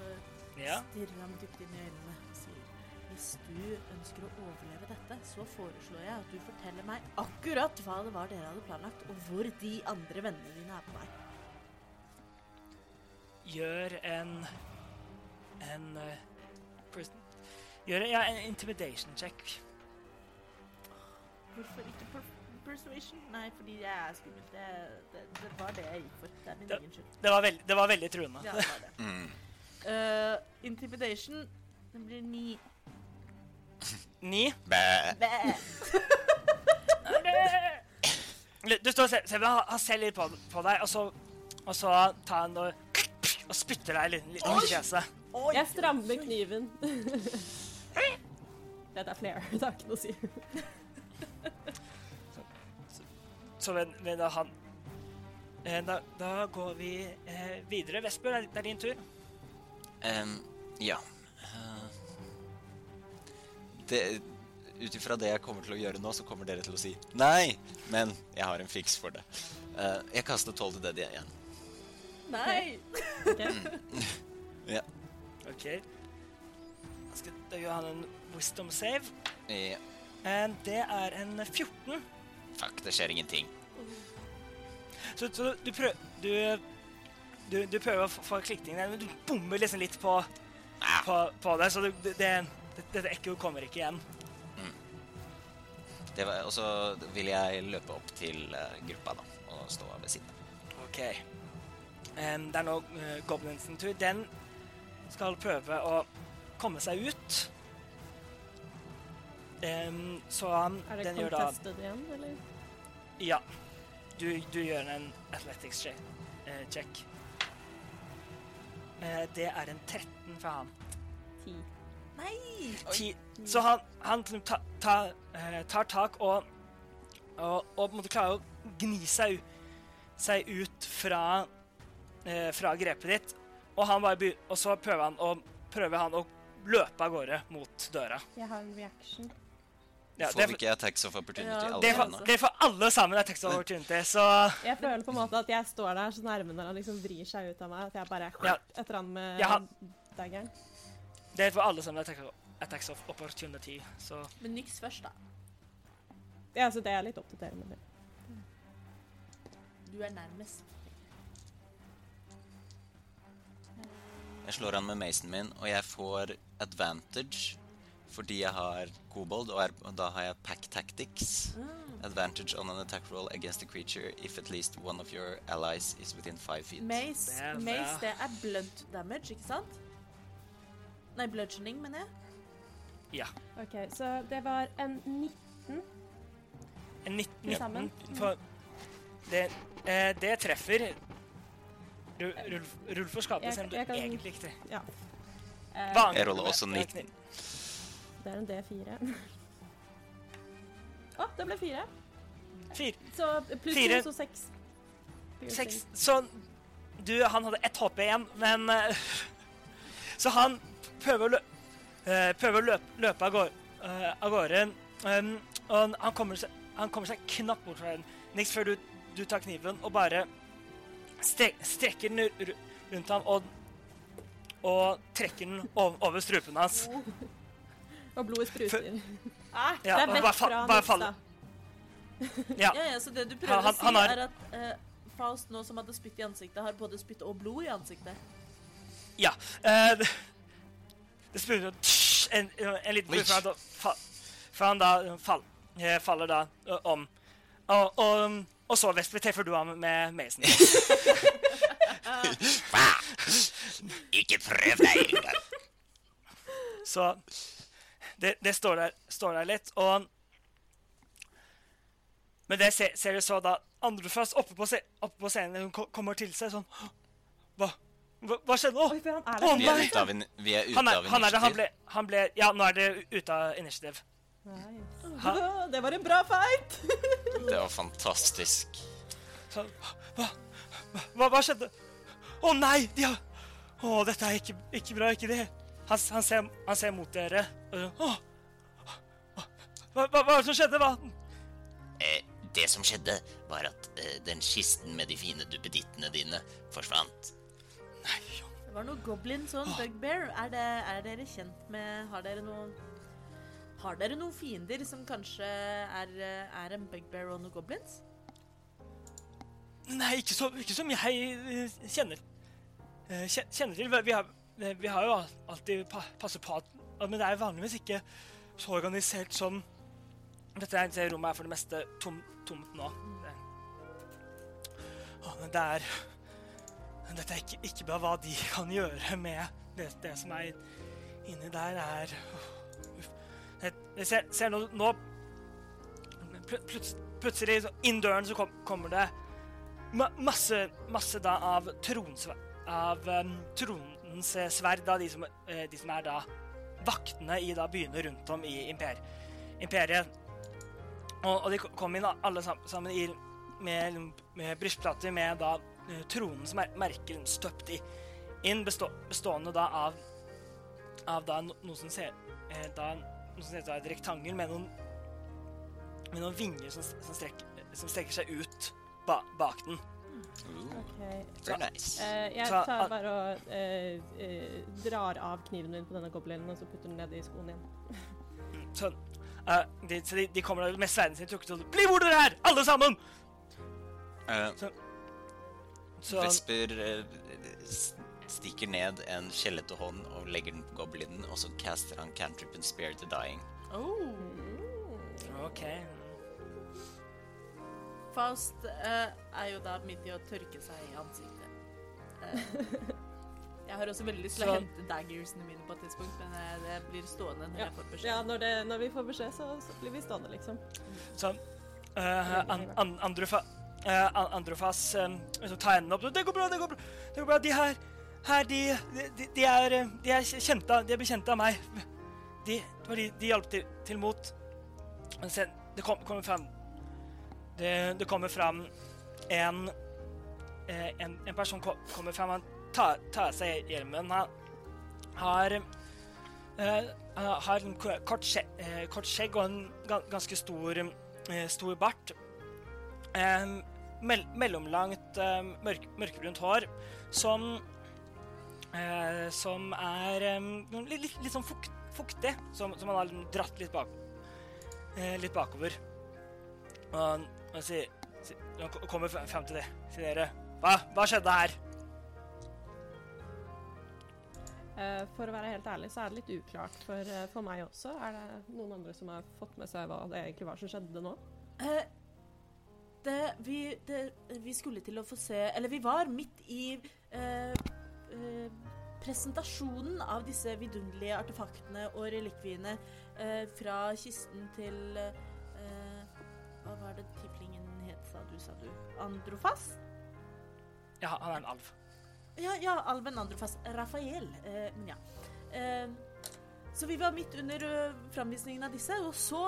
Og Ja. Stirrer ham dypt inn i øynene hvis du ønsker å overleve dette, så foreslår jeg at du forteller meg akkurat hva det var dere hadde planlagt, og hvor de andre vennene dine er på vei. Gjør en En uh, Gjør ja, en intimidation check. Hvorfor ikke per persuasion? Nei, fordi jeg er skummel. Det, det, det var det jeg gikk for. Det er min Det- egen skyld. Det var, veld, det var veldig truende. Ja, det var det. Mm. Uh, intimidation, det blir ni. Ni. Bæ. Bæ. Du står og ser, ser, han, han ser litt på, på deg, og så, og så tar han og, og spytter deg litt, litt i fjeset. Jeg strammer kniven. Dette er flere, det har ikke noe å si. Så ved, men, da han eh, da, da går vi eh, videre. Vesper, det er din tur. Um, ja. Det Ut ifra det jeg kommer til å gjøre nå, så kommer dere til å si nei, men jeg har en fiks for det. Uh, jeg kaster tolv til det igjen. Nei! Ja. OK. Da skal da gjør han en wisdom save. ja. Eh, det er en 14. Fuck, det skjer ingenting. Så, så du, prøver, du, du, du prøver å få- klikkingen, men du bommer liksom litt på, Ah. på, på det, så det, det, det, dette ekkoet kommer ikke igjen. Det var, og så vil jeg løpe opp til eh, gruppa da, og stå ved siden. OK. Em, det er nå uh, Goblins sin tur. Den skal prøve å komme seg ut. Em, så han, Er det den gjør da contested igjen, eller? Ja. Du, du gjør en athletics che eh, check. Eh, det er en 13 for han. Nei! Ti. Så han, han ta, ta, eh, tar tak og, og, og på en måte klarer å gni seg, seg ut fra, eh, fra grepet ditt. Og, han bare og så prøver han, å, prøver han å løpe av gårde mot døra. Jeg har en reaction. Ja, Får vi ikke attacks of opportunity Ja, det, for, det får alle sammen attacks text of opportunity, så Jeg føler på en måte at jeg står der så nærme når han liksom vrir seg ut av meg, at jeg bare Ja. etter han med Ja, han- daggeren. Det er for alle sammen er attacks of opportunity. Så Men niks først, da. Ja, så det er litt oppdaterende. Du er nærmest. Jeg slår an med mason min, og jeg får advantage fordi jeg har kobold, og, er, og da har jeg pack tactics. Advantage on an attack roll against a creature if at least one of your allies is within five feet. Mace, er. Mace, det er blunt damage, ikke sant? Nei, bludgeoning, mener jeg. ja. OK, så det var en 19. En 19, Til sammen. For det, eh, det treffer. Ru- Rull, rull for skade, Jeg- selv om du jeg kan- egentlig ikke Ja. Eh, Vanlig Jeg roller også 19. det er en D4. Å, det ble fire. Fire. Så pluss Fire. to, så seks. Seks. Så du, han hadde ett HP igjen, men eh, Så han prøver å, lø, eh, prøver å løpe, løpe av gårde. eh, av gårde um, og han kommer, seg, han kommer seg knapt bort fra den. Niks før du, du tar kniven og bare strek, strekker den rundt ham og, og trekker den over, over strupen hans. Og blodet spruter. Ja, det er fa, fra bare faller. Ja. Ja, ja, så det du prøver Han- å si, har- er at eh, Faust nå som hadde spytt i ansiktet, har både spytt og blod i ansiktet. Ja. eh, det spruter en, en liten blod før han da, fall, eh, faller da om. Og, og, og så Vesper treffer du ham med mason. Ikke prøv deg engang! Så det, det står, der, står der litt, og Men det ser, ser du så da andre først oppe oppe på scenen hun kommer til seg sånn Hva, hva, hva skjedde nå? Oi, for han er Å. Vi er nei. ute av, in- vi er ute Han er, av han er det, han initiativ. ble, han ble Ja, nå er det ute av initiativ. Nice. Det var en bra fight! Det var fantastisk. Så, hva, hva, hva, hva skjedde? Å nei! De har Å, dette er ikke, ikke bra. Ikke det. Han, han, ser, han ser mot dere. og Å, hva, hva, hva er det som skjedde? Hva? Eh, det som skjedde, var at eh, den kisten med de fine duppedittene dine forsvant. Var noe goblins og en bugbear. Er, det, er dere kjent med Har dere noen Har dere noen fiender som kanskje er, er en bugbear og noen goblins? Nei, ikke, så, ikke som jeg eh, kjenner, eh, kjenner til. Vi har, vi har jo alltid passet på at Men det er vanligvis ikke så organisert som Dette rommet er for det meste tom, tomt nå. Det, Å, men det er Dette er ikke, ikke bra hva de kan gjøre med det, det som er inni der, er. Jeg, ser, ser nå, nå pl Plutselig, inn døren, så kom, kommer det ma masse, masse da av tronsver av um, tronens eh, sverd, da, de som, eh, de som er da vaktene i da byene rundt om i imper imperiet. Og, og de ko- kom inn alle sammen, sammen i, med, med brystplater med da tronens mer merker støpt i, inn, bestå bestående da av, av da noe som ser eh, da, noe som heter et rektangel med noen med noen vinger som, som, strekker, som strekker seg ut ba bak den. Ooh, Så, very nice. uh, jeg Så, tar bare og uh, eh, drar av kniven min på denne goblinen og så putter den ned i skoen igjen. Så, eh, de, så de, de kommer med sverdene sine trukket og Bli hvor dere er, alle sammen! Eh, Så, Vesper eh, stikker ned en skjellete hånd og legger den på goblinen, og så caster han cantrip and spare the dying. Oh. OK. Faust eh, er jo da midt i å tørke seg i ansiktet. Eh, jeg har også veldig lyst til å hente daggersene mine på et tidspunkt, men eh, det blir stående når Ja. jeg får beskjed. Ja, når, det, når vi får beskjed, så, så blir vi stående, liksom. Sånn. Uh, an, an, Androfa, eh, an, Androfas um, tegner hendene opp. 'Det går bra, det går bra.' det går bra. De her, her de, de, de, er, eh, de er kjente av, de er bekjente av meg. De, de, de hjalp til, til mot. Men se, det kom, kommer fram det, det kommer fram en, eh, en En person kom, kommer fram. Han tar, tar seg hjelmen. Han har Uh, har en kort, skje, uh, kort skjegg og en ganske stor, uh, stor bart. Eh, mell, mellomlangt eh, mørk, mørkebrunt hår som eh, Som er eh, litt, litt, litt sånn fukt, fuktig, som, som han har dratt litt, bak, eh, litt bakover. Og han, han sier, Han kommer fram fram til det. Sier dere Hva, hva skjedde her? Eh, for å være helt ærlig så er det litt uklart for, for meg også. Er det noen andre som har fått med seg hva det egentlig var som skjedde nå? Det, vi, det, vi skulle til å få se Eller vi var midt i eh, eh, presentasjonen av disse vidunderlige artefaktene og relikviene eh, fra kisten til eh, Hva var det tiplingen het, sa du, sa du? Androfas? Ja, han er en alv. Ja, ja, alven Androfas Rafael. Eh, men ja. Eh, så vi var midt under framvisningen av disse, og så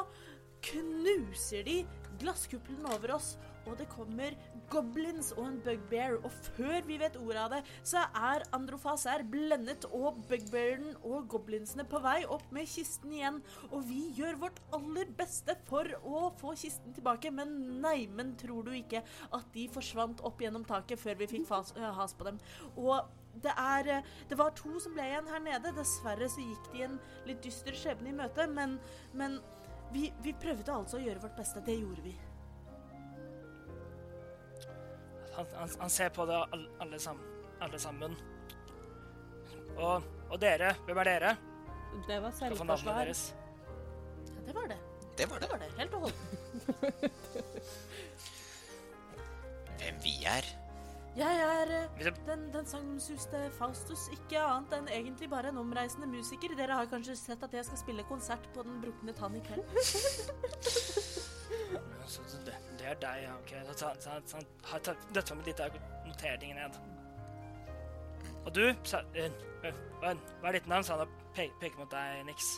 knuser de glasskuppelen over oss, og det kommer goblins og en bugbear, og før vi vet ordet av det, så er Androfas her blendet, og bugbearen og goblinsene på vei opp med kisten igjen, og vi gjør vårt aller beste for å få kisten tilbake, men neimen tror du ikke at de forsvant opp gjennom taket før vi fikk fas, øh, has på dem? Og det er eh, Det var to som ble igjen her nede. Dessverre så gikk de en litt dyster skjebne i møte, men, men vi, vi prøvde altså å gjøre vårt beste. Det gjorde vi. Han, han, han ser på det alle, sam, alle sammen. Og, og dere, hvem er dere? Det var selvforsvar. Ja, det var det. Det var Det det. var det, helt og holdent. Hvem vi er. Jeg er eh, den, den sagnomsuste Faustus, ikke annet enn egentlig bare en omreisende musiker. Dere har kanskje sett at jeg skal spille konsert på Den brukne tann i kveld? Så, det, det er deg, ja. ok. Så, så, så, så, han har tatt dette med litt av noteringen ned. Og du, sa, eh, eh, hva, hva er ditt navn? sa han og pe peker mot deg, Nix.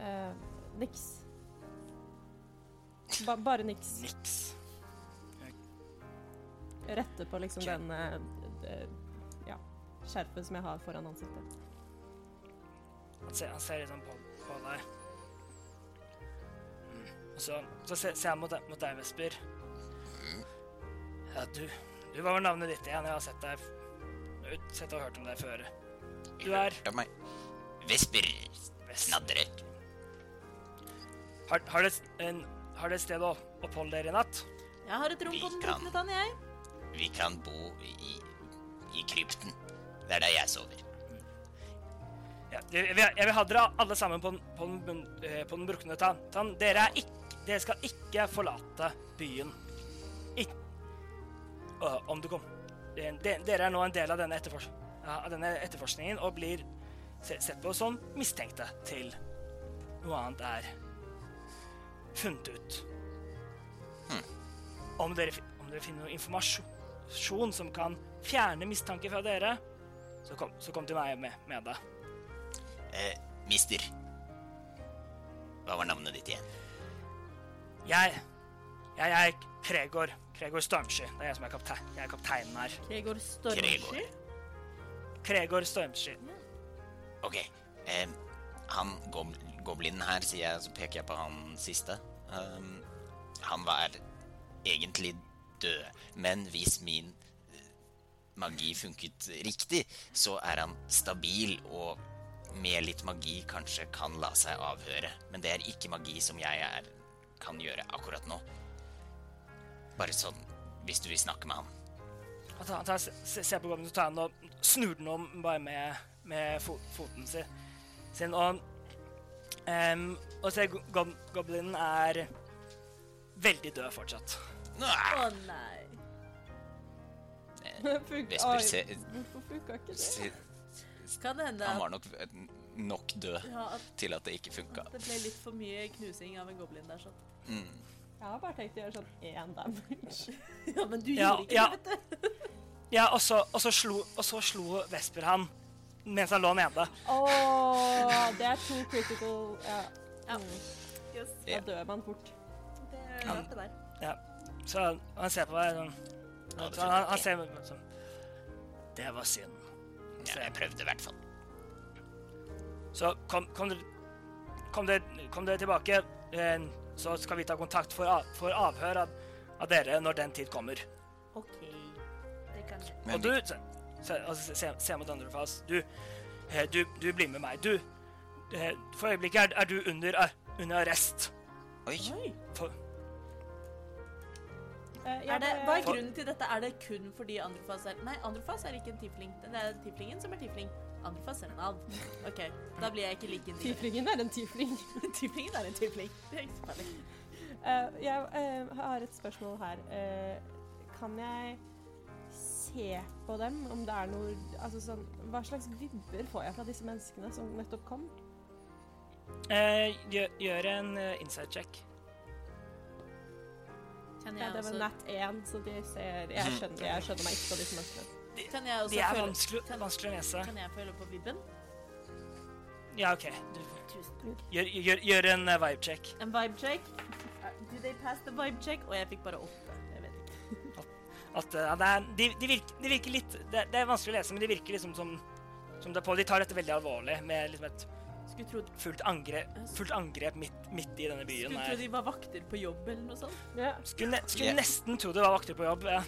Eh, niks. Ba bare niks. Nix. Rette på liksom den eh, ja, skjerpet som jeg har foran ansiktet. Han ser, han ser liksom på, på deg. Mm. Og så, så ser, ser han mot, mot deg, Vesper. Ja, du, du var navnet ditt igjen? Jeg har sett deg sett og hørt om deg før. Du er Hørte meg. Vesper snadrer. Har, har, dere, en, har dere et sted å oppholde dere i natt? Jeg har et rom på den kan. brukne tann, jeg. Vi kan bo i, i krypten. Det er der jeg sover. Ja, jeg, vil, ha dere alle sammen på den, på den, eh, på den brukne tann. tann. Dere, er dere skal ikke forlate byen. Ik Å, om du kom. De, dere er nå en del av denne, etterfors av denne etterforskningen og blir se, sett på som mistenkte til noe annet er funnet ut. Om, dere, om dere finner noe informasjon som kan fjerne mistanke fra dere, så kom, så kom til meg med, med det. Eh, mister. Hva var navnet ditt igjen? Jeg Jeg er Kregor. Kregor Stormsky. Det er jeg som er kapte Jeg er kapteinen her. Kregor Stormsky. Gregor. Kregor Stormsky. Ok. Eh, han gob goblinen her, sier jeg, så peker jeg på han siste. Um, han var egentlig død, men hvis min eh, magi funket riktig, så er han stabil og med litt magi kanskje kan la seg avhøre. Men det er ikke magi som jeg er, kan gjøre akkurat nå. Bare sånn hvis du vil snakke med han. Han tar, tar, se- ser på gangen, så tar han og snur den om bare med, med fo foten sin. sin og, um, og ser go goblinen er veldig død fortsatt. Å nei. Vesper se, Hvorfor funka ikke det? se, Kan det hende Han at, var nok eh, nok død ja, at til at det ikke funka. det ble litt for mye knusing av en goblin der. sånn. Jeg har bare tenkt å gjøre sånn én damage. Ja, men du Ja, gjorde ikke ja. det, vet du. Ja, og så, og så, slo, og så slo Vesper han mens han lå nede. Åh, det er to critical Ja, Ja. mm, Yes. da dør man fort. Det er rart, det der. Ja. Så han ser på deg sånn Ja, så han, han ser meg sånn Det var synd. Ja, jeg prøvde i hvert fall. Så kom, kom, kom, dere, kom dere tilbake, eh, så skal vi ta kontakt for, for avhør av, av dere når den tid kommer. OK. Det kan jeg. Og du se, se, altså, se, se mot andre fas. Du, eh, du, du blir med meg. Du eh, For øyeblikket er, er du under, under arrest. Oi. For, Eh, Er det, hva er grunnen til dette? Er det kun fordi Androfas er Nei, Androfas er ikke en tifling. Det er tiflingen som er tifling. Androfas er en alv. OK, da blir jeg ikke like nydelig. Tiflingen er en tifling. tiflingen er en tifling. Det er ikke så farlig. Eh, jeg uh, har et spørsmål her. Uh, kan jeg se på dem om det er noe Altså sånn Hva slags vibber får jeg fra disse menneskene som nettopp kom? eh, gjør, gjør en uh, inside check. Kan jeg, det var vel nett 1, så de ser Jeg skjønner, jeg skjønner meg ikke på disse menneskene. De, De er føle vanskelig, kan, vanskelig å lese. kan jeg føle på vibben? Ja, OK. Du, gjør, gjør, gjør en uh, vibe check. En vibe check. Uh, Do they pass the vibe check? Og jeg fikk bare åtte. Jeg vet ikke. At uh, det er, de, de, virker, de virker litt det, det er vanskelig å lese, men de virker liksom som, som det er på. De tar dette veldig alvorlig med liksom et Skulle tro, fullt angrep, fullt angrep midt, midt i denne byen. skulle tro de var vakter på jobb eller noe sånt. Ja. Skulle, ne skulle Ja. nesten tro det var vakter på jobb. Ja.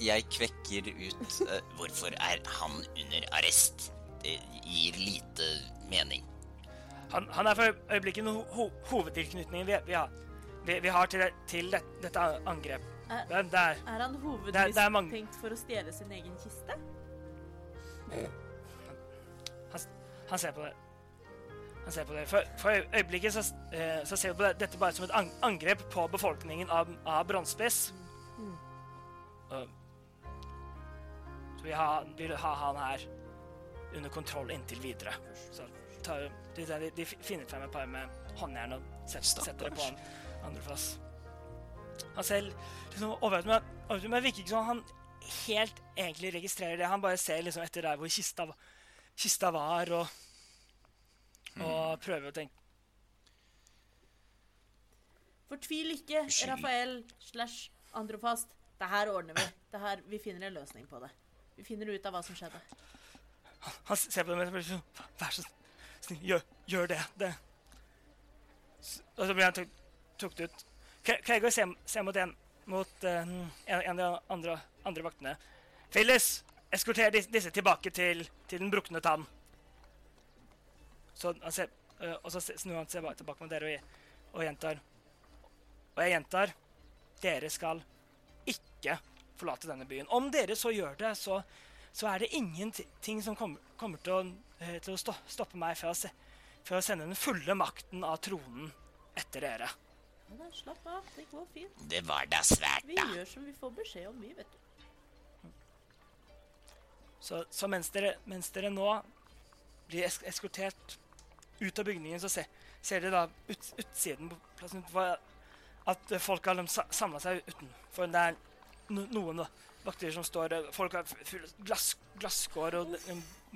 jeg kvekker ut uh, Hvorfor er han under arrest? Det gir lite mening. Han, han er for øyeblikket no ho hovedtilknytningen vi, vi, har, vi, vi har til, det, til det, dette angrep. Er, Er han hovedmistenkt for å stjele sin egen kiste? han, han ser på det. Han ser på det. For, for øyeblikket så, eh, så ser vi på dette bare som et angrep på befolkningen av, av Bronsespiss. Mm. Så vi ha, vil ha han her under kontroll inntil videre. Så tar, de, de, de finner frem et par med håndjern og setter, setter det på han andre plass. Han selv liksom, overrasket meg, meg virker ikke som han helt egentlig registrerer det. Han bare ser liksom etter der hvor kista, kista var, og, og prøver å tenke Fortvil ikke. Rafael slash Androfast. Det her ordner vi. Det her, vi finner en løsning på det. Vi finner ut av hva som skjedde. Han ser på dem og sånn Vær så snill, gjør, gjør det. det. Og så blir han tukket ut. Kre- Kregor ser, ser mot, en, mot en, en av de andre, andre vaktene. Phyllis, eskorter disse tilbake til, til den brukne tann. Så han ser, eh, og så snur han seg ba- tilbake mot dere og, og gjentar Og jeg gjentar dere skal ikke forlate denne byen. Om dere så gjør det, så, så er det ingenting som kommer, kommer til å, eh, til å stoppe meg fra å, se, fra å sende den fulle makten av tronen etter dere. Da, slapp av, det går fint. Det var da svært, Vi gjør som vi får beskjed om, vi, vet du. Så, så mens, dere, mens dere nå blir eskortert ut av bygningen, så ser, ser dere da ut, utsiden på plassen at folk har samla seg utenfor. Det er noen da, vakter som står Folk har glass, glasskår, og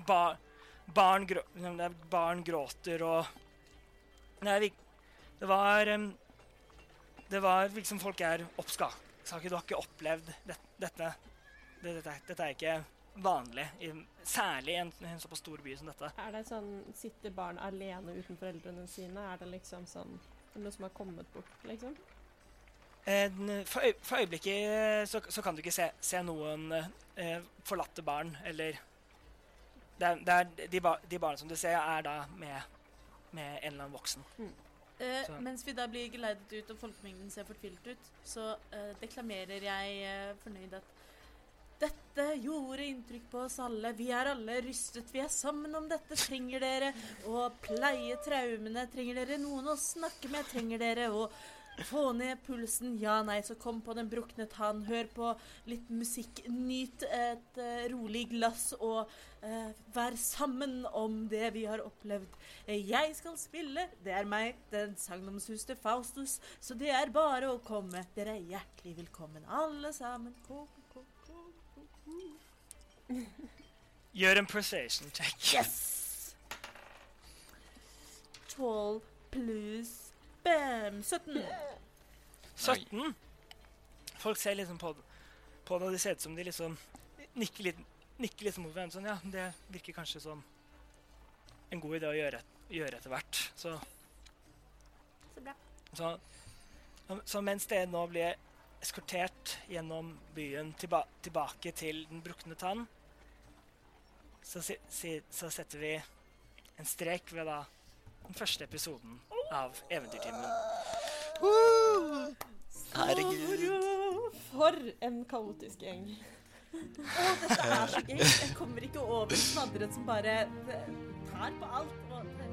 bar, barn, grå, barn gråter og er, det var Det var liksom folk er oppskaket. Du har ikke opplevd dette. dette. Dette. Dette er ikke vanlig, i, særlig i en, en såpass stor by som dette. Er det sånn Sitter barn alene uten foreldrene sine? Er det liksom sånn Noe som har kommet bort, liksom? En, for, øy, for øyeblikket eh, så, så kan du ikke se, se noen eh, forlatte barn, eller det er, det er de, ba, de barna som du ser, er da med, med en eller annen voksen. Eh, mens vi da blir geleidet ut og folkemengden ser fortvilt ut, så eh, deklamerer jeg eh, fornøyd at dette gjorde inntrykk på oss alle. Vi er alle rystet. Vi er sammen om dette. Trenger dere å pleie traumene? Trenger dere noen å snakke med? Trenger dere å få ned pulsen? Ja, nei, så kom på den brukne tann. Hør på litt musikk. Nyt et eh, rolig glass og eh, vær sammen om det vi har opplevd. Jeg skal spille. Det er meg, den sagnomsuste Faustus. Så det er bare å komme. Dere er hjertelig velkommen, alle sammen. Kom. Gjør en persuasion check. Yes! 12 pluss bam, 17. 17. Folk ser liksom på, på det, og det ser ut som de liksom nikker litt, nikker litt mot hverandre. Sånn, ja, det virker kanskje som en god idé å gjøre, gjøre etter hvert. Så, Så bra. så, så mens det nå blir eskortert gjennom byen tilba tilbake til den brukne tann, så, si, si, så setter vi en strek ved da den første episoden av Eventyrtimen. Herregud. For en kaotisk gjeng. Å, dette er så gøy. Jeg kommer ikke over snadderet som bare tar på alt. Og